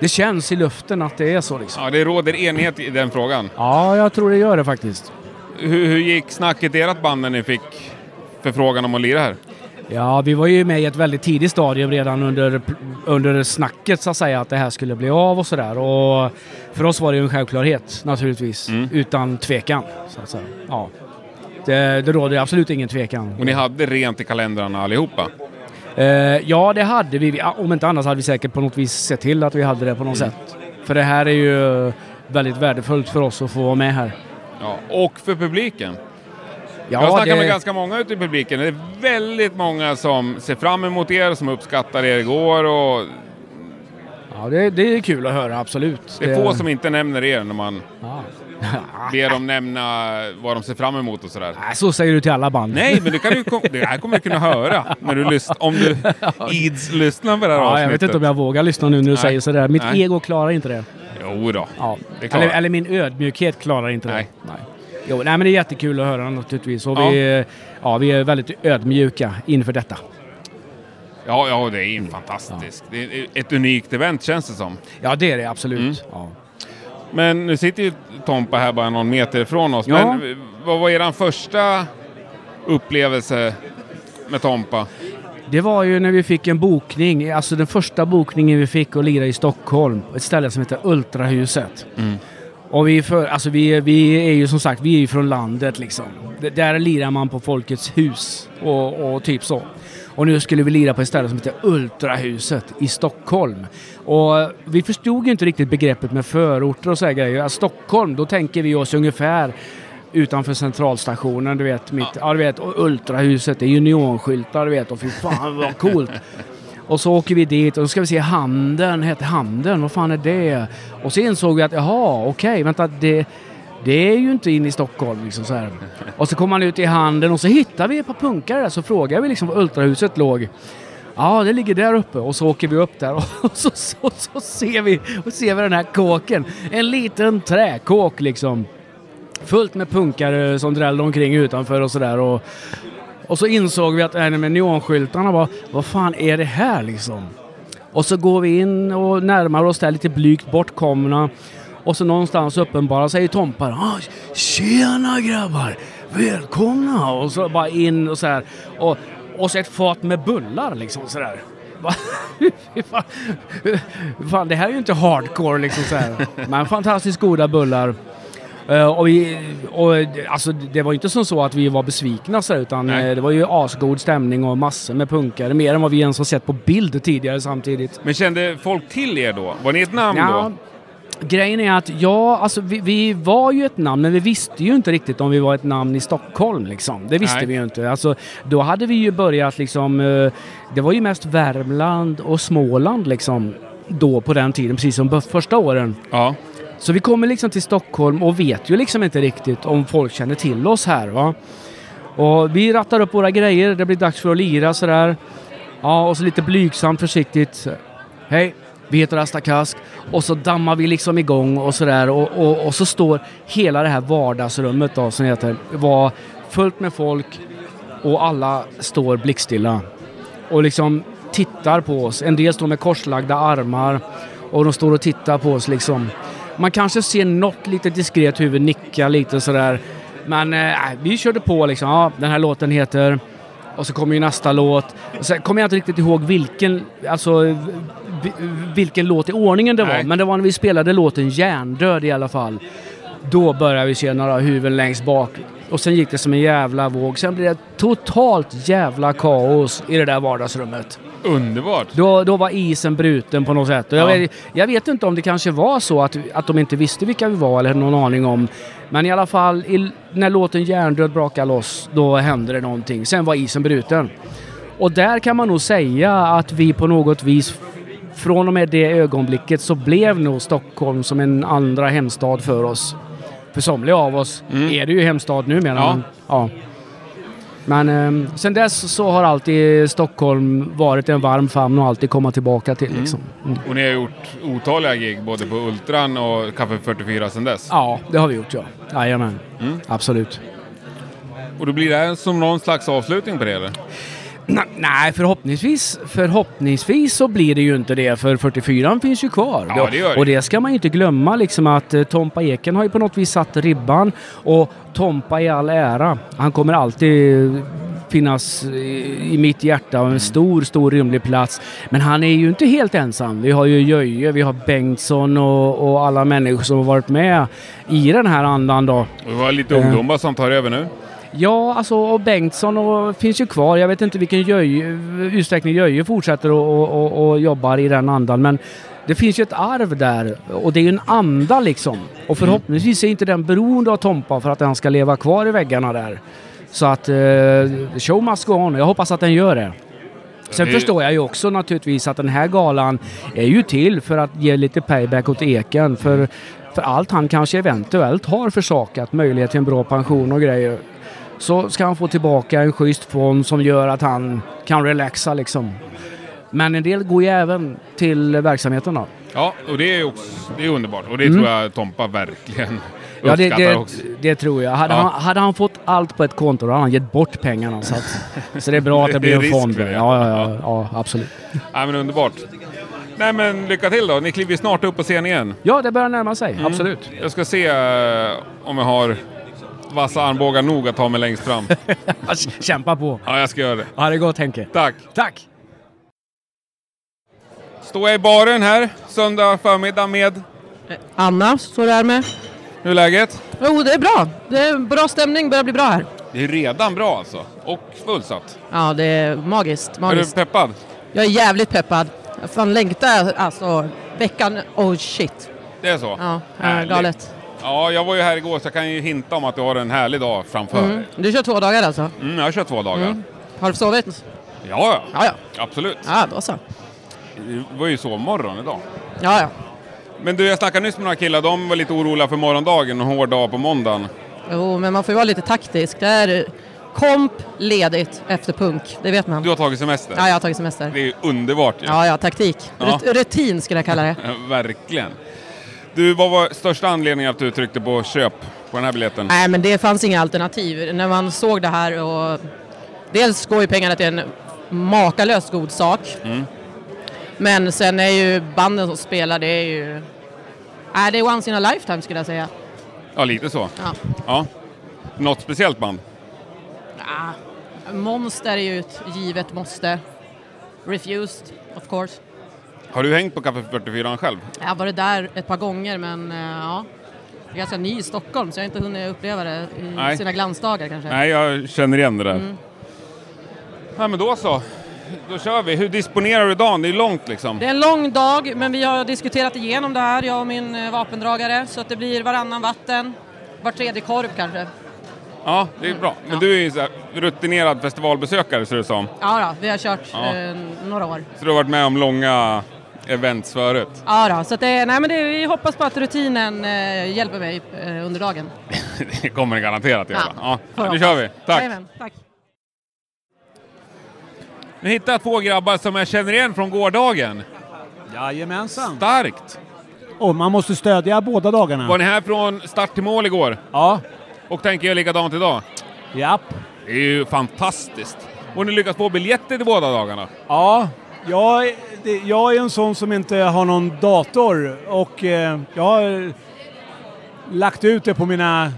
det känns i luften att det är så liksom. Ja, det råder enighet i den frågan. Ja, jag tror det gör det faktiskt. Hur, hur gick snacket i ert band när ni fick förfrågan om att lira här? Ja, vi var ju med i ett väldigt tidigt stadium redan under, under snacket så att säga att det här skulle bli av och sådär. Och för oss var det ju en självklarhet naturligtvis, utan tvekan. Så att säga. Ja. Det, det råder absolut ingen tvekan. Och ni hade rent i kalendrarna allihopa? Eh, ja, det hade vi. Om inte annat hade vi säkert på något vis sett till att vi hade det på något Mm. sätt. För det här är ju väldigt värdefullt för oss att få vara med här. Ja, och för publiken. Ja, jag snackar det- med ganska många ute i publiken. Det är väldigt många som ser fram emot er, som uppskattar er igår och Ja, det, det är kul att höra, absolut. det är få som inte nämner er när man Ja. ber dem nämna vad de ser fram emot och sådär. Nej, Så säger du till alla band. Nej, men det, kan du, det här kommer du kunna höra när du lyssn- om du ids lyssnar på det här Ja, jag avsnittet. vet inte om jag vågar lyssna nu när du Nej. säger sådär. Mitt Nej. ego klarar inte det. Jo då. Ja. det eller, eller min ödmjukhet klarar inte Nej. det. Nej. Jo, nej, men det är jättekul att höra naturligtvis. Och vi, ja, vi är väldigt ödmjuka inför detta. Ja, ja, det är fantastiskt. Det är ett unikt event känns det som. Ja, det är det absolut. Mm. Ja. Men nu sitter ju Tompa här bara någon meter ifrån oss. Ja. Men vad var er första upplevelse med Tompa? Det var ju när vi fick en bokning, alltså den första bokningen vi fick att lira i Stockholm. Ett ställe som heter Ultrahuset. Mm. Och vi, för, alltså vi, vi är ju som sagt, vi är ju från landet liksom. D- Där lirar man på Folkets hus och, och typ så. Och nu skulle vi lira på ett ställe som heter Ultrahuset i Stockholm. Och vi förstod ju inte riktigt begreppet med förorter och så här grejer. Ja, Stockholm, då tänker vi oss ungefär utanför centralstationen, du vet. Mitt, ja. du vet och Ultrahuset, det är ju neonskyltar, du vet. Och fy fan vad coolt. Och så åker vi dit och då ska vi se Handen, heter Handen, vad fan är det? Och så insåg vi att jaha, okej, vänta, det, det är ju inte inne i Stockholm liksom så här. Och så kom han ut i Handen och så hittade vi ett par punkare där, så frågade vi liksom var Ultrahuset låg. Ja, det ligger där uppe och så åker vi upp där och så, så, så ser, vi, och ser vi den här kåken. En liten träkåk liksom. Fullt med punkare som drällde omkring utanför och sådär. Och, och så insåg vi att det här med neonskyltarna var, vad fan är det här liksom? Och så går vi in och närmar oss där lite blygt bortkomna. Och så någonstans uppenbara sig Tompa. Ah, tjena grabbar! Välkomna! Och så bara in och så här. Och, och så ett fat med bullar liksom sådär. Fan. fan, det här är ju inte hardcore liksom så här. Men fantastiskt goda bullar. Eh, och vi, och, alltså, det var ju inte som så att vi var besvikna så utan eh, det var ju asgod stämning och massor med punkare. Mer än vad vi ens har sett på bild tidigare samtidigt. Men kände folk till er då? Var ni ett namn Ja, då? Grejen är att ja, alltså vi, vi var ju ett namn, men vi visste ju inte riktigt om vi var ett namn i Stockholm liksom. Det visste Nej. vi ju inte. Alltså, då hade vi ju börjat liksom, eh, det var ju mest Värmland och Småland liksom då på den tiden, precis som första åren. Ja. Så vi kommer liksom till Stockholm och vet ju liksom inte riktigt om folk känner till oss här va. Och vi rattar upp våra grejer, det blir dags för att lira sådär. Ja, och så lite blygsamt försiktigt. Hej, vi heter Asta Kask. Och så dammar vi liksom igång och sådär. Och, och, och så står hela det här vardagsrummet då, som heter, var fullt med folk och alla står blickstilla. Och liksom tittar på oss. En del står med korslagda armar och de står och tittar på oss liksom. Man kanske ser något lite diskret huvud nicka lite sådär. Men eh, vi körde på liksom. Ja, den här låten heter... Och så kommer ju nästa låt. Och Sen kommer jag inte riktigt ihåg vilken, alltså, vi- vilken låt i ordningen det var. Nej. Men det var när vi spelade låten Hjärndöd i alla fall. Då började vi se några huvuden längst bak. Och sen gick det som en jävla våg. Sen blev det totalt jävla kaos i det där vardagsrummet. Underbart! Då, då var isen bruten på något sätt. Och jag, Ja. vet, jag vet inte om det kanske var så att, att de inte visste vilka vi var eller någon aning om. Men i alla fall, i, när låten Hjärndöd brakade loss, då hände det någonting. Sen var isen bruten. Och där kan man nog säga att vi på något vis från och med det ögonblicket så blev nog Stockholm som en andra hemstad för oss. För somliga av oss är det ju hemstad numera. Ja. men, ja. Men eh, sen dess så har alltid Stockholm varit en varm famn och alltid komma tillbaka till liksom. Mm. Och ni har gjort otaliga gig både på Ultran och Café 44 sedan dess? Ja, det har vi gjort ja. Jajamän. Absolut. Och då blir det här som någon slags avslutning på det eller? Nej, förhoppningsvis, förhoppningsvis så blir det ju inte det för 44 finns ju kvar. Ja, det det. Och det ska man ju inte glömma liksom att eh, Tompa Eken har ju på något vis satt ribban och Tompa i all ära, han kommer alltid finnas i i mitt hjärta och en stor, stor rymlig plats. Men han är ju inte helt ensam. Vi har ju Jöje, vi har Bengtsson och, och alla människor som har varit med i den här andan då. Och vi har lite Eh. ungdomar som tar över nu. Ja, alltså och Bengtsson och, finns ju kvar. Jag vet inte vilken Jöje, utsträckning Jöje fortsätter och, och, och, och jobbar i den andan. Men det finns ju ett arv där och det är ju en anda liksom. Och förhoppningsvis är inte den beroende av Tompa för att den ska leva kvar i väggarna där. Så att eh, show must go on. Jag hoppas att den gör det. Sen Det- förstår jag ju också naturligtvis att den här galan är ju till för att ge lite payback åt Eken. För, för allt han kanske eventuellt har försakat, möjlighet till en bra pension och grejer. Så ska han få tillbaka en schysst fond som gör att han kan relaxa liksom. Men en del går ju även till verksamheten då. Ja, och det är, också, det är underbart. Och det Mm. tror jag Tompa verkligen Ja, det, det, också. det tror jag. Hade, Ja. han, hade han fått allt på ett konto då hade han gett bort pengarna. Så, att, så det är bra att det Det blir en fond. Ja, ja, ja, ja, absolut. Ja, men underbart. Nej men lycka till då. Ni kliver snart upp på scen igen. Ja, det börjar närma sig. Mm. Absolut. Jag ska se eh, om jag har vassa armbågar nog att ta mig längst fram. Kämpa på. Ja, jag ska göra det. Ha det gott Henke. Tack. Tack. Står jag i baren här söndag förmiddag med... Anna står där med. Hur är läget? Jo, det är bra. Det är bra stämning, börjar bli bra här. Det är redan bra alltså. Och fullsatt. Ja, det är magiskt. Är du magiskt. peppad? Jag är jävligt peppad. Jag fan längtar alltså veckan. Oh shit. Det är så? Ja, galet. Ja, jag var ju här igår så jag kan ju hinta om att du har en härlig dag framför Mm. dig. Du kör två dagar alltså? Mm, jag kört två dagar. Mm. Har du sovit? Ja, ja. Ja, ja. Absolut. Ja, då så. Det var ju sovmorgon idag. Ja, ja. Men du, jag snackade nyss med några killar. De var lite oroliga för morgondagen. En hård dag på måndagen. Jo, men man får ju vara lite taktisk. Det är komp ledigt efter punk, det vet man. Du har tagit semester? Ja, jag har tagit semester. Det är underbart ju. Ja, ja, taktik. Ja. Rut- rutin skulle jag kalla det. Verkligen. Du, vad var största anledningen att du tryckte på köp på den här biljetten? Nej, men det fanns inga alternativ. När man såg det här och dels går ju pengarna till en makalöst god sak. Mm. Men sen är ju banden som spelar, det är ju... Nej, det är once in a lifetime skulle jag säga. Ja, lite så. Ja. ja. Något speciellt band? Ah, Monster är ju ett givet måste. Refused, of course. Har du hängt på Café 44 själv? Jag har varit där ett par gånger men eh, ja, jag är ganska ny i Stockholm så jag har inte hunnit uppleva det i Nej. sina glansdagar kanske. Nej, jag känner igen det där. Mm. Ja, men då så. Då kör vi. Hur disponerar du dagen? Det är långt liksom. Det är en lång dag men vi har diskuterat igenom det här, jag och min eh, vapendragare, så att det blir varannan vatten, var tredje korv kanske. Ja, det är bra. Men du är ju så här rutinerad festivalbesökare ser det som. Ja då, vi har kört Ja. eh, några år. Så du har varit med om långa events förut. Ja då, så att det, nej men det, vi hoppas på att rutinen eh, hjälper mig eh, under dagen. det kommer det garanterat göra. Ja, Ja, nu kör vi. Tack. Jajamän, tack. Nu hittar jag två grabbar som jag känner igen från gårdagen. Jajamensan. Starkt! Och man måste stödja båda dagarna. Var ni här från start till mål igår? Ja. Och tänker jag likadant idag? Japp. Det är ju fantastiskt. Och ni lyckas få biljetter till båda dagarna? Ja, jag, är- det- jag är en sån som inte har någon dator och eh, jag har lagt ut det på mina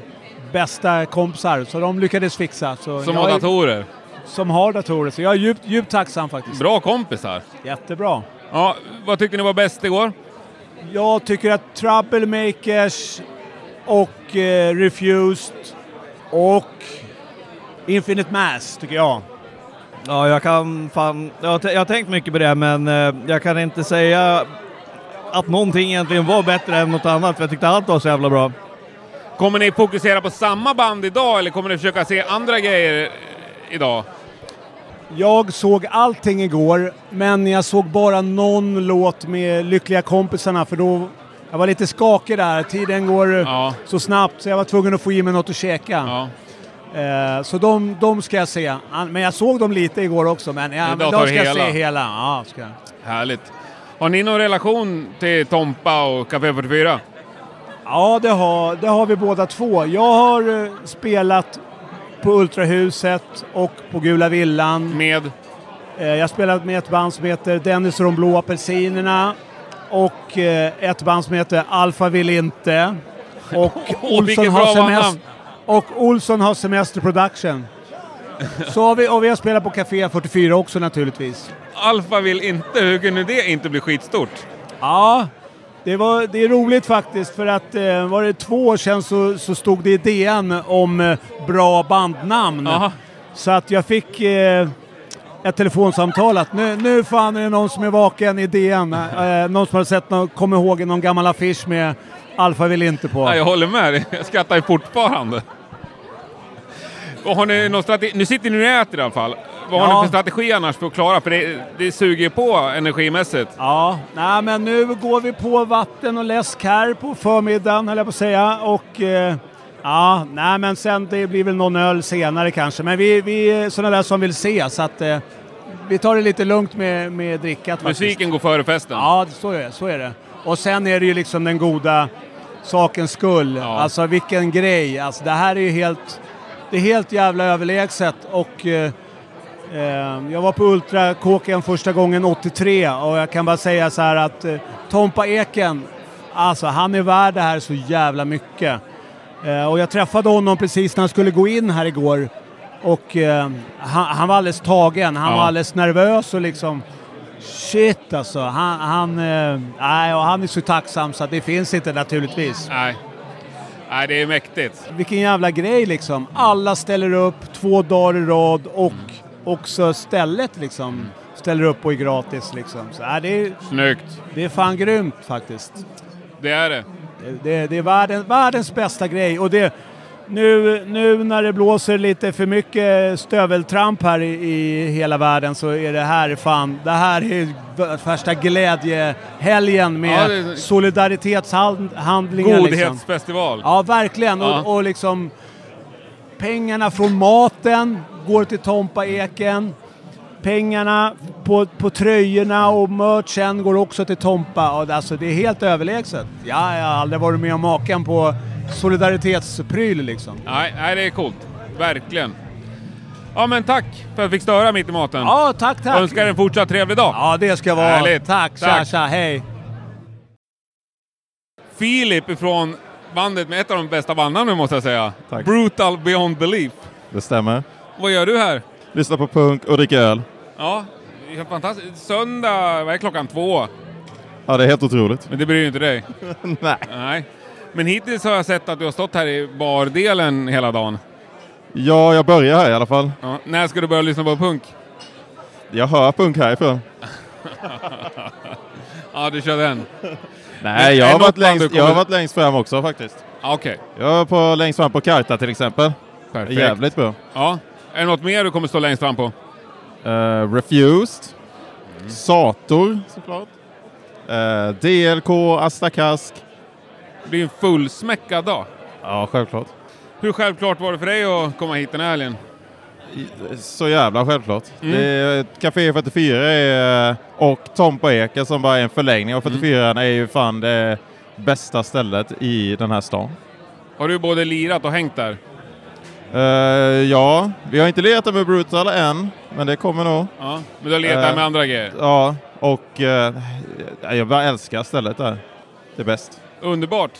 bästa kompisar så de lyckades fixa. Så Som har är- datorer? Som har datorer, så jag är djupt, djupt tacksam faktiskt. Bra kompisar. Jättebra. Ja, vad tyckte ni var bäst igår? Jag tycker att Troublemakers och eh, Refused och Infinite Mass tycker jag. Ja, jag kan fan... Jag har, jag har tänkt mycket på det, men eh, jag kan inte säga att någonting egentligen var bättre än något annat, för jag tyckte allt var så jävla bra. Kommer ni fokusera på samma band idag eller kommer ni försöka se andra grejer idag? Jag såg allting igår, men jag såg bara någon låt med Lyckliga kompisarna för då jag var lite skakig där. Tiden går så snabbt så jag var tvungen att få i mig något att käka. Eh, så de, de ska jag se. Men jag såg dem lite igår också, men, ja, men de ska jag se hela. hela. Ja, ska. Härligt. Har ni någon relation till Tompa och Café 44? Ja, det har, det har vi båda två. Jag har eh, spelat på Ultrahuset och på Gula Villan. Med? Eh, jag har spelat med ett band som heter Dennis och de blå apelsinerna och eh, ett band som heter Alfa vill inte. Och, Olsson, vilket har semester. Och Olsson har Semester Production. Så har vi, och vi har spelat på Café 44 också naturligtvis. Alfa vill inte, hur kunde det inte bli skitstort? Ja, det, var, det är roligt faktiskt för att eh, var det två år sedan så, så stod det i DN om eh, bra bandnamn. Så att jag fick eh, ett telefonsamtal att nu, nu fan är det någon som är vaken i DN. Eh, någon som har sett någon, kommer ihåg någon gammal affisch med Alfa vill inte på. Ja, jag håller med dig. Jag skrattar ju fortfarande. Och har ni någon strategi? Nu sitter ni och äter i alla fall. Vad har Ja. ni för strategi annars för att klara? För det, det suger ju på energimässigt. Ja, nej men nu går vi på vatten och läsk här på förmiddagen höll jag på att säga. Och eh, ja, nej men sen det blir väl någon öl senare kanske. Men vi, vi är sådana där som vill se så att eh, vi tar det lite lugnt med, med drickat faktiskt. Musiken går före festen. Ja, så är, så är det. Och sen är det ju liksom den goda sakens skull. Alltså vilken grej. Alltså det här är ju helt, det är helt jävla överlägset. Och eh, eh, jag var på Ultrakåken första gången 83 och jag kan bara säga så här att eh, Tompa Eken, alltså han är värd det här så jävla mycket. Eh, och jag träffade honom precis när han skulle gå in här igår. Och eh, han, han var alldeles tagen, han Ja. var alldeles nervös och liksom Shit alltså, han, han, eh, nej, och han är så tacksam så att det finns inte naturligtvis. Nej. Nej, det är mäktigt. Vilken jävla grej liksom. Alla ställer upp två dagar i rad och också stället liksom ställer upp och är gratis liksom. Så, nej, det, är, Snyggt. det är fan grymt faktiskt. Det är det. Det, det, det är världen, världens bästa grej och det nu, nu när det blåser lite för mycket stöveltramp här i, i hela världen så är det här fan, det här är värsta glädjehelgen med Ja, det- solidaritetshandlingar. Liksom. Godhetsfestival. Ja, verkligen. Ja. Och, och liksom pengarna från maten går till Tompa Eken. Pengarna på, på tröjorna och merchen går också till Tompa. Alltså, det är helt överlägset. Ja, jag har aldrig varit med om maken på solidaritetspryl liksom. Nej, nej, det är coolt. Verkligen. Ja, men tack för att jag fick störa mitt i maten. Ja, tack, tack. Önskar en fortsatt trevlig dag. Ja, det ska vara. Härligt. Tack, tja, tja, hej. Filip ifrån bandet med ett av de bästa bandnamnen måste jag säga. Brutal Beyond Belief. Det stämmer. Vad gör du här? Lyssna på punk och dricka öl. Ja, det är fantastiskt. Söndag, vad är klockan? Två? Ja, det är helt otroligt. Men det bryr ju inte dig? Nej. Nej. Men hittills har jag sett att du har stått här i bardelen hela dagen. Ja, jag börjar här i alla fall. Ja. När ska du börja lyssna på punk? Jag hör punk härifrån. ja, du kör den. Nej, jag är har, varit längst, du jag har kommer- varit längst fram också faktiskt. Okej. Jag var på, längst fram på Karta till exempel. Perfekt. Jävligt bra. Ja. Är det något mer du kommer stå längst fram på? Eh, Refused. Sator såklart. Uh, DLK, Asta Kask. Det blir en fullsmäckad dag. Ja, självklart. Hur självklart var det för dig att komma hit den här helgen? Så jävla självklart. Mm. Det är, Café 44 är, och Tompa Eka som bara är en förlängning av 44 är ju fan det bästa stället i den här stan. Har du både lirat och hängt där? Eh, ja, vi har inte letat med Brutal än, men det kommer nog. Ja, men du har letat Eh, med andra grejer? Ja, och eh, jag bara älskar stället där. Det är bäst. Underbart.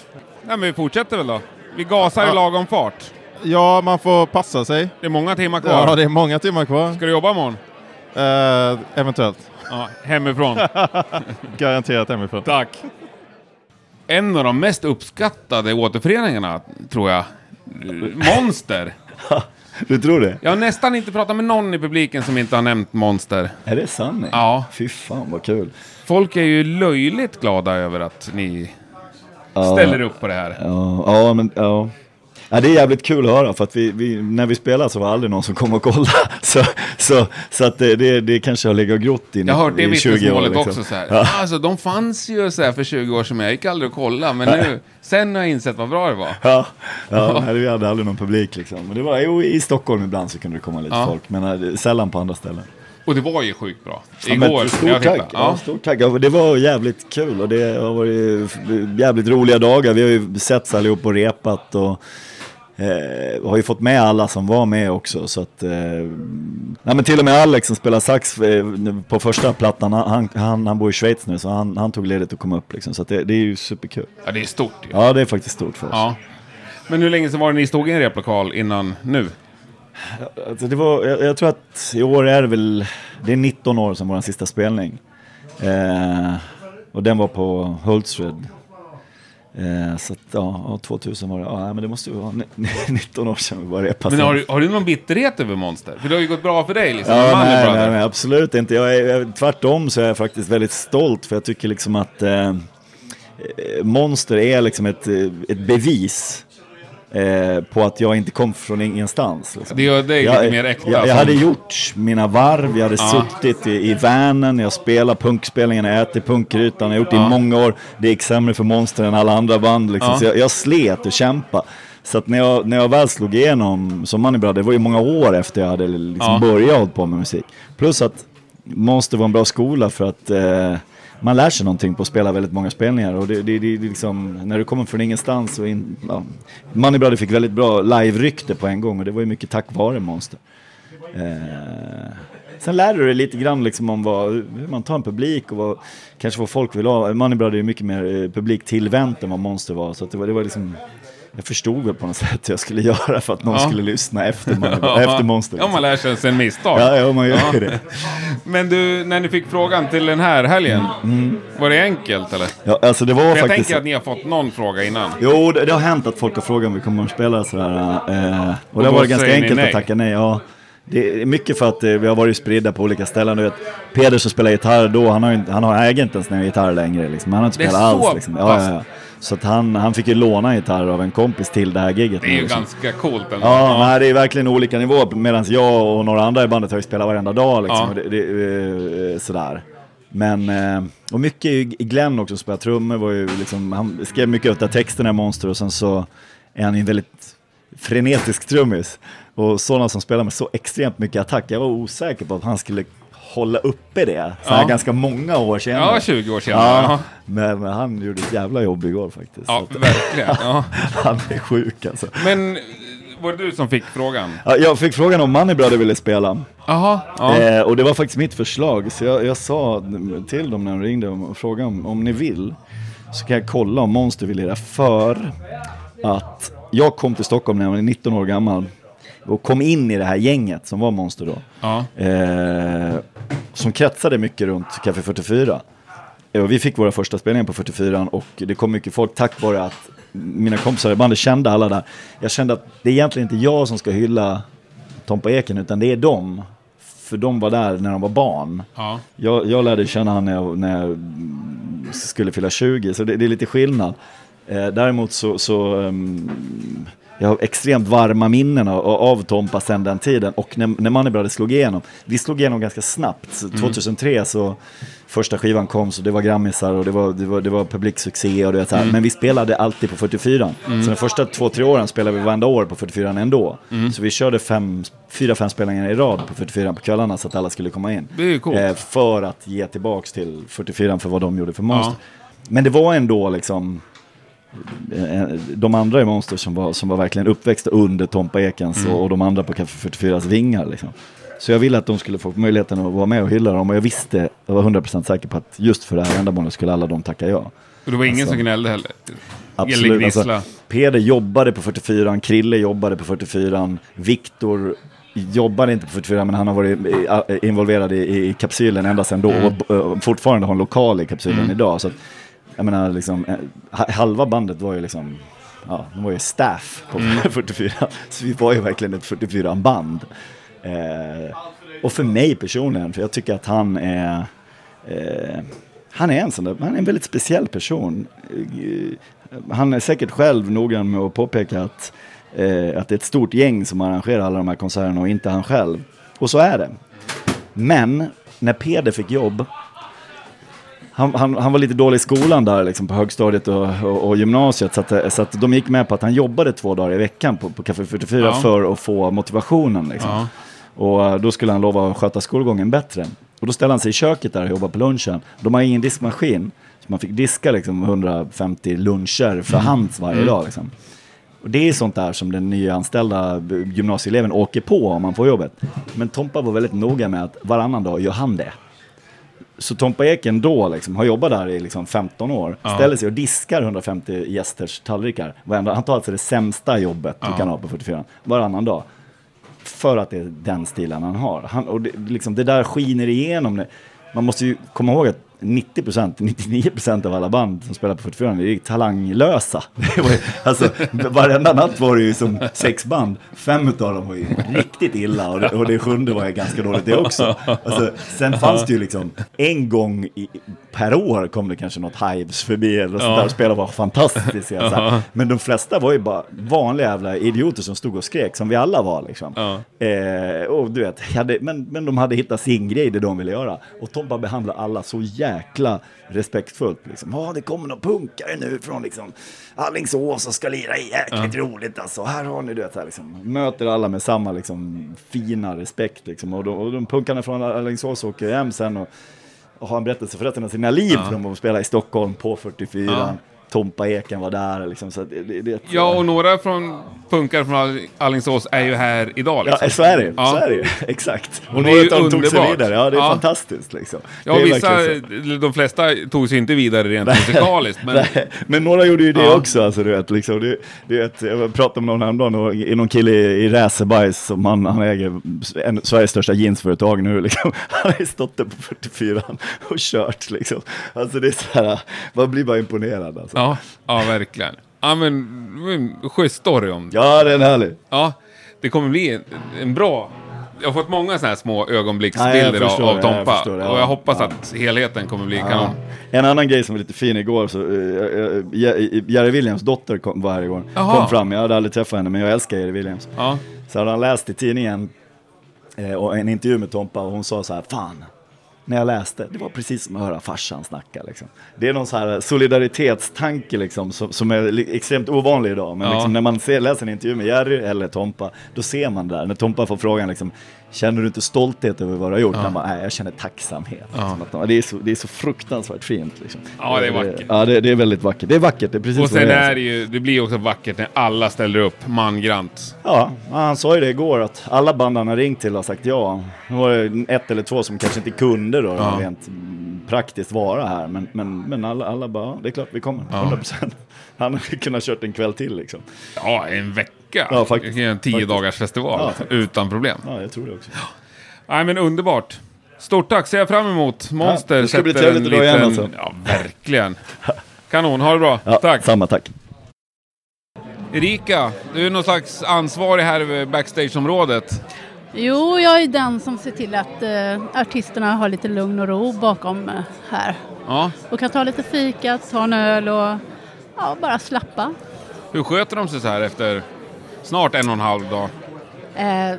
Nej, men vi fortsätter väl då. Vi gasar i Ja. lagom fart. Ja, man får passa sig. Det är många timmar kvar. Ja, det är många timmar kvar. Ska du jobba imorgon? Eh, eventuellt. Ja, hemifrån. Garanterat hemifrån. Tack. En av de mest uppskattade återföreningarna, tror jag. Monster. Du tror det? Jag har nästan inte pratat med någon i publiken som inte har nämnt Monster. Är det sant? Ja. Fy fan vad kul. Folk är ju löjligt glada över att ni Ja. ställer upp på det här. Ja, ja men ja. Ja, det är jävligt kul att höra för att vi, vi, när vi spelar så var aldrig någon som kom och kollade. Så, så, så att det, det, det kanske har legat och grott in Jag har hört det i 20 år. vittnesmålet liksom. också så här. Ja. Alltså de fanns ju så här för 20 år sedan, jag gick aldrig och kollade. Men nu, sen har jag insett vad bra det var. Ja, ja nej, vi hade aldrig någon publik liksom. Men det var, jo, i Stockholm ibland så kunde det komma lite Ja. folk, men eh, sällan på andra ställen. Och det var ju sjukt bra. Ja, Igår, när stort tack. Ja. stort tack. Ja, det var jävligt kul och det har varit jävligt roliga dagar. Vi har ju setts allihop och repat och eh, har ju fått med alla som var med också. Så att, eh, nej, men till och med Alex som spelar sax eh, på första plattan, han, han, han bor i Schweiz nu så han, han tog ledigt och kom upp. Liksom, så det, det är ju superkul. Ja, det är stort ju. Ja, det är faktiskt stort för oss. Ja. Men hur länge sedan var det ni stod i en replokal innan nu? Alltså det var, jag, jag tror att i år är det väl, det är 19 år sedan vår sista spelning. Eh, och den var på Hultsfred. Eh, så att, ja, ja, 2000 var det, ja men det måste ju vara ni- 19 år sedan vi var repa. Men har du, har du någon bitterhet över Monster? För det har ju gått bra för dig liksom. Ja, nej, nej, nej, absolut inte. Jag är, jag, tvärtom så är jag faktiskt väldigt stolt för jag tycker liksom att eh, eh, Monster är liksom ett, eh, ett bevis eh, på att jag inte kom från ingenstans. Liksom. Det gör dig jag, lite mer äkta Jag, jag hade gjort mina varv, jag hade Ja. suttit i, i vanen, jag spelar punkspelningen, jag äter punkrutan, jag har gjort det Ja. i många år. Det gick sämre för Monster än alla andra band. Liksom. Ja. Så jag, jag slet och kämpade. Så att när jag, när jag väl slog igenom som Money Brother, det var ju många år efter jag hade liksom Ja. börjat hålla på med musik. Plus att Monster var en bra skola för att eh, man lär sig någonting på att spela väldigt många spelningar. Och det, det, det, det liksom, när du kommer från ingenstans och in, ja, Money Brother fick väldigt bra live-rykte på en gång och det var ju mycket tack vare Monster. Eh, sen lär du dig lite grann liksom om vad, hur man tar en publik och vad, kanske vad folk vill ha. Money Brother är mycket mer eh, publiktillvänt än vad Monster var. Så att det, var, det var liksom, jag förstod väl på något sätt hur jag skulle göra för att någon Ja. skulle lyssna efter, Money, efter Monster. Ja, man lär sig sen misstag. Ja, ja, man gör ju det. Men du, när ni fick frågan till den här helgen, var det enkelt eller? Ja, alltså det var För jag faktiskt... tänker att ni har fått någon fråga innan. Jo, det, det har hänt att folk har frågat om vi kommer att spela sådär. Eh, och, Och det varit ganska enkelt nej? att tacka nej. Ja, det är mycket för att eh, vi har varit spridda på olika ställen. Du vet, Peder som spelar gitarr då, han har, inte, han har äger inte ens en gitarr längre. Liksom. Han har inte Det är spelat alls. så Liksom. Ja, ja, ja. Så att han, han fick ju låna en gitarr av en kompis till det här giget. Det är ju liksom. ganska coolt ändå. Ja, Nej, det är verkligen olika nivåer. Medan jag och några andra i bandet har ju spelat varenda dag. Liksom, Ja. det, det, eh, sådär. Men, eh, och mycket är ju Glenn också som spelar trummor. Var ju liksom, han skrev mycket av texterna i Monster och sen så är han ju väldigt frenetisk trummis. Och sådana som spelar med så extremt mycket attack. Jag var osäker på att han skulle hålla uppe det. Så här Ja. ganska många år senare. Ja, 20 år senare, Ja, ja. men, men han gjorde ett jävla jobb igår faktiskt. Ja, att- verkligen. Han är sjuk alltså. Men var det du som fick frågan? Ja, jag fick frågan om Money Brother ville spela. Jaha, ja. Eh, och det var faktiskt mitt förslag. Så jag, jag sa till dem när de ringde och frågade om, om ni vill. Så kan jag kolla om Monster vill göra för att jag kom till Stockholm när jag var 19 år gammal. Och kom in i det här gänget som var Monster då. Ja. Eh, som kretsade mycket runt Café 44. Eh, Och vi fick våra första spelningar på 44 och det kom mycket folk tack vare att mina kompisar i bandet kände alla där. Jag kände att det är egentligen inte jag som ska hylla Tompa Eken utan det är dem. För de var där när de var barn. Ja. Jag, jag lärde känna han när jag, när jag skulle fylla 20 så det, det är lite skillnad. Eh, däremot så, så ehm, jag har extremt varma minnen av, av Tompa sedan den tiden och när, när Money Brothers slog igenom. Vi slog igenom ganska snabbt. Mm. 2003 så första skivan kom så det var grammisar och det var, det var, det var publiksuccé och det så här. Mm. Men vi spelade alltid på 44. Mm. Så de första två, tre åren spelade vi varenda år på 44 ändå. Mm. Så vi körde fem, fyra, fem spelningar i rad på 44 på kvällarna så att alla skulle komma in. Det är coolt. Eh, för att ge tillbaks till 44 för vad de gjorde för Monster. Men det var ändå liksom de andra i Monster som var, som var verkligen uppväxta under Tompa Ekens Mm. och, och de andra på Café 44s vingar. Liksom. Så jag ville att de skulle få möjligheten att vara med och hylla dem och jag visste, jag var 100% säker på att just för det här ändamålet skulle alla de tacka ja. Och det var ingen Alltså, som gnällde heller? Eller Absolut. Alltså, Peder jobbade på 44, Krille jobbade på 44, Viktor jobbade inte på 44 men han har varit eh, involverad i, i kapsylen ända sedan då Mm. och eh, fortfarande har en lokal i kapsylen Mm. idag. Så jag menar, liksom, eh, ha- halva bandet var ju liksom, ja, de var ju staff på Mm. 44. Så vi var ju verkligen ett 44-band. Eh, och för mig personligen, för jag tycker att han är, eh, han är en sån där, han är en väldigt speciell person. Eh, Han är säkert själv noggrann med att påpeka att eh, att det är ett stort gäng som arrangerar alla de här konserterna och inte han själv. Och så är det. Men när Peder fick jobb han, han, han var lite dålig i skolan där liksom, på högstadiet och, och, och gymnasiet. Så att, så att de gick med på att han jobbade två dagar i veckan på, på Café 44 Ja. för att få motivationen. Liksom. Ja. Och eh, då skulle han lova att sköta skolgången bättre. Och då ställde han sig i köket där och jobbade på lunchen. De har ingen diskmaskin. Så man fick diska liksom 150 luncher för Mm. hand varje Mm. dag. Liksom. Och det är sånt där som den nyanställda gymnasieeleven åker på om man får jobbet. Men Tompa var väldigt noga med att varannan dag gör han det. Så Tompa Eken då liksom, har jobbat där i liksom 15 år, Ja. ställer sig och diskar 150 gästers tallrikar. Varenda, han tar alltså det sämsta jobbet du Ja. kan ha på 44 varannan dag. För att det är den stilen han har. Han, och det, liksom, det där skiner igenom. Man måste ju komma ihåg att 90%, 99% av alla band som spelar på 44 är ju talanglösa. Alltså, varenda natt var det ju som sex band. Fem av dem var ju riktigt illa och det, och det sjunde var ju ganska dåligt det också. Alltså, sen fanns det ju liksom en gång i, per år kom det kanske något Hives förbi eller sånt där och spelade var fantastiska. Så här. Ja. Men de flesta var ju bara vanliga jävla idioter som stod och skrek som vi alla var liksom. Eh, och du vet, hade, men, men de hade hittat sin grej, det de ville göra. Och Tompa behandlar alla så jäkla respektfullt. Liksom. Ja, det kommer någon punkare nu från liksom, Alingsås och ska lira jäkligt roligt alltså. Här har ni, så här, liksom. Möter alla med samma liksom, fina respekt liksom. Och de, och de punkarna från Alingsås åker hem sen och, och har en berättelse för resten av sina liv. Ja. För de var och spela i Stockholm på 44. Ja. Tompa Eken var där liksom. Så det, det, Ja, och några från punkar från All- Alingsås är ju här idag. Liksom. Ja, så är det. Ja. Så är det ju. Exakt. Och Och några av dem tog sig vidare. Ja, det är Ja. fantastiskt liksom. Ja, vissa, de flesta tog sig inte vidare rent musikaliskt. Men, men några gjorde ju det Ja. också. Alltså, du vet, liksom, det, det, vet, jag pratade med någon häromdagen, någon kille i, i Räsebajs som han, han äger en, Sveriges största jeansföretag nu. Liksom. Han har stått där på 44 och kört. Liksom. Alltså det är så här, man blir bara imponerad. Alltså. Ja, ja, verkligen. Ja, men det var en schysst story om det. Ja, den är härlig. Ja, det kommer bli en, en bra... Jag har fått många sådana här små ögonblicksbilder jag förstår av, av det, jag Tompa. förstår det, ja. och jag hoppas Ja. att helheten kommer bli kanon. En annan grej som var lite fin igår, så, uh, Jerry Williams dotter kom, var här igår. Jaha. Kom fram, jag hade aldrig träffat henne men jag älskar Jerry Williams. Ja. Så hade han läst i tidningen eh, och en intervju med Tompa och hon sa så här, fan, när jag läste, det var precis som att höra farsan snacka. Liksom. Det är någon så här solidaritetstanke liksom, som, som är extremt ovanlig idag. Men Ja. liksom, när man ser, läser en intervju med Jerry eller Tompa, då ser man det där. När Tompa får frågan, liksom, känner du inte stolthet över vad du har gjort? Ja. Bara, nej jag känner tacksamhet. Ja. Liksom, det, är så, det är så fruktansvärt fint. Liksom. Ja, det är vackert. Ja, det, det är väldigt vackert. Det är vackert, det är precis Och sen det är det ju, det blir också vackert när alla ställer upp mangrant. Ja, han sa ju det igår att alla band han har ringt till har sagt ja. Nu var det ett eller två som kanske inte kunde då Ja. rent praktiskt vara här. Men, men, men alla, alla bara, ja, det är klart vi kommer. Ja. 100%. Han hade kunnat kört en kväll till liksom. Ja, en vecka. Ja, faktiskt. En tio Faktiskt. dagars festival. Ja, utan problem. Ja, jag tror det också. Nej, men underbart. Stort tack, ser jag fram emot. Monster Ja, det ska bli trevligt idag igen, liten- alltså. Ja, verkligen. Kanon, ha det bra. Ja, tack. Samma tack. Erika, du är någon slags ansvarig här över backstageområdet. Jo, jag är den som ser till att eh, artisterna har lite lugn och ro bakom eh, här. Ja. Och kan ta lite fika, ta en öl och ja, bara slappa. Hur sköter de sig så här efter snart en och en halv dag? Eh,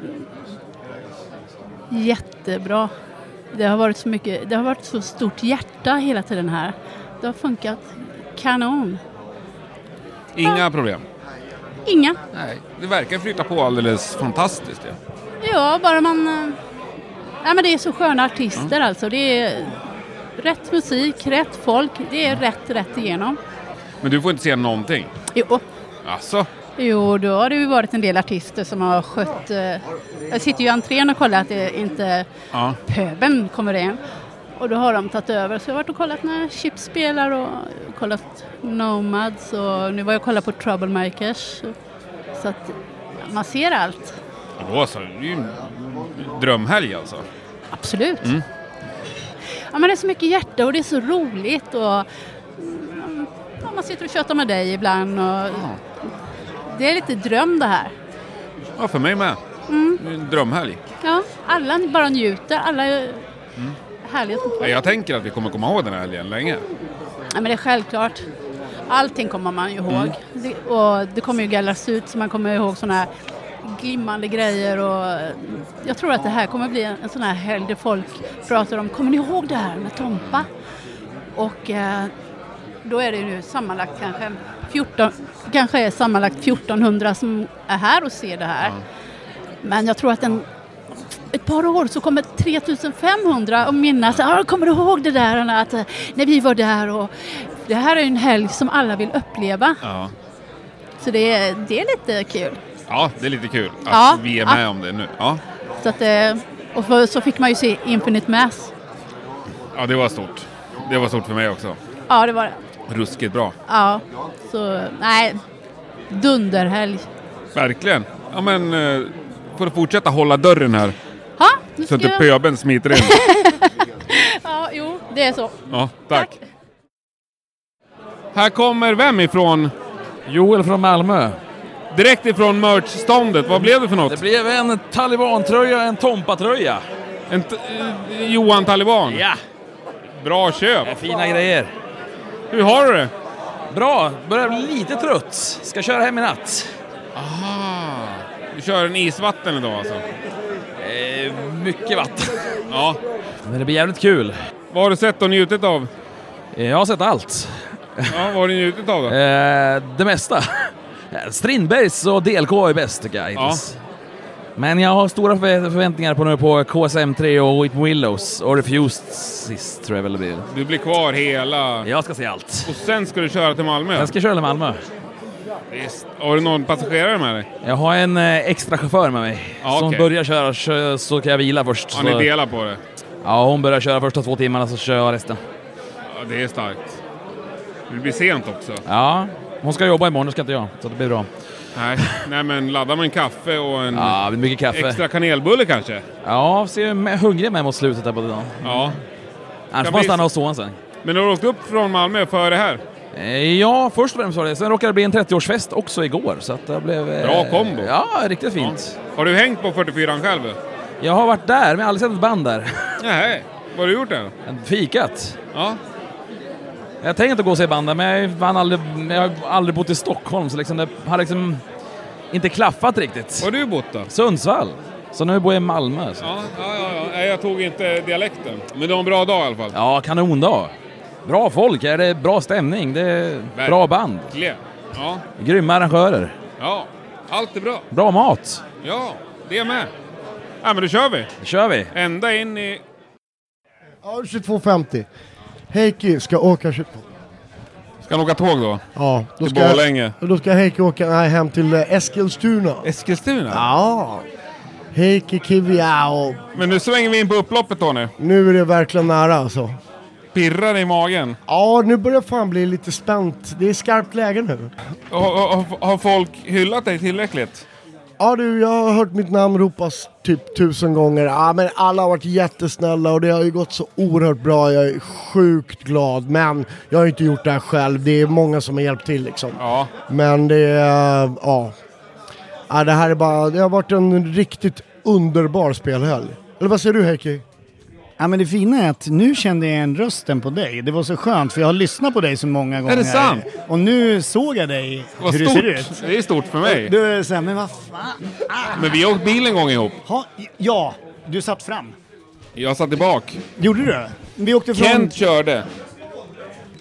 jättebra. Det har varit så mycket, det har varit så stort hjärta hela tiden här. Det har funkat kanon. Inga problem? Inga. Nej, det verkar flyta på alldeles fantastiskt. Ja. Ja, bara man... eh, Nej, men det är så sköna artister alltså. Det är rätt musik, rätt folk. Det är rätt, rätt igenom. Men du får inte se någonting? Jo, Alltså, jo då har det ju varit en del artister som har skött... eh, Jag sitter ju i entrén och kollar att det inte ja. pöben kommer in. Och då har de tagit över. Så jag har varit och kollat när Chips spelar och kollat Nomads och nu var jag och kollade på Troublemakers. Så att man ser allt. då så. Det är ju en drömhelg alltså. Absolut. Mm. Ja, men det är så mycket hjärta och det är så roligt och mm, ja, man sitter och tjötar med dig ibland och det är lite dröm det här. Ja, för mig med. Mm. En drömhelg. Ja, alla bara njuter, alla är härliga. Ja, Jag tänker att vi kommer komma ihåg den här helgen länge. Ja, men det är självklart. Allting kommer man ju ihåg. Mm. Det, och det kommer ju gallras ut så man kommer ihåg sådana här glimmande grejer och jag tror att det här kommer bli en, en sån här helg där folk pratar om, kommer ni ihåg det här med Tompa? Och eh, då är det ju nu sammanlagt kanske 14, kanske är sammanlagt 1400 som är här och ser det här. Men jag tror att en, ett par år så kommer 3500 att minnas, ah, kommer du ihåg det där att, eh, när vi var där och det här är en helg som alla vill uppleva. Ja. Så det är, det är lite kul. ja, det är lite kul att Ja. vi är med om det nu. Ja, Så att, eh, och för, så fick man ju se Infinite Mass. ja det var stort. Det var stort för mig också. Ja, det var det. Ruskigt bra. Ja, så nej, dunderhelg. Verkligen. Ja men, eh, får du fortsätta hålla dörren här. Ha, nu Så ska inte jag- pöbeln smiter in. Ja, jo, det är så. Ja, tack. Här kommer vem ifrån? Joel från Malmö. Direkt ifrån merchståndet. Vad blev det för något? Det blev en talibantröja, en Tompa-tröja. En t- eh, Johan Taliban? Ja. Bra köp. Fina grejer. Hur har du det? Bra, börjar bli lite trött. Ska köra hem i natt. Aha. Du kör en isvatten idag alltså? Eh, mycket vatten. Ja. Men det blir jävligt kul. Vad har du sett och njutit av? Eh, Jag har sett allt. Ja, vad har du njutit av då? Eh, det mesta. Strindbergs och DLK är bäst tycker jag hittills. Men jag har stora förvä- förväntningar på nu på KSM3 och Whip Willows och Refused sist tror jag väl det blir. Du blir kvar hela... Jag ska se allt. Och sen ska du köra till Malmö? Jag ska köra till Malmö. Visst. Har du någon passagerare med dig? Jag har en eh, extra chaufför med mig Ja, som börjar köra kö- så kan jag vila först. Har ni delar på det? Ja, hon börjar köra första två timmarna så kör jag resten. Ja, det är starkt. Det blir sent också. Ja, hon ska jobba imorgon, det ska inte jag. Så det blir bra. Nej, nej men ladda med en kaffe och en Ja, det mycket kaffe. extra kanelbulle kanske? Ja, ser hungrig med mot slutet där på dagen. Ja. Annars får man stanna hos son sen. Men har du åkt upp från Malmö före här? Eh, Ja, först och främst var det. Sen råkade det bli en 30-årsfest också igår. Så att det blev... eh, Bra kombo. Ja, riktigt fint. Har du hängt på 44 själv? Jag har varit där, men jag har aldrig sett ett band där. Nej, vad har du gjort där? Fikat. Ja. Jag tänkte inte gå och se band där, men jag, fan aldrig, jag har aldrig bott i Stockholm, så liksom det har liksom inte klaffat riktigt. Var har du bott då? Sundsvall. Så nu bor jag i Malmö. Så. Ja, ja, ja, ja. Jag tog inte dialekten. Men det var en bra dag i alla fall. Ja, kanondag. Bra folk, är det bra stämning, det är bra band. Verkligen. Ja, Grymma arrangörer. ja. Allt är bra. Bra mat. Ja, det är med. Ja, men då kör vi. Då kör vi. Ända in i... Ja, 22.50. Heikki ska åka 22. Ska han åka tåg då? Ja, då Till ska, Borlänge? då ska Heikki åka nej, hem till eh, Eskilstuna. Eskilstuna? Ja. Heikki Kiviao. Men nu svänger vi in på upploppet då nu. Nu är det verkligen nära alltså. Pirrar i magen? Ja, nu börjar fan bli lite spänt. Det är skarpt läge nu. Har, har, har folk hyllat dig tillräckligt? Ja du, jag har hört mitt namn ropas typ tusen gånger. Ja, men alla har varit jättesnälla och det har ju gått så oerhört bra. Jag är sjukt glad. Men jag har inte gjort det här själv. Det är många som har hjälpt till liksom. Ja. Men det är, ja. ja. Det här är bara, det har varit en riktigt underbar spelhelg. Eller vad säger du Heikki? Ja men det fina är att nu kände jag igen rösten på dig. Det var så skönt för jag har lyssnat på dig så många gånger. det sant? Och nu såg jag dig Vad hur det stort. ser ut. Det är stort för mig. Du är såhär, men vad fan. Men vi har åkt bil en gång ihop. Ha, ja, du satt fram. Jag satt i bak. Gjorde du? Vi åkte från... Kent körde.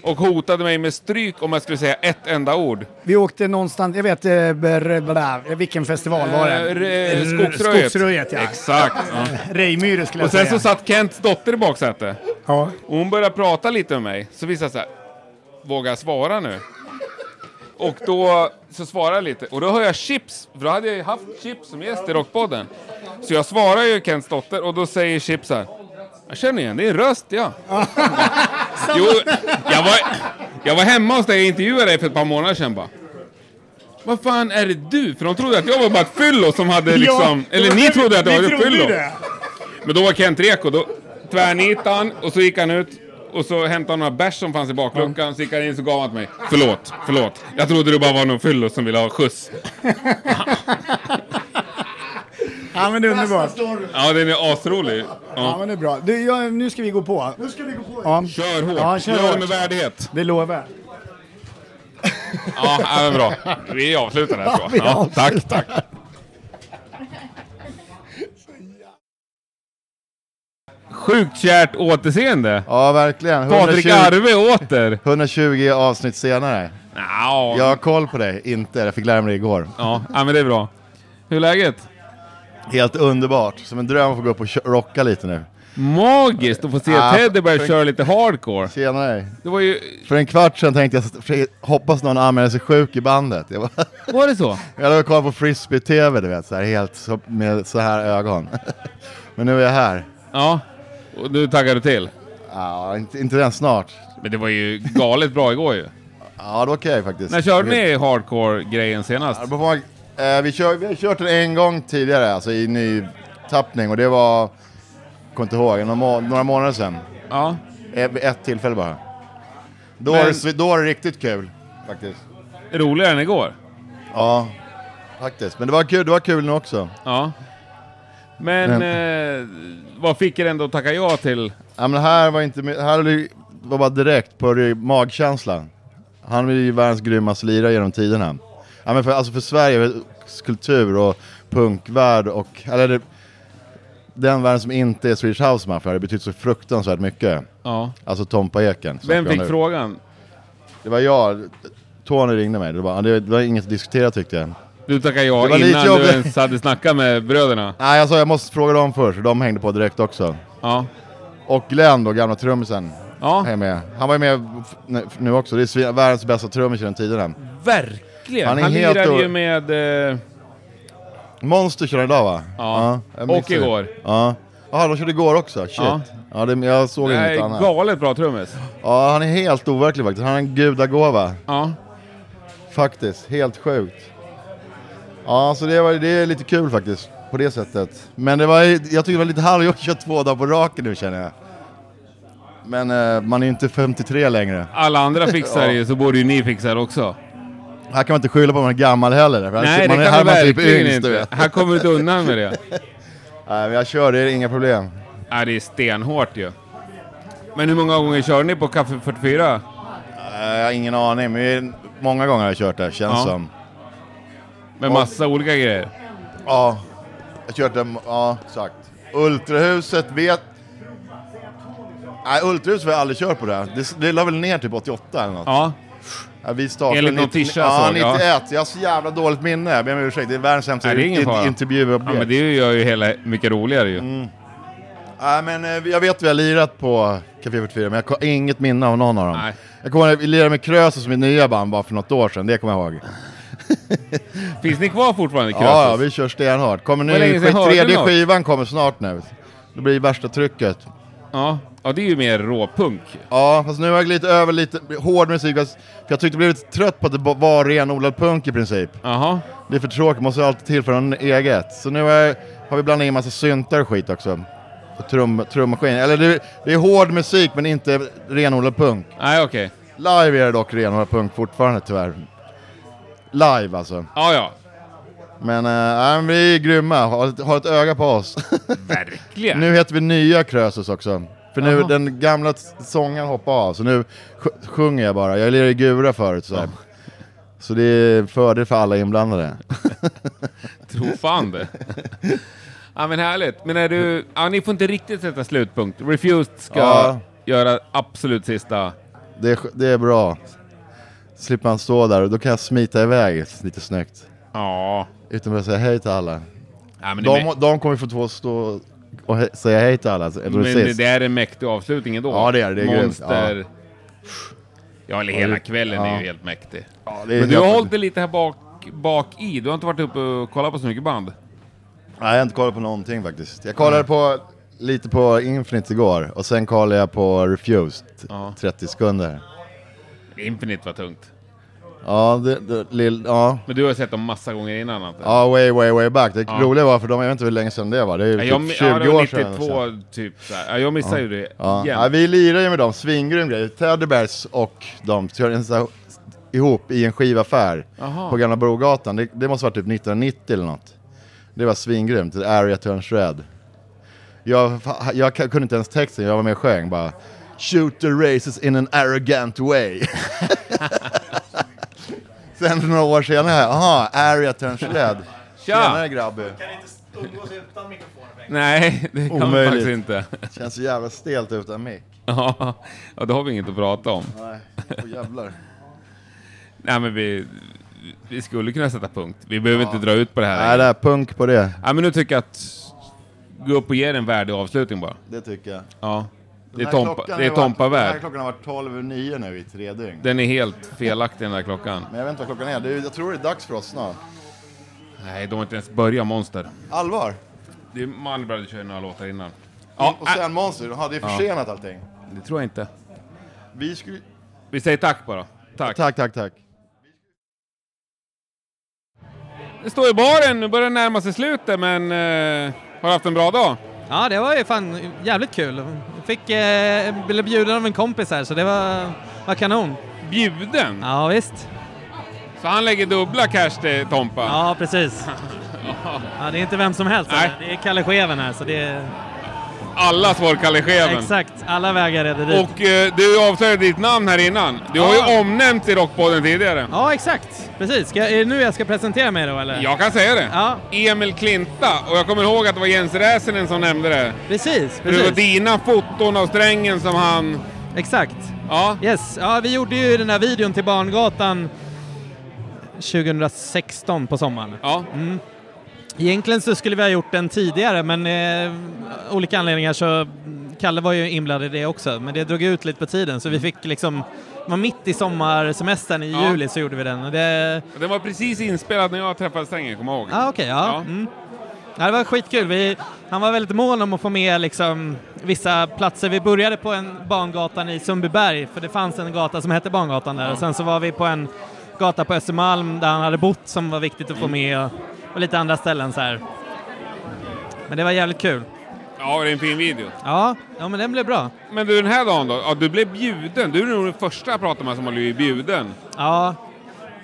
Och hotade mig med stryk om jag skulle säga ett enda ord. Vi åkte någonstans, jag vet, eh, vilken festival var det? Eh, R- Skogsröjet. Skogsröjet ja. Exakt. Ja. Rejmyre skulle Och jag sen säga. så satt Kents dotter i baksätet. Ja. Och hon började prata lite med mig. Så visade jag så här, vågar jag svara nu? Och då så svarade jag lite. Och då hör jag Chips, för då hade jag ju haft Chips som gäst i Rockpodden. Så jag svarar ju Kents dotter och då säger Chips här. Jag känner igen din röst, ja. jo, jag var, jag var hemma hos dig och intervjuade dig för ett par månader sedan bara. Vad fan är det du? För de trodde att jag var bara ett fyllo som hade liksom... Ja, eller ni trodde att jag var ett fyllo. det. Men då var Kent reko, då tvärnitade han och så gick han ut och så hämtade han några bärs som fanns i bakluckan, så gick han in och gav han till mig. Förlåt, förlåt. Jag trodde du bara var någon fyllo som ville ha skjuts. Ja men det är underbart. Ja, den är asrolig. Ja Ja. men det är bra. Du, ja, nu ska vi gå på. Nu ska vi gå på. Ja. Kör hårt. Ja, kör Gör det hårt. med värdighet. Det lovar jag. Ja, ja men bra. Vi avslutar där Ja, tror jag. Ja, tack, tack. Sjukt kärt återseende. Ja, verkligen. Patrik 120 Arve åter. 120 avsnitt senare. Ja. Jag har koll på dig, inte. Jag fick lära mig det igår. Ja, ja, men det är bra. Hur är läget? Helt underbart. Som en dröm att få gå upp och rocka lite nu. Magiskt att få se Ja, Teddy börja köra lite hardcore. Tjenare. Det var ju... För en kvart sedan tänkte jag, hoppas någon anmäler sig sjuk i bandet. Jag var, Var det så? jag och kollade på frisbee-tv, du vet, så här, helt så, med så här ögon. Men nu är jag här. Ja, och nu taggar du till. Ja, inte, inte den snart. Men det var ju galet bra igår ju. Ja, det var okej faktiskt. När körde ni hardcore-grejen senast? Ja, eh, vi, kör, vi har kört den en gång tidigare, alltså i ny tappning och det var, kommer inte ihåg, några, må- några månader sedan. Ja. Ett, ett tillfälle bara. Då, Men- var det, svi- då var det riktigt kul, faktiskt. Roligare än igår? Ja, faktiskt. Men det var kul, det var kul nu också. Ja. Men eh, vad fick er ändå att tacka ja till? Ja men här var inte, med- här var bara direkt på det- magkänslan. Han är ju världens grymmaste lirare genom tiderna. Ja men för, alltså för Sverige, kultur och punkvärld och, eller det, den världen som inte är Swedish House Mafia har det betytt så fruktansvärt mycket. Ja. Alltså Tompa Eken. Vem fick frågan? Det var jag. Tony ringde mig. Det var, det var inget att diskutera tyckte jag. Du tackade ja lite innan jobbigt. du ens hade snackat med bröderna? Nej, jag sa jag måste fråga dem först, de hängde på direkt också. Ja. Och Glenn då, gamla trummisen, ja. är med. Han var ju med nu- också, det är världens bästa trummis genom tiderna. Verkligen! Han Han, är helt lirade ju med... Eh, Monster körde idag va? Ja. missade Och igår. Ja. Jaha, de körde igår också? Shit. Ja. Ja, det, jag såg Nej, inget annat. galet bra trummis. Ja, han är helt overklig faktiskt. Han har en gudagåva. Ja. Faktiskt, helt sjukt. Ja, så det, var, det är lite kul faktiskt, på det sättet. Men det var, jag tycker det var lite halvjobbigt att köra två dagar på raken nu känner jag. Men eh, man är ju inte 53 längre. Alla andra fixar Ja. ju, så borde ju ni fixa det också. Här kan man inte skylla på att man är gammal heller. för Nej, man det kan här man typ verkligen du inte. Här kommer du inte undan med det. Nej, men jag kör, det är inga problem. Nej, det är stenhårt ju. Men hur många gånger kör ni på Café 44? Eh, Jag har ingen aning, men det många gånger har jag kört det, känns Ja. som. Med massa olika grejer? Ja, jag kört den, ja exakt. Ultrahuset vet... Nej, Ultrahuset har jag aldrig kört på det. Det, det la väl ner typ 88 eller något. Ja. Ja, vi startade Enligt någon 90 tischa Ja, såg jag. 91. Jag har så jävla dåligt minne. Jag ber om ursäkt. Det är världens sämsta intervjuobjekt. Ja, men det gör ju hela mycket roligare ju. Mm. Nej, men eh, jag vet att vi har lirat på Café 44, men jag har inget minne av någon av dem. Nej. Jag kommer ihåg vi lirade med Krösus som är nya band bara för något år sedan, det kommer jag ihåg. Finns ni kvar fortfarande Krösus? Ja, ja, vi kör stenhårt. Kommer nu, tredje skivan kommer snart nu. Det blir värsta trycket. Ja. Ja, det är ju mer råpunk. Ja, fast nu har jag glidit över lite hård musik, för jag tyckte jag blev lite trött på att det var renodlad punk i princip. Jaha. Det är för tråkigt, måste alltid tillföra något eget. Så nu har, jag, har vi blandat in massa syntar och skit också. Och trum, trummaskin. Eller det, det är hård musik men inte renodlad punk. Nej, okej. Live är det dock renodlad punk fortfarande tyvärr. Live alltså. Ja, ja. Men, äh, men vi är grymma, har ett, har ett öga på oss. Verkligen. nu heter vi nya Krösus också. För nu Jaha. den gamla sångaren hoppade av, så nu sj- sjunger jag bara. Jag lirade i Gura förut så här. Så det är fördel för alla inblandade. Tro fan det. Ja men härligt. Men är du... Ja, ni får inte riktigt sätta slutpunkt. Refused ska Ja. göra absolut sista... Det är, sk- det är bra. Slipper man stå där och då kan jag smita iväg lite snyggt. Ja. Utan att säga hej till alla. Ja, men det de, de kommer få två stå och he- säga hej till alla. Alltså, Men det, det är en mäktig avslutning ändå. Ja, det är det. Det är grymt. Monster... Ja, eller Ja, hela det- kvällen är ja. ju helt mäktig. det är men du har helt- hållit dig lite här bak, bak i. Du har inte varit uppe och kollat på så mycket band. Nej, jag har inte kollat på någonting faktiskt. Jag kollade på lite på Infinite igår och sen kollade jag på Refused, Ja. 30 sekunder. Infinite var tungt. Ja, det, det, lill, ja. Men du har sett dem massa gånger innan jag? Ja, way, way, way back. Det Ja. roliga var för de, jag vet inte hur länge sedan det var. Det är ju typ jag, mi- 20 ja, det var år sedan. 92 typ. Ja, jag missade Ja. ju det Ja. Ja, vi lirar ju med dem, svingrym grej. Teddy Bears och de kör ihop i en skivaffär Jaha. på Gamla Brogatan. Det, det måste vara typ 1990 eller något. Det var svingrymt, Area Turns Red. Jag, jag kunde inte ens texten, jag var med och sjöng bara Shoot the races in an arrogant way. Sen några år senare, aha, Area turns LED. Tja! Tjenare grabby. Nej, det kan man faktiskt inte. Känns så jävla stelt utan mick. Ja, ja, då har vi inget att prata om. Nej, åh jävlar. Nej, men vi, vi skulle kunna sätta punkt. Vi behöver inte dra ut på det här. Nej, det är punk på det. Ja, men nu tycker jag att gå upp och ge en värdig avslutning bara. Det tycker jag. Ja. Det är Tompa, det är har varit- Tompa Den här klockan har varit 12.09 nu i tre dygn. Den är helt felaktig den där klockan. Men jag vet inte vad klockan är. Det är. Jag tror det är dags för oss snart. Nej, de har inte ens börjat Monster. Allvar? Det är Money Brothers kör några låtar innan. och sen Monster, de hade ju försenat allting. Det tror jag inte. Vi skulle... Vi säger tack bara. Tack. Tack, tack, tack. Det står i baren, nu börjar det närma sig slutet, men eh, har du haft en bra dag? Ja, det var ju fan jävligt kul. Fick, eh, blev bjuden av en kompis här, så det var, var kanon. Bjuden? Ja, visst. Så han lägger dubbla cash till Tompa? Ja, precis. Ja, det är inte vem som helst. Nej. Det är Kalle Scheven här, så det är... Allas vår Kalle Scheven. Exakt, alla vägar leder dit. Och eh, du avslöjade ditt namn här innan. Du har Ja. ju omnämnts i Rockpodden tidigare. Ja, exakt. Precis. Ska, är det nu jag ska presentera mig då, eller? Jag kan säga det. Ja. Emil Klinta. Och jag kommer ihåg att det var Jens Räsänen som nämnde det. Precis, För Det var precis. dina foton av strängen som han... Exakt. Ja. Yes. Ja, vi gjorde ju den här videon till Barngatan 2016 på sommaren. Ja. Mm. Egentligen så skulle vi ha gjort den tidigare, men eh, olika anledningar så Kalle var ju inblandad i det också, men det drog ut lite på tiden så vi fick liksom, var mitt i sommarsemestern i Ja. juli så gjorde vi den. Och det, Den var precis inspelad när jag träffade strängen, kommer jag ihåg. Ah, okej, ja. Mm. ja. Det var skitkul. Vi, han var väldigt mån om att få med liksom, vissa platser. Vi började på en bangatan i Sundbyberg, för det fanns en gata som hette Bangatan där. Ja. Och sen så var vi på en gata på Östermalm där han hade bott som var viktigt att få med och, och lite andra ställen så här. Men det var jävligt kul. Ja, det är en fin video. Ja, ja men den blev bra. Men du, den här dagen då? Ja, du blev bjuden. Du är nog den första jag pratar med som har blivit bjuden. Ja,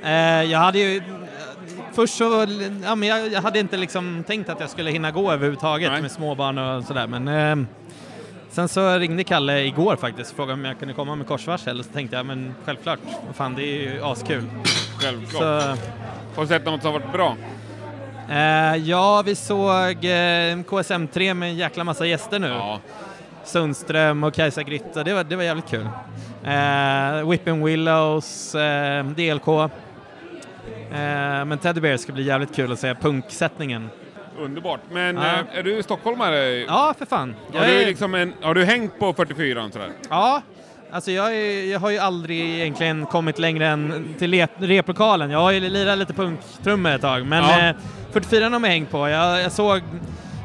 eh, jag hade ju... Först så, ja men jag, jag hade inte liksom tänkt att jag skulle hinna gå överhuvudtaget med småbarn och sådär men eh, Sen så ringde Kalle igår faktiskt och frågade om jag kunde komma med korsvarsel och så tänkte jag men självklart, fan det är ju askul. Självklart. Så, Har du sett något som har varit bra? Eh, ja, vi såg eh, KSM3 med en jäkla massa gäster nu. Sundström och Kajsa Grytta, det var, det var jävligt kul. Eh, Whipping Willows, eh, DLK. Eh, men Teddy Bear ska bli jävligt kul att se punksättningen. Underbart. Men Ja. eh, är du stockholmare? Ja, för fan. Har Jag du, är- liksom en, har du hängt på 44 sådär? Ja, alltså jag, är, jag har ju aldrig egentligen kommit längre än till replokalen. Jag har ju lirat lite punktrummor ett tag, men Ja. eh, 44 har jag hängt på. Jag, jag såg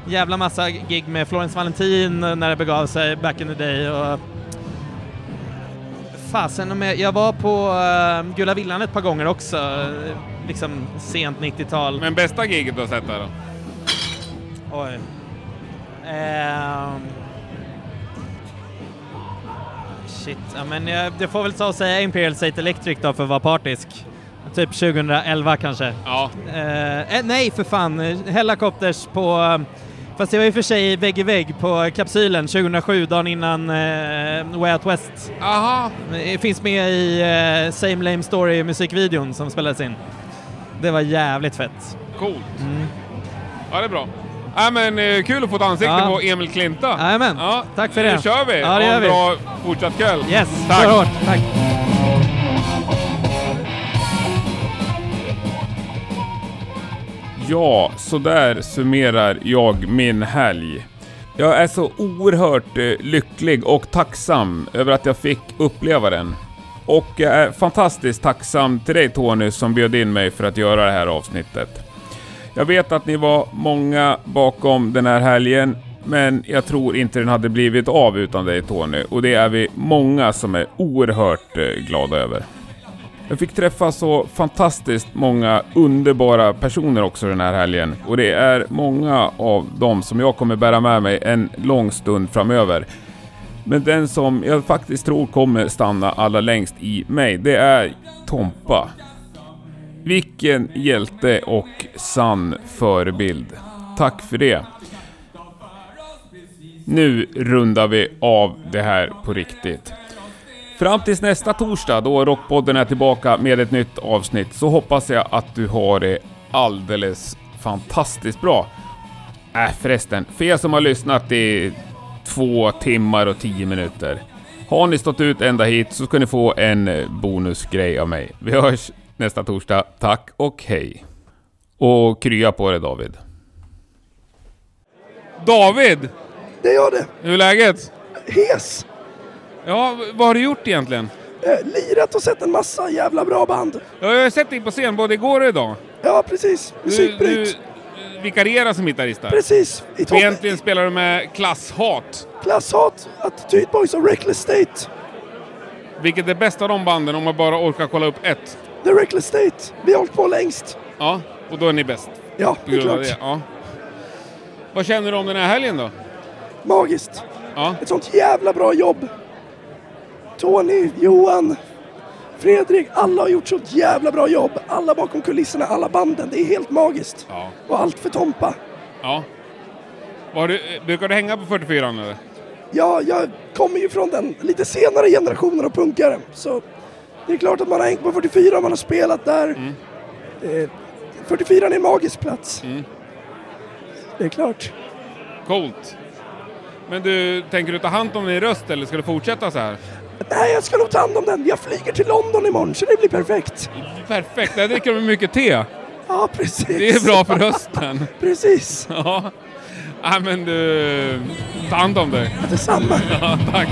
jävla massa gig med Florence Valentin när det begav sig back in the day. Och Fasen, jag, jag var på uh, Gula Villan ett par gånger också, eh, liksom sent 90-tal. Men bästa giget du har sett där då? Oj. Ehm. Shit, ja, men jag, det får väl ta och säga Imperial State Electric då för att vara partisk. Typ 2011 kanske. Ja. Eh, eh, nej för fan, Hellacopters på... eh, Fast det var och för sig vägg i vägg på kapsylen 2007, dagen innan uh, Way Out West. Aha. Det finns med i eh, Same Lame Story musikvideon som spelades in. Det var jävligt fett. Coolt. Mm. Ja, det är bra. Ja, men eh, kul att få ett ansikte Ja. på Emil Klinta. Jajamän. Ja, Tack för nu det. kör vi. Ja, det gör en vi. bra fortsatt kväll. Yes, Tack. kör hårt. Tack. Ja, så där summerar jag min helg. Jag är så oerhört eh, lycklig och tacksam över att jag fick uppleva den. Och jag är fantastiskt tacksam till dig Tony som bjöd in mig för att göra det här avsnittet. Jag vet att ni var många bakom den här helgen, men jag tror inte den hade blivit av utan dig Tony. Och det är vi många som är oerhört eh, glada över. Jag fick träffa så fantastiskt många underbara personer också den här helgen. Och det är många av dem som jag kommer bära med mig en lång stund framöver. Men den som jag faktiskt tror kommer stanna allra längst i mig, det är Tompa. Vilken hjälte och sann förebild. Tack för det. Nu rundar vi av det här på riktigt. Fram tills nästa torsdag då Rockpodden är tillbaka med ett nytt avsnitt så hoppas jag att du har det alldeles fantastiskt bra. Äh förresten, för er som har lyssnat i två timmar och tio minuter. Har ni stått ut ända hit så ska ni få en bonusgrej av mig. Vi hörs nästa torsdag. Tack och hej. Och krya på dig David. David! Det gör det. Hur är läget? Hes. Ja, vad har du gjort egentligen? Eh, lirat och sett en massa jävla bra band. Ja, jag har sett dig på scen både igår och idag. Ja, precis. Du, Musikbryt. du vikarerar som gitarrist. Precis. I toppen. egentligen spelar du med klasshat. Klasshat, Attityd Boys och Reckless State. Vilket är bäst av de banden om man bara orkar kolla upp ett? The Reckless State. Vi har hållit på längst. Ja, och då är ni bäst. Ja, det är klart. Ja. Vad känner du om den här helgen då? Magiskt. Ja. Ett sånt jävla bra jobb. Tony, Johan, Fredrik, alla har gjort sånt jävla bra jobb. Alla bakom kulisserna, alla banden. Det är helt magiskt. Ja. Och allt för Tompa. Ja. Var du, brukar du hänga på 44 eller? Ja, jag kommer ju från den lite senare generationen av punkare. Så det är klart att man har hängt på 44 och man har spelat där. Mm. Eh, 44 är en magisk plats. Det är klart. Coolt. Men du, tänker du ta hand om din röst eller ska du fortsätta så här? Nej, jag ska nog ta hand om den. Jag flyger till London imorgon så det blir perfekt. Perfekt, där dricker de mycket te. Ja, precis. Det är bra för rösten. Precis. Ja. ja men du, ta hand om dig. Detsamma. Ja, tack.